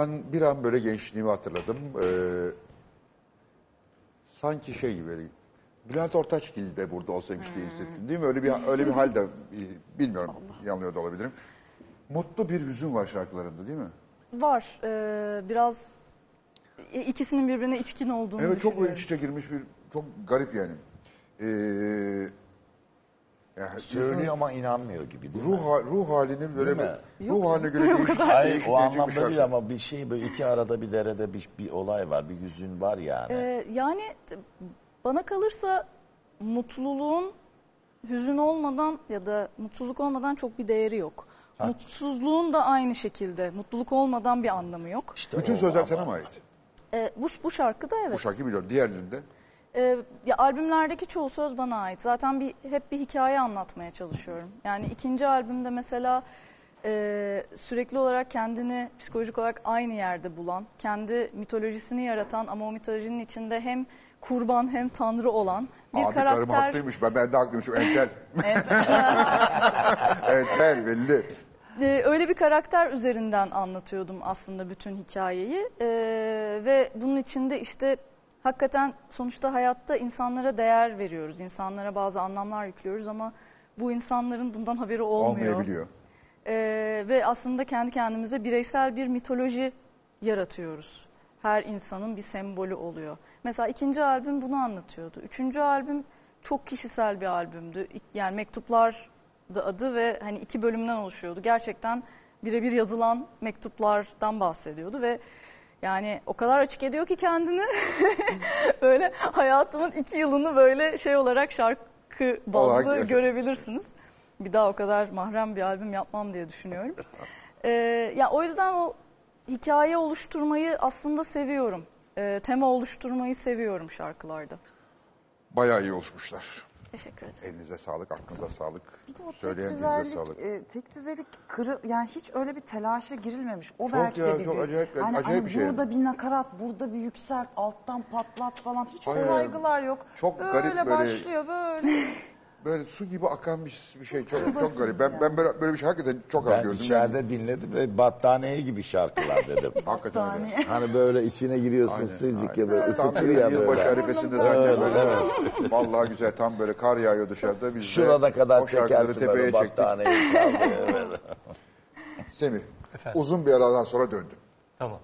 an bir an böyle gençliğimi hatırladım. Ee, sanki şey gibi Bülent Ortaçgil de burada olsaymış diye hissettim. Değil mi? Öyle bir öyle bir halde bilmiyorum yanılıyor da olabilirim. Mutlu bir hüzün var şarkılarında değil mi? Var. Ee, biraz e, ikisinin birbirine içkin olduğunu Evet çok düşünüyorum. iç içe girmiş bir çok garip yani. Ee, yani Söylüyor ama inanmıyor gibi değil mi? ruh ha- ruh halini böyle Değil bir- ruh haline göre değişik, Hayır değişik, o anlamda değil ama bir şey böyle iki arada bir derede bir, bir olay var, bir hüzün var yani. Ee, yani t- bana kalırsa mutluluğun hüzün olmadan ya da mutsuzluk olmadan çok bir değeri yok. Mutsuzluğun da aynı şekilde. Mutluluk olmadan bir anlamı yok. İşte Bütün o sözler ama- sana mı ait? Ee, bu, bu şarkıda evet. Bu şarkıyı biliyorum. Diğerlerinde Ee, ya albümlerdeki çoğu söz bana ait. Zaten bir hep bir hikaye anlatmaya çalışıyorum. Yani ikinci albümde mesela e, sürekli olarak kendini psikolojik olarak aynı yerde bulan, kendi mitolojisini yaratan ama o mitolojinin içinde hem kurban hem tanrı olan bir Abi karakter. haklıymış. Ben, ben de haklıymışım. Entel. [laughs] Entel belli. Ee, öyle bir karakter üzerinden anlatıyordum aslında bütün hikayeyi Ee, ve bunun içinde işte hakikaten sonuçta hayatta insanlara değer veriyoruz, insanlara bazı anlamlar yüklüyoruz ama bu insanların bundan haberi olmuyor. Olmayabiliyor. Ee, ve aslında kendi kendimize bireysel bir mitoloji yaratıyoruz. Her insanın bir sembolü oluyor. Mesela ikinci albüm bunu anlatıyordu. Üçüncü albüm çok kişisel bir albümdü. Yani mektuplar da adı ve hani iki bölümden oluşuyordu. Gerçekten birebir yazılan mektuplardan bahsediyordu ve yani o kadar açık ediyor ki kendini [laughs] böyle hayatımın iki yılını böyle şey olarak şarkı bazlı Olarak görebilirsiniz. Bir daha o kadar mahrem bir albüm yapmam diye düşünüyorum. [laughs] Ee, ya o yüzden o hikaye oluşturmayı aslında seviyorum. Ee, tema oluşturmayı seviyorum şarkılarda. Bayağı iyi oluşmuşlar. Teşekkür ederim. Elinize sağlık, aklınıza sağlık. Bir de o tek sağlık. e, tek düzelik kırı, yani hiç öyle bir telaşa girilmemiş. O Çok belki ya, de bir çok acayip- Hani, acayip hani bir şey. Burada bir nakarat, burada bir yükselt, alttan patlat falan. Hiç o Aynen. kaygılar yok. Çok böyle garip böyle- başlıyor böyle. Böyle [laughs] su gibi akan bir, bir şey. Çok, çok garip. Ben, yani. ben böyle, böyle bir şey hakikaten çok az Ben gördüm. içeride dinledim ve battaniye gibi şarkılar dedim. [laughs] Hakikaten öyle. Hani böyle içine giriyorsun aynen. ya böyle Tam ısıtır bir ya yılbaşı böyle. arifesinde zaten böyle. Vallahi güzel. Tam böyle kar yağıyor dışarıda. Biz de Şurada kadar o şarkıları çekersin böyle çektik. battaniyeyi [laughs] böyle. Semih, Efendim? uzun bir aradan sonra döndün. Tamam.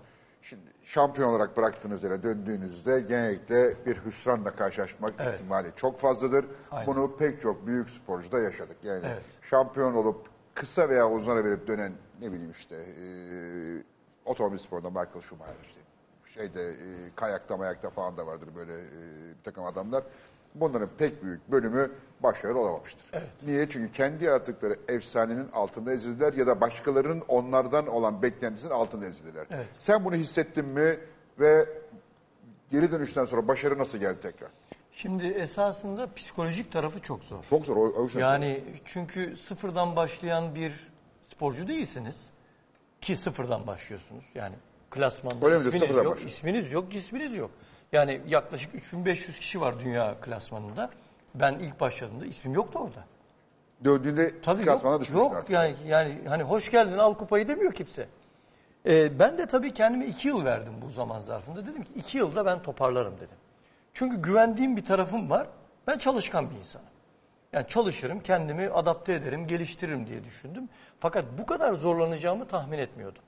Şampiyon olarak bıraktığınız yere döndüğünüzde genellikle bir hüsranla karşılaşmak Evet. ihtimali çok fazladır. Aynen. Bunu pek çok büyük sporcuda yaşadık. Yani Evet. şampiyon olup kısa veya uzun ara verip dönen ne bileyim işte e, otomobil sporunda Michael Schumacher işte şeyde e, kayakta mayakta falan da vardır böyle e, bir takım adamlar. Bunların pek büyük bölümü başarılı olamamıştır. Niye? Çünkü kendi yarattıkları efsanenin altında ezildiler ya da başkalarının onlardan olan beklentisinin altında ezildiler. Evet. Sen bunu hissettin mi ve geri dönüşten sonra başarı nasıl geldi tekrar? Şimdi esasında psikolojik tarafı çok zor. Çok zor. O, o Yani çünkü sıfırdan başlayan bir sporcu değilsiniz. ki sıfırdan başlıyorsunuz. Yani klasmanda Öyle isminiz yok, başlıyor? isminiz yok, cisminiz yok. Yani yaklaşık 3500 kişi var dünya klasmanında. Ben ilk başladığımda ismim yoktu orada. Döndüğünde Tabii klasmana yok, düşmüştü yok artık. yani yani hani hoş geldin al kupayı demiyor kimse. Ee, ben de tabii kendime iki yıl verdim bu zaman zarfında. Dedim ki iki yılda ben toparlarım dedim. Çünkü güvendiğim bir tarafım var. Ben çalışkan bir insanım. Yani çalışırım, kendimi adapte ederim, geliştiririm diye düşündüm. Fakat bu kadar zorlanacağımı tahmin etmiyordum.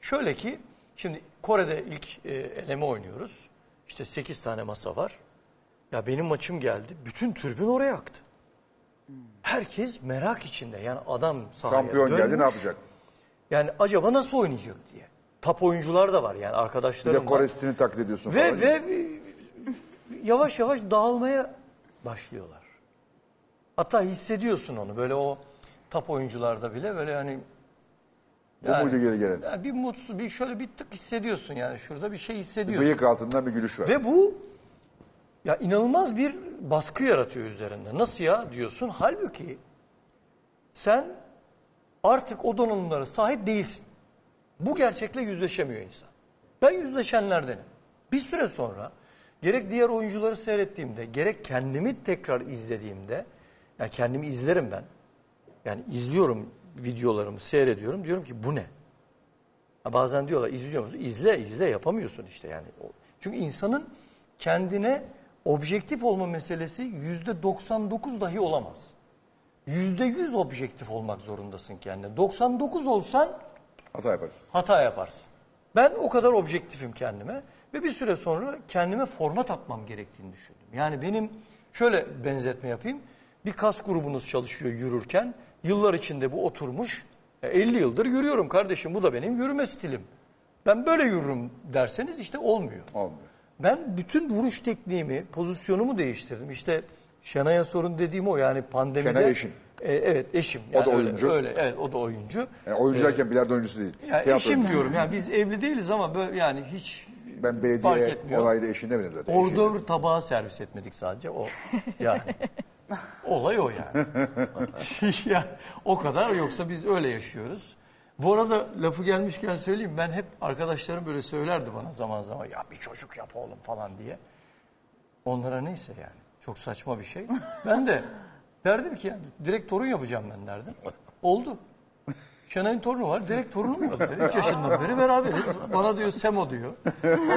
Şöyle ki, şimdi Kore'de ilk e, eleme oynuyoruz. İşte 8 tane masa var. Ya benim maçım geldi. Bütün tribün oraya aktı. Herkes merak içinde. Yani adam sahaya Şampiyon geldi dönmüş. ne yapacak? Yani acaba nasıl oynayacak diye. Tap oyuncular da var yani Bir arkadaşlarım de var. Kore stilini taklit ediyorsun Ve falan. ve yavaş yavaş dağılmaya başlıyorlar. Hatta hissediyorsun onu böyle o tap oyuncularda bile böyle hani Bu muydu geri gelen? yani bir mutsuz bir şöyle bir tık hissediyorsun yani şurada bir şey hissediyorsun. Bıyık altından bir gülüş var. Ve bu ya inanılmaz bir baskı yaratıyor üzerinde. Nasıl ya diyorsun. Halbuki sen artık o donanımlara sahip değilsin. Bu gerçekle yüzleşemiyor insan. Ben yüzleşenlerdenim. Bir süre sonra gerek diğer oyuncuları seyrettiğimde, gerek kendimi tekrar izlediğimde, yani kendimi izlerim ben. Yani izliyorum videolarımı, seyrediyorum. Diyorum ki bu ne? Ha bazen diyorlar izliyor musun? İzle, izle yapamıyorsun işte yani. Çünkü insanın kendine objektif olma meselesi yüzde 99 dahi olamaz. Yüzde 100 objektif olmak zorundasın kendine. 99 olsan Hata yaparsın. hata yaparsın. Ben o kadar objektifim kendime ve bir süre sonra kendime format atmam gerektiğini düşündüm. Yani benim şöyle benzetme yapayım. Bir kas grubunuz çalışıyor yürürken yıllar içinde bu oturmuş. E, 50 yıldır yürüyorum kardeşim bu da benim yürüme stilim. Ben böyle yürürüm derseniz işte olmuyor. Olmuyor. Ben bütün vuruş tekniğimi, pozisyonumu değiştirdim. İşte Şenay'a sorun dediğim o yani pandemide. Şenay eşin. E, evet eşim. O da Yani öyle- oyuncu. Öyle, evet o da oyuncu. Yani oyuncu derken bilardo oyuncusu değil. Ya Tiyatro eşim oyuncusu. diyorum yani biz evli değiliz ama böyle yani hiç Ben belediye onaylı eşin demedim zaten. Ordör tabağı servis etmedik sadece o yani. [laughs] Olay o yani. [laughs] ya, o kadar yoksa biz öyle yaşıyoruz. Bu arada lafı gelmişken söyleyeyim ben hep arkadaşlarım böyle söylerdi bana zaman zaman ya bir çocuk yap oğlum falan diye. Onlara neyse yani çok saçma bir şey. Ben de derdim ki yani direkt torun yapacağım ben derdim. Oldu. Şenay'ın torunu var. Direkt torunum yok. 3 yaşından beri beraberiz. Bana diyor Semo diyor.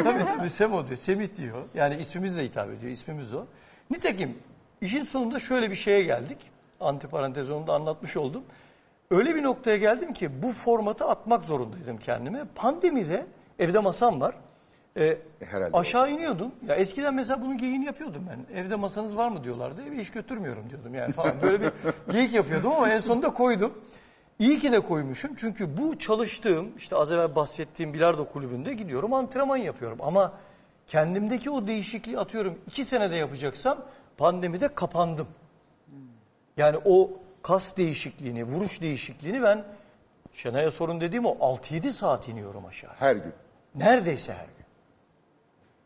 tabii tabii Semo diyor. Semih diyor. Yani ismimizle hitap ediyor. İsmimiz o. Nitekim işin sonunda şöyle bir şeye geldik. Antiparantez onu da anlatmış oldum. Öyle bir noktaya geldim ki bu formatı atmak zorundaydım kendime. Pandemide evde masam var. Ee, herhalde. aşağı iniyordum. Ya eskiden mesela bunun geyini yapıyordum ben. Evde masanız var mı diyorlardı. Eve iş götürmüyorum diyordum yani falan. Böyle bir [laughs] geyik yapıyordum ama en sonunda koydum. İyi ki de koymuşum. Çünkü bu çalıştığım işte az evvel bahsettiğim bilardo kulübünde gidiyorum antrenman yapıyorum. Ama kendimdeki o değişikliği atıyorum iki senede yapacaksam pandemide kapandım. Yani o kas değişikliğini, vuruş değişikliğini ben Şenay'a sorun dediğim o 6-7 saat iniyorum aşağı. Her gün. Neredeyse her gün.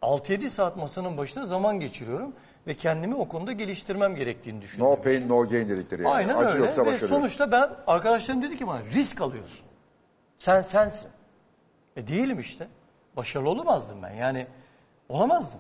6-7 saat masanın başında zaman geçiriyorum ve kendimi o konuda geliştirmem gerektiğini düşünüyorum. No pain no gain dedikleri yani. Aynen Acı öyle yoksa ve sonuçta ben arkadaşlarım dedi ki bana risk alıyorsun. Sen sensin. E değilim işte. Başarılı olamazdım ben yani olamazdım.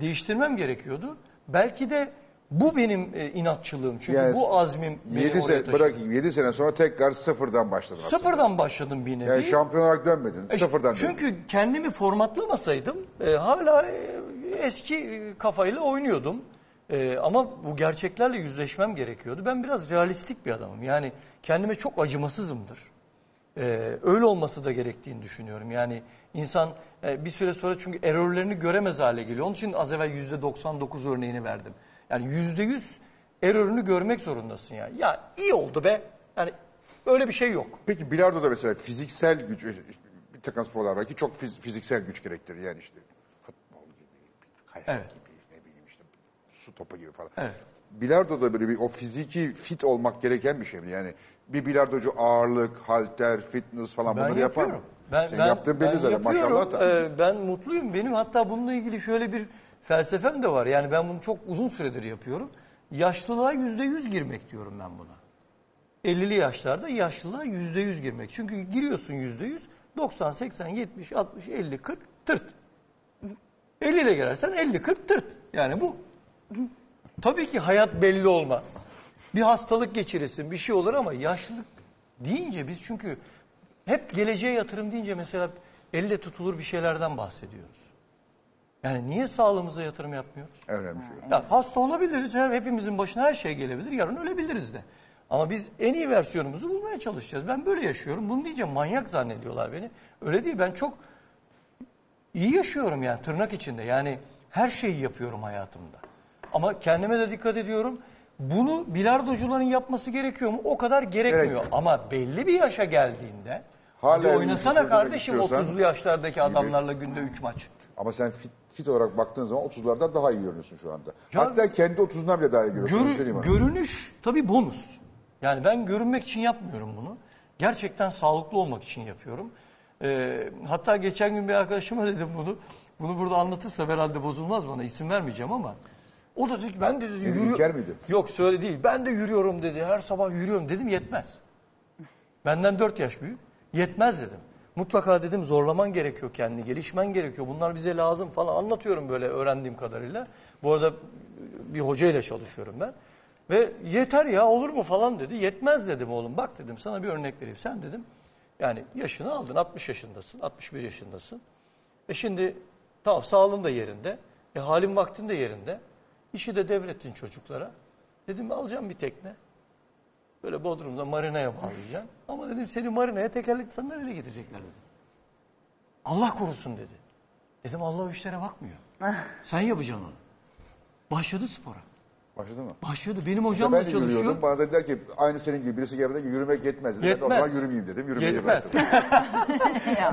Değiştirmem gerekiyordu. Belki de bu benim e, inatçılığım. Çünkü Yani bu azmim beni 7 oraya sene, taşıdı. bırak 7 sene sonra tekrar sıfırdan başladın aslında. Sıfırdan başladım bir nevi. Yani şampiyon olarak dönmedin. E, Sıfırdan döndün. Çünkü kendimi formatlamasaydım e, hala e, eski e, kafayla oynuyordum. E, ama bu gerçeklerle yüzleşmem gerekiyordu. Ben biraz realistik bir adamım. Yani kendime çok acımasızımdır. E, öyle olması da gerektiğini düşünüyorum. Yani insan e, bir süre sonra çünkü errorlerini göremez hale geliyor. Onun için az evvel %99 örneğini verdim. Yani %100 errorünü görmek zorundasın yani. Ya iyi oldu be. Yani öyle bir şey yok. Peki bilardoda mesela fiziksel güç, bir takım sporlar var ki çok fiz- fiziksel güç gerektirir. Yani işte futbol gibi, kayak Evet. gibi, ne bileyim işte su topu gibi falan. Evet. Bilardoda böyle bir o fiziki fit olmak gereken bir şey mi? Yani bir bilardocu ağırlık, halter, fitness falan bunları yapar mı? Ben, Senin ben, yaptığın belli ben zaten yapıyorum. maşallah da. Ee, ben mutluyum. Benim hatta bununla ilgili şöyle bir felsefem de var. Yani ben bunu çok uzun süredir yapıyorum. Yaşlılığa yüzde yüz girmek diyorum ben buna. 50'li yaşlarda yaşlılığa yüzde yüz girmek. Çünkü giriyorsun yüzde yüz 90, 80, 70, 60, 50, 40 tırt. 50 ile girersen 50, 40 tırt. Yani bu. Tabii ki hayat belli olmaz. Bir hastalık geçirirsin, bir şey olur ama yaşlılık deyince biz çünkü hep geleceğe yatırım deyince mesela elle tutulur bir şeylerden bahsediyoruz. Yani niye sağlığımıza yatırım yapmıyoruz? Önemli. Ya hasta olabiliriz. Her hepimizin başına her şey gelebilir. Yarın ölebiliriz de. Ama biz en iyi versiyonumuzu bulmaya çalışacağız. Ben böyle yaşıyorum. Bunu diyeceğim manyak zannediyorlar beni. Öyle değil. Ben çok iyi yaşıyorum yani tırnak içinde. Yani her şeyi yapıyorum hayatımda. Ama kendime de dikkat ediyorum. Bunu bilardocuların yapması gerekiyor mu? O kadar gerekmiyor. Gerekmiyor. Ama belli bir yaşa geldiğinde Hala hadi oynasana kardeşim gidiyorsan- 30'lu yaşlardaki adamlarla günde 3 maç. Ama sen fit, fit olarak baktığın zaman 30'lardan daha iyi görünüyorsun şu anda. Ya- Hatta kendi 30'undan bile daha iyi görüyorsun. Görü- öyle söyleyeyim bana. görünüş tabii bonus. Yani ben görünmek için yapmıyorum bunu. Gerçekten sağlıklı olmak için yapıyorum. Ee, hatta geçen gün bir arkadaşıma [laughs] dedim bunu. Bunu burada anlatırsa herhalde bozulmaz bana isim vermeyeceğim ama. O da dedi ki ben de dedi, yürü- İlker miydi? Yok söyle değil. Ben de yürüyorum dedi. Her sabah yürüyorum dedim yetmez. Benden 4 yaş büyük. Yetmez dedim. Mutlaka dedim zorlaman gerekiyor kendini, gelişmen gerekiyor. Bunlar bize lazım falan anlatıyorum böyle öğrendiğim kadarıyla. Bu arada bir hoca ile çalışıyorum ben. Ve yeter ya olur mu falan dedi. Yetmez dedim oğlum. Bak dedim sana bir örnek vereyim. Sen dedim yani yaşını aldın 60 yaşındasın, 61 yaşındasın. E şimdi tamam sağlığın da yerinde. E halin vaktin de yerinde. İşi de devrettin çocuklara. Dedim alacağım bir tekne. Böyle Bodrum'da marinaya bağlayacağım. Ama dedim seni marinaya tekerlekli sandalyeyle gidecekler dedim. Allah korusun dedi. Dedim Allah o işlere bakmıyor. [laughs] Sen yapacaksın onu. Başladı spora. Başladı mı? Başladı. Benim hocam ben da de çalışıyor. yürüyordum. Bana dediler ki aynı senin gibi birisi geldi ki yürümek yetmez. Dedi. Ben de o Yetmez. zaman yürümeyeyim dedim. Yürümeyi Yetmez. bıraktım.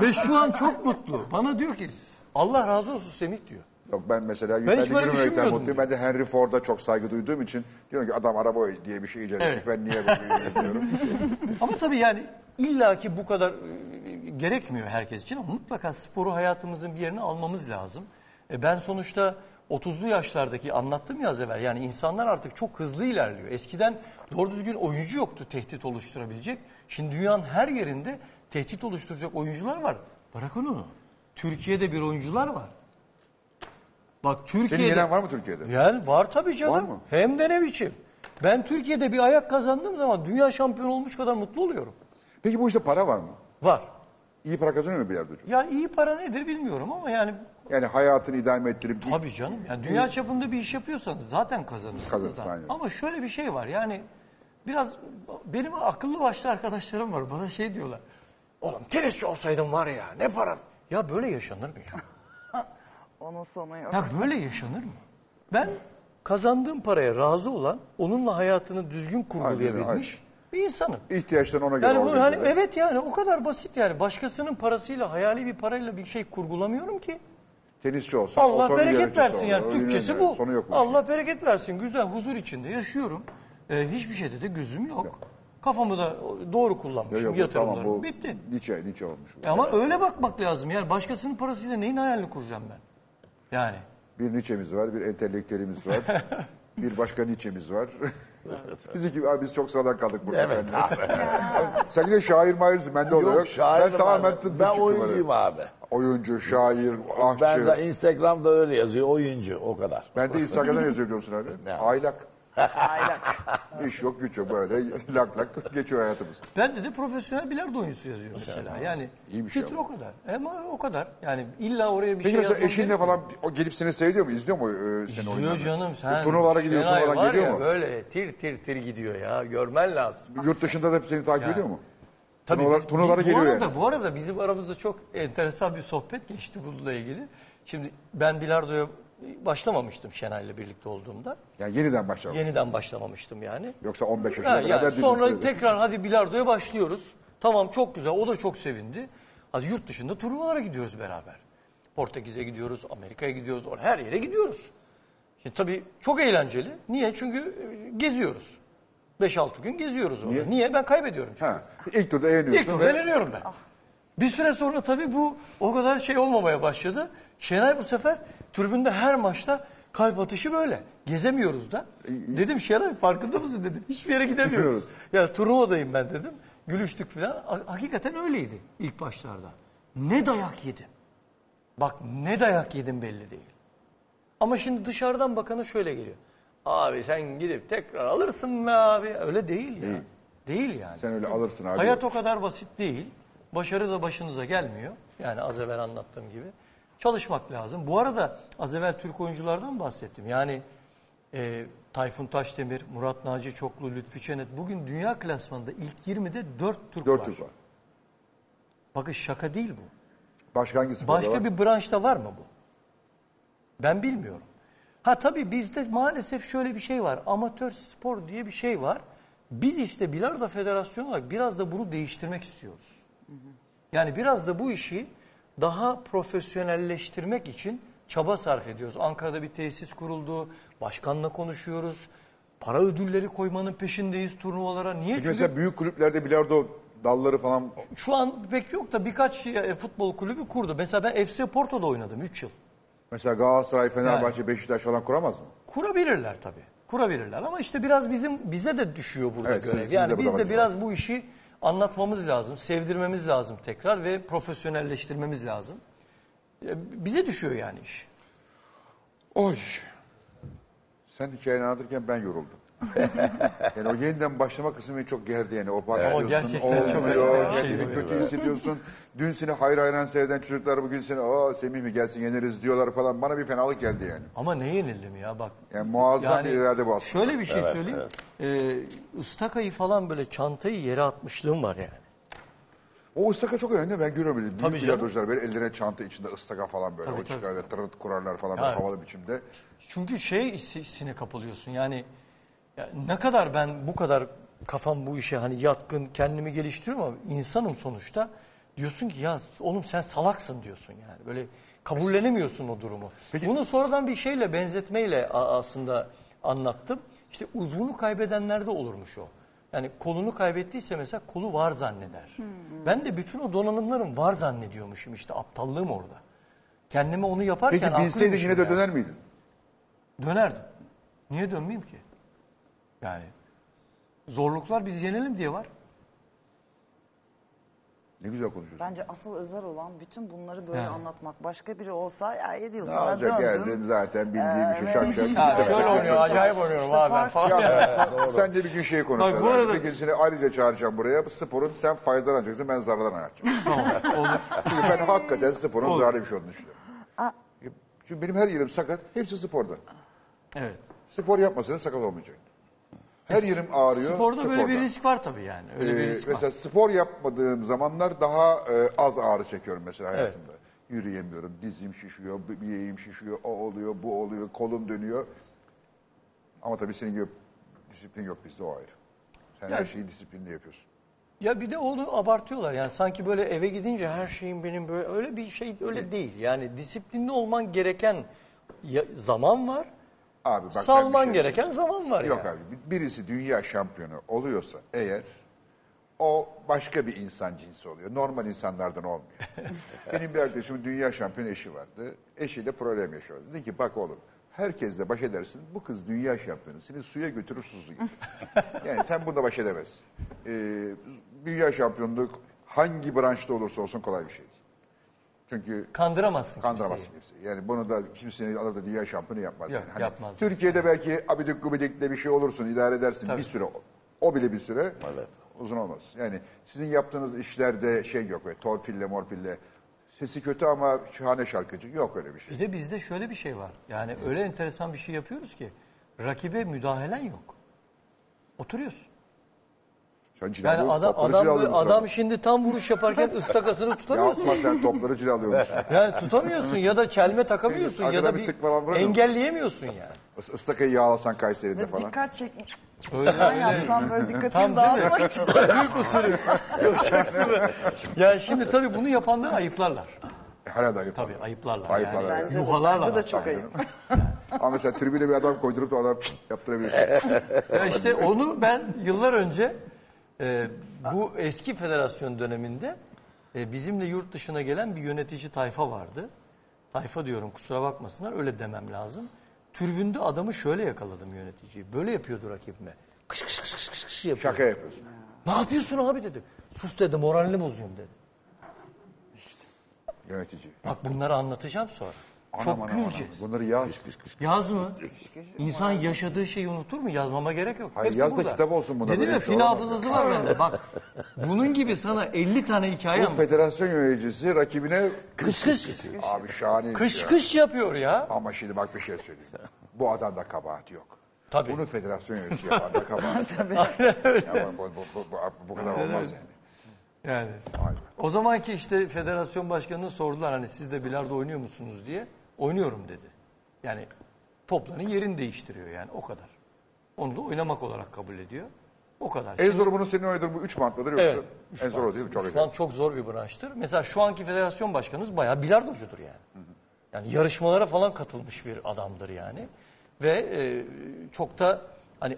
[laughs] Ve şu an çok mutlu. Bana diyor ki Allah razı olsun Semih diyor. Yok ben mesela Ben ben, hiç böyle düşünmüyordum. mutluyum. Ben de Henry Ford'a çok saygı duyduğum için diyorum ki adam araba diye bir şey icat etmiş. Evet. Ben niye böyle [laughs] yürüyorum? Ama tabii yani illaki bu kadar e, gerekmiyor herkes için ama mutlaka sporu hayatımızın bir yerine almamız lazım. E, ben sonuçta 30'lu yaşlardaki anlattım ya az evvel yani insanlar artık çok hızlı ilerliyor. Eskiden doğru düzgün oyuncu yoktu tehdit oluşturabilecek. Şimdi dünyanın her yerinde tehdit oluşturacak oyuncular var. Bırakın onu. Türkiye'de bir oyuncular var. Bak Türkiye'de... Senin yenen var mı Türkiye'de? Yani var tabii canım. Var mı? Hem de ne biçim. Ben Türkiye'de bir ayak kazandığım zaman dünya şampiyonu olmuş kadar mutlu oluyorum. Peki bu işte para var mı? Var. İyi para kazanıyor mu bir yerde hocam? Ya iyi para nedir bilmiyorum ama yani Yani hayatını idame ettirip tabii canım. Yani dünya çapında bir iş yapıyorsanız zaten kazanırsınız. Kazanırsın, aynen. Ama şöyle bir şey var yani biraz benim akıllı başlı arkadaşlarım var. Bana şey diyorlar. Oğlum tenisçi olsaydın var ya ne param. Ya böyle yaşanır mı ya? Onun sonu yok. Ya böyle yaşanır mı? Ben kazandığım paraya razı olan, onunla hayatını düzgün kurgulayabilmiş bir insanım. ihtiyaçlarını ona göre Yani bu organize hani eder. evet yani o kadar basit yani. Başkasının parasıyla, hayali bir parayla bir şey kurgulamıyorum ki. Tenisçi olsa Allah otomobil bereket yarışçısı versin olur, yani. öyle Türkçesi bu. Sonu yok bu Allah bereket versin. Güzel huzur içinde yaşıyorum. Ee, hiçbir şeyde de gözüm yok. Kafamı da doğru Yok, kullanmışım yok, bu yatırımlarımı. tamam bu Bitti. Nietzsche, Nietzsche olmuş. bu. Ama öyle bakmak lazım. Yani başkasının parasıyla neyin hayalini kuracağım ben? Yani. Bir Nietzsche'miz var, bir entelektüelimiz var. [laughs] bir başka Nietzsche'miz var. biz iki, abi biz çok sıradan kaldık burada. Evet abi. [laughs] Sen yine şair mahirsin, bende o da yok. Şair ben tamamen tıp Ben oyuncuyum abi. Oyuncu, şair, aşçı. Ben zaten Instagram'da öyle yazıyor oyuncu o kadar. Ben de Instagram'dan yazıyor biliyor musun abi? Ne? Aylak. Aylak. [laughs] İş yok, güç yok. Böyle lak lak geçiyor hayatımız. Ben de de profesyonel bilardo oyuncusu yazıyor mesela. Yani İyi bir şey titre ama. o kadar. Ama o kadar. Yani illa oraya bir Peki şey mesela yazmam eşinle falan o gelip seni seyrediyor mu? İzliyor mu e, senin İzliyor oyunlarını? canım sen. Turnuvalara gidiyorsun Şenay falan var geliyor ya, mu? Böyle tir tir tir gidiyor ya. Görmen lazım. Yurt dışında da seni takip ediyor mu? Tabii Turnuvalar- biz- turnuvalara bu geliyor arada, yani. Bu arada bizim aramızda çok enteresan bir sohbet geçti bununla ilgili. Şimdi ben bilardoya başlamamıştım Şenay'la birlikte olduğumda. Yani yeniden başlamak. Yeniden başlamamıştım yani. Yoksa 15 yaşında yani değiliz sonra dedi. tekrar hadi bilardoya başlıyoruz. Tamam çok güzel o da çok sevindi. Hadi yurt dışında turnuvalara gidiyoruz beraber. Portekiz'e gidiyoruz, Amerika'ya gidiyoruz, or- her yere gidiyoruz. Şimdi tabii çok eğlenceli. Niye? Çünkü e, geziyoruz. 5-6 gün geziyoruz orada. Niye? Ben kaybediyorum çünkü. Ha, ilk turda eğleniyorsun. İlk turda ve- eğleniyorum ben. Bir süre sonra tabii bu o kadar şey olmamaya başladı. Şenay bu sefer tribünde her maçta Kalp atışı böyle. Gezemiyoruz da. Dedim Şeray farkında mısın dedim. [laughs] Hiçbir yere gidemiyoruz. ya turnuvadayım ben dedim. Gülüştük falan. Ha- Hakikaten öyleydi ilk başlarda. Ne dayak yedim. Bak ne dayak yedim belli değil. Ama şimdi dışarıdan bakana şöyle geliyor. Abi sen gidip tekrar alırsın be abi. Öyle değil ya. Değil, yani. Sen öyle alırsın abi. Hayat o kadar basit değil. Başarı da başınıza gelmiyor. Yani az evvel anlattığım gibi. Çalışmak lazım. Bu arada az evvel Türk oyunculardan bahsettim. Yani e, Tayfun Taşdemir, Murat Naci Çoklu, Lütfü Çenet. Bugün dünya klasmanında ilk 20'de 4 Türk var. Türk var. Bakın şaka değil bu. Başka hangi sporda Başka var? bir branşta var mı bu? Ben bilmiyorum. Ha tabii bizde maalesef şöyle bir şey var. Amatör spor diye bir şey var. Biz işte Bilardo Federasyonu olarak biraz da bunu değiştirmek istiyoruz. Yani biraz da bu işi daha profesyonelleştirmek için çaba sarf ediyoruz. Ankara'da bir tesis kuruldu. Başkanla konuşuyoruz. Para ödülleri koymanın peşindeyiz turnuvalara. Niye? Çünkü mesela büyük kulüplerde bilardo dalları falan şu an pek yok da birkaç e, futbol kulübü kurdu. Mesela ben FC Porto'da oynadım 3 yıl. mesela Galatasaray, Fenerbahçe, Beşiktaş falan kuramaz mı? Kurabilirler tabii. Kurabilirler ama işte biraz bizim bize de düşüyor burada Evet, görev. sizin- yani de biz burada de vakit biraz bu işi anlatmamız lazım, sevdirmemiz lazım tekrar ve profesyonelleştirmemiz lazım. E, Bize düşüyor yani iş. Oy. Sen hikayeni anlatırken ben yoruldum. [laughs] yani o yeniden başlama kısmı beni çok gerdi yani. O başlıyorsun, gerçekten çok olmuyor, bir şey kendini oluyor. kötü hissediyorsun. Dün seni hayır hayran seyreden çocuklar bugün seni aa Semih mi gelsin yeneriz diyorlar falan. Bana bir fenalık geldi yani. Ama ne yenildim ya bak. Yani muazzam bir irade bu aslında. Şöyle bir şey söyleyeyim. Ee, ıstakayı falan böyle çantayı yere atmışlığım var yani. O ıstaka çok önemli. Ben görüyorum böyle Tabii büyük canım. bilardocular böyle ellerine çanta içinde ıstaka falan böyle. Tabii, o tabii. çıkar böyle tırırt kurarlar falan böyle Yani. havalı biçimde. Çünkü şey hissine kapılıyorsun yani ya ne kadar ben bu kadar kafam bu işe hani yatkın kendimi geliştiriyorum ama insanım sonuçta diyorsun ki ya oğlum sen salaksın diyorsun yani böyle kabullenemiyorsun o durumu. Bunu sonradan bir şeyle benzetmeyle aslında anlattım. İşte uzvunu kaybedenlerde olurmuş o. Yani kolunu kaybettiyse mesela kolu var zanneder. Ben de bütün o donanımlarım var zannediyormuşum işte aptallığım orada. Kendime onu yaparken Peki bilseydin yine de döner miydin? Dönerdim. Niye dönmeyeyim ki? Yani zorluklar biz yenelim diye var. Ne güzel konuşuyorsun. Bence asıl özel olan bütün bunları böyle Yani. anlatmak. Başka biri olsa ya 7 yıl Ne sonra olacak döndüm. geldim zaten bildiğim bir şey şak şak. Ha, şöyle oynuyor, acayip oynuyorum abi ben falan. Ya, [laughs] sen de bir gün şeyi konuşacağız. Bak bu arada- Bir gün seni ayrıca çağıracağım buraya. Bu sporun sen faydalanacaksın, ben zararlanacağım. [laughs] Olur. Çünkü ben hakikaten sporun zararlı bir şey olduğunu düşünüyorum. Çünkü benim her yerim sakat, hepsi sporda. Evet. Spor yapmasaydın sakat olmayacaktın. Her yerim ağrıyor. Sporda böyle bir risk var tabii yani. Öyle bir Ee, risk mesela var. spor yapmadığım zamanlar daha e, az ağrı çekiyorum mesela hayatımda. Yürüyemiyorum, dizim şişiyor, bi- bileğim şişiyor, o oluyor, bu oluyor, kolum dönüyor. Ama tabii senin gibi disiplin yok bizde o ayrı. Sen her Yani- şeyi disiplinle yapıyorsun. Ya bir de onu abartıyorlar yani sanki böyle eve gidince her şeyin benim böyle öyle bir şey öyle değil. Yani disiplinli olman gereken ya- zaman var. Abi bak ben bir salman şey gereken zaman var Yok yani. abi birisi dünya şampiyonu oluyorsa eğer o başka bir insan cinsi oluyor. Normal insanlardan olmuyor. [laughs] Benim bir arkadaşımın dünya şampiyonu eşi vardı. Eşiyle problem yaşıyordu. Dedi ki bak oğlum herkesle baş edersin. Bu kız dünya şampiyonu. Seni suya götürür susuz getirir. [laughs] yani sen bunda baş edemezsin. Ee, dünya şampiyonluk hangi branşta olursa olsun kolay bir şey değil. Çünkü Kandıramazsın Kandıramazsın kimseyi. kimseyi. Yani bunu da kimsenin alır da dünya şampiyonu yapmaz. Yok, yani. Hani yapmaz. Türkiye'de belki abidik gubidikle bir şey olursun, idare edersin Tabii. bir süre. O bile bir süre Evet. uzun olmaz. Yani sizin yaptığınız işlerde şey yok böyle torpille morpille. Sesi kötü ama şahane şarkıcı. Yok öyle bir şey. Bir de bizde şöyle bir şey var. Yani öyle enteresan bir şey yapıyoruz ki rakibe müdahalen yok. Oturuyorsun. Sen Yani cilalıyor, adam topları adam cilalıyorsun adam şimdi tam vuruş yaparken [laughs] ıstakasını tutamıyorsun. Yapma sen topları cilalıyormuşsun. [laughs] Yani tutamıyorsun ya da çelme takamıyorsun ya da arkadan bir bir tık falan engelleyemiyorsun yani. Is- Istakayı yağlasan Kayseri'de falan. dikkat çekmiş. Öyle Ben yapsam böyle Tam dikkatimi dağıtmak için. [laughs] Büyük usulü yapacaksın mı? Yani şimdi tabii bunu yapanları ayıplarlar. Herhalde ayıp. Tabii ayıplarlar. Ayıplarlar yani. yani. Bence de, Yuhalarlar. bence de çok ayıp. Ama mesela tribüne bir adam koydurup da adam yaptırabilirsin. Ya işte onu ben yıllar önce e, bu eski federasyon döneminde e, bizimle yurt dışına gelen bir yönetici tayfa vardı. Tayfa diyorum kusura bakmasınlar öyle demem lazım. tribünde adamı şöyle yakaladım yöneticiyi. Böyle yapıyordu rakibime. Kış kış kış kış kış kış yapıyor. Şaka yapıyorsun. Ne yapıyorsun abi dedim. Sus dedi moralini bozuyorum dedi. Yönetici. Bak bunları anlatacağım sonra. Anam, Çok anam, anam. güleceğiz. Bunları yaz. Yaz mı? İnsan yaşadığı şeyi unutur mu? Yazmama gerek yok. Hayır, Hepsi yaz da burada. kitap olsun bunlar. Dedim ya şey olamaz. hafızası var bende. Bak bunun gibi sana 50 tane hikaye Bu anlat. federasyon yöneticisi rakibine Kış kış. abi şahane. Kış ya. kış yapıyor ya. Ama şimdi bak bir şey söyleyeyim. [laughs] Bu adamda kabahat yok. Tabii. Bunu federasyon yöneticisi yapan da kabahat. [laughs] Tabii. Ya bu, bu, bu, bu, bu kadar olmaz yani. Yani. Be. O zamanki işte federasyon başkanına sordular hani siz de bilardo oynuyor musunuz diye. Oynuyorum dedi. Yani topların yerini değiştiriyor yani o kadar. Onu da oynamak olarak kabul ediyor. O kadar. En zoru bunun senin oynadığın bu üç bantladır yoksa Evet. en zor o değil mi? Çok Şu acayip. an çok zor bir branştır. Mesela şu anki federasyon başkanımız bayağı bilardocudur yani. Yani yarışmalara falan katılmış bir adamdır yani. Ve e, çok da hani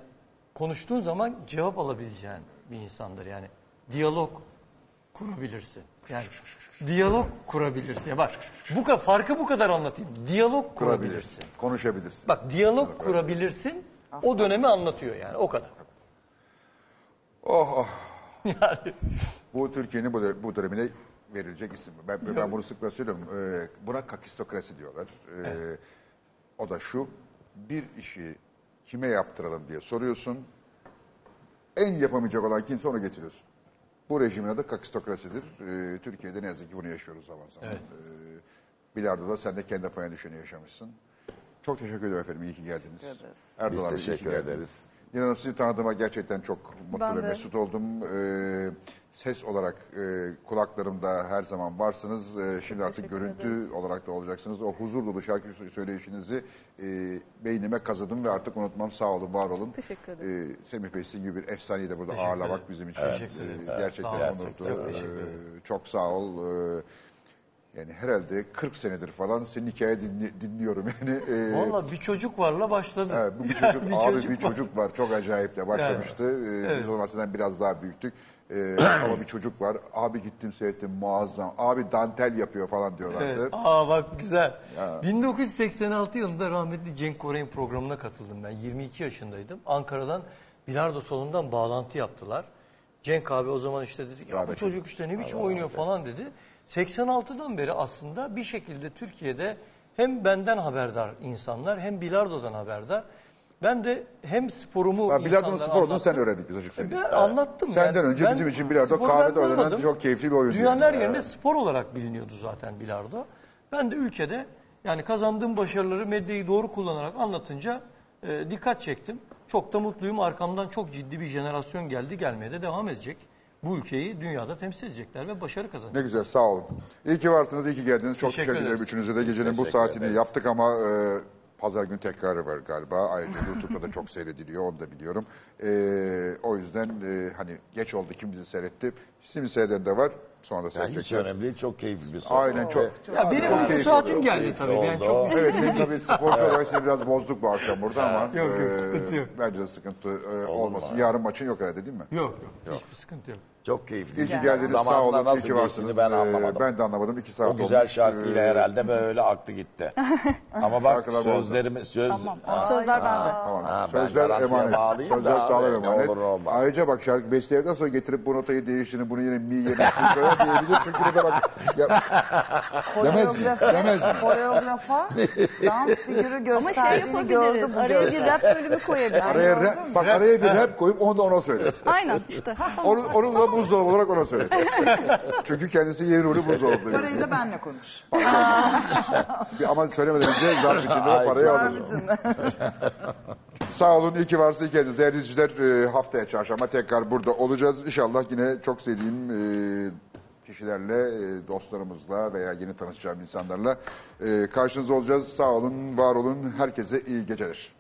konuştuğun zaman cevap alabileceğin bir insandır yani. Diyalog kurabilirsin. Yani diyalog kurabilirsin. Ya bak bu kadar farkı bu kadar anlatayım. Diyalog kurabilirsin. Konuşabilirsin. Bak diyalog kurabilirsin. O dönemi anlatıyor yani o kadar. Oh oh. [laughs] Yani Bu Türkiye'nin bu, dö- bu dönemine verilecek isim. Ben, ben bunu sıklıkla söylüyorum. Ee, buna kakistokrasi diyorlar. Ee, O da şu. Bir işi kime yaptıralım diye soruyorsun. En yapamayacak olan kimse onu getiriyorsun. Bu rejimin adı kakistokrasidir. Ee, Türkiye'de ne yazık ki bunu yaşıyoruz zaman zaman. Evet. Ee, Bilardo'da sen de kendi payına düşeni yaşamışsın. Çok teşekkür ederim efendim. İyi ki geldiniz. ederiz. Erdoğan Biz Bey, iyi ki teşekkür geldiniz. ederiz. Yine Hanım sizi tanıdığıma gerçekten çok mutlu Ben ve de. mesut oldum. Ee, ses olarak e, kulaklarımda her zaman varsınız. Ee, şimdi artık görüntü olarak da olacaksınız. O huzur dolu şarkı söyleyişinizi e, beynime kazıdım ve artık unutmam. Sağ olun, var olun. Teşekkür ederim. Ee, Semih Bey sizin gibi bir efsaneyi de burada Teşekkür ağırlamak ederim. bizim için Teşekkür e, ederim. gerçekten olun. onurdu. Çok ederim. Ee, çok sağ ol. Ee, yani herhalde 40 senedir falan senin hikaye dinli- dinliyorum yani. Ee, Valla bir çocuk varla başladı. Evet, bu bir [laughs] çocuk, Bir abi çocuk bir var. çocuk var. Çok acayip de başlamıştı. Ee, Biz o zaman senden biraz daha büyüktük. Ee, [clears throat] ama bir çocuk var. Abi gittim seyrettim muazzam. Abi dantel yapıyor falan diyorlardı. Evet. Aa bak güzel. 1986 yılında rahmetli Cenk Koray'ın programına katıldım ben. 22 yaşındaydım. Ankara'dan bilardo salonundan bağlantı yaptılar. Cenk abi o zaman işte dedi ki, ya bu Rahmetli. çocuk işte ne biçim oynuyor falan dedi. 86'dan beri aslında bir şekilde Türkiye'de hem benden haberdar insanlar hem bilardodan haberdar. Ben de hem sporumu Ha, bilardonun insanlara spor olduğunu sen öğrendik biz açık Ben söyleyeyim. anlattım. Senden yani. önce Ben bizim için bilardo sporu kahvede ben oynanan çok keyifli bir oyun. Dünyanın yani. her yerinde spor olarak biliniyordu zaten bilardo. Ben de ülkede yani kazandığım başarıları medyayı doğru kullanarak anlatınca e, dikkat çektim. Çok da mutluyum. Arkamdan çok ciddi bir jenerasyon geldi gelmeye de devam edecek. Bu ülkeyi dünyada temsil edecekler ve başarı kazanacaklar. Ne güzel sağ olun. İyi ki varsınız, iyi ki geldiniz. Çok Teşekkür teşekkür ederim ederiz. üçünüze de. Gecenin bu saatini ederiz. yaptık ama e, pazar günü tekrarı var galiba. Ayrıca YouTube'da da çok seyrediliyor, onu da biliyorum. E, o yüzden e, hani geç oldu kim bizi seyretti. Şimdi seyreden de var. Sonra da Yani hiç önemli değil. Çok keyifli bir sohbet. Aynen çok. Ya benim uyku keyifli saatim geldi tabii. Yani oldu. çok Evet, senin tabii olarak seni biraz bozduk bu akşam burada ama. Yok, yok, e, sıkıntı yok. Bence de sıkıntı e, olmasın. Yarın maçın yok herhalde değil mi? yok yok hiçbir sıkıntı yok. Çok keyifli. İyi ki geldiniz sağ Zamanında olun. İyi nasıl ki geçtiğini varsınız. ben Ee, anlamadım. Ben de anlamadım. İki saat O güzel olmuş. şarkıyla Ee, herhalde böyle aktı gitti. [laughs] Ama bak Şarkılar bozdu. sözlerimiz söz Tamam. O sözler bende. Tamam. Ha, Sözler emanet. Sözler sağlam emanet. olur olmaz. Ayrıca bak şarkı besteyerden sonra getirip bu notayı değiştirin, bunu yine mi mi koyar diyebilir. Çünkü burada bak ya, [laughs] demez mi? Koreografa, Demez mi? koreografa dans figürü Ama şey gösterdiğini gördü yapabiliriz. bu Araya bir rap bölümü koyabiliriz. Araya rap, bak araya bir rap koyup onu da ona söyle. Aynen işte. Onu, onu da buzdolabı olarak ona söyle. [laughs] Çünkü kendisi yeni rolü buzdolabı. Parayı da benle konuş. [laughs] Bir- Ama söylemeden önce zarf içinde o Ay, parayı alırız. [laughs] Sağ olun, iyi ki varsınız, iyi ki geldiniz. Değerli izleyiciler, e, haftaya çarşamba tekrar burada olacağız. İnşallah yine çok sevdiğim e, kişilerle, e, dostlarımızla veya yeni tanışacağım insanlarla e, karşınızda olacağız. Sağ olun, var olun. Herkese iyi geceler.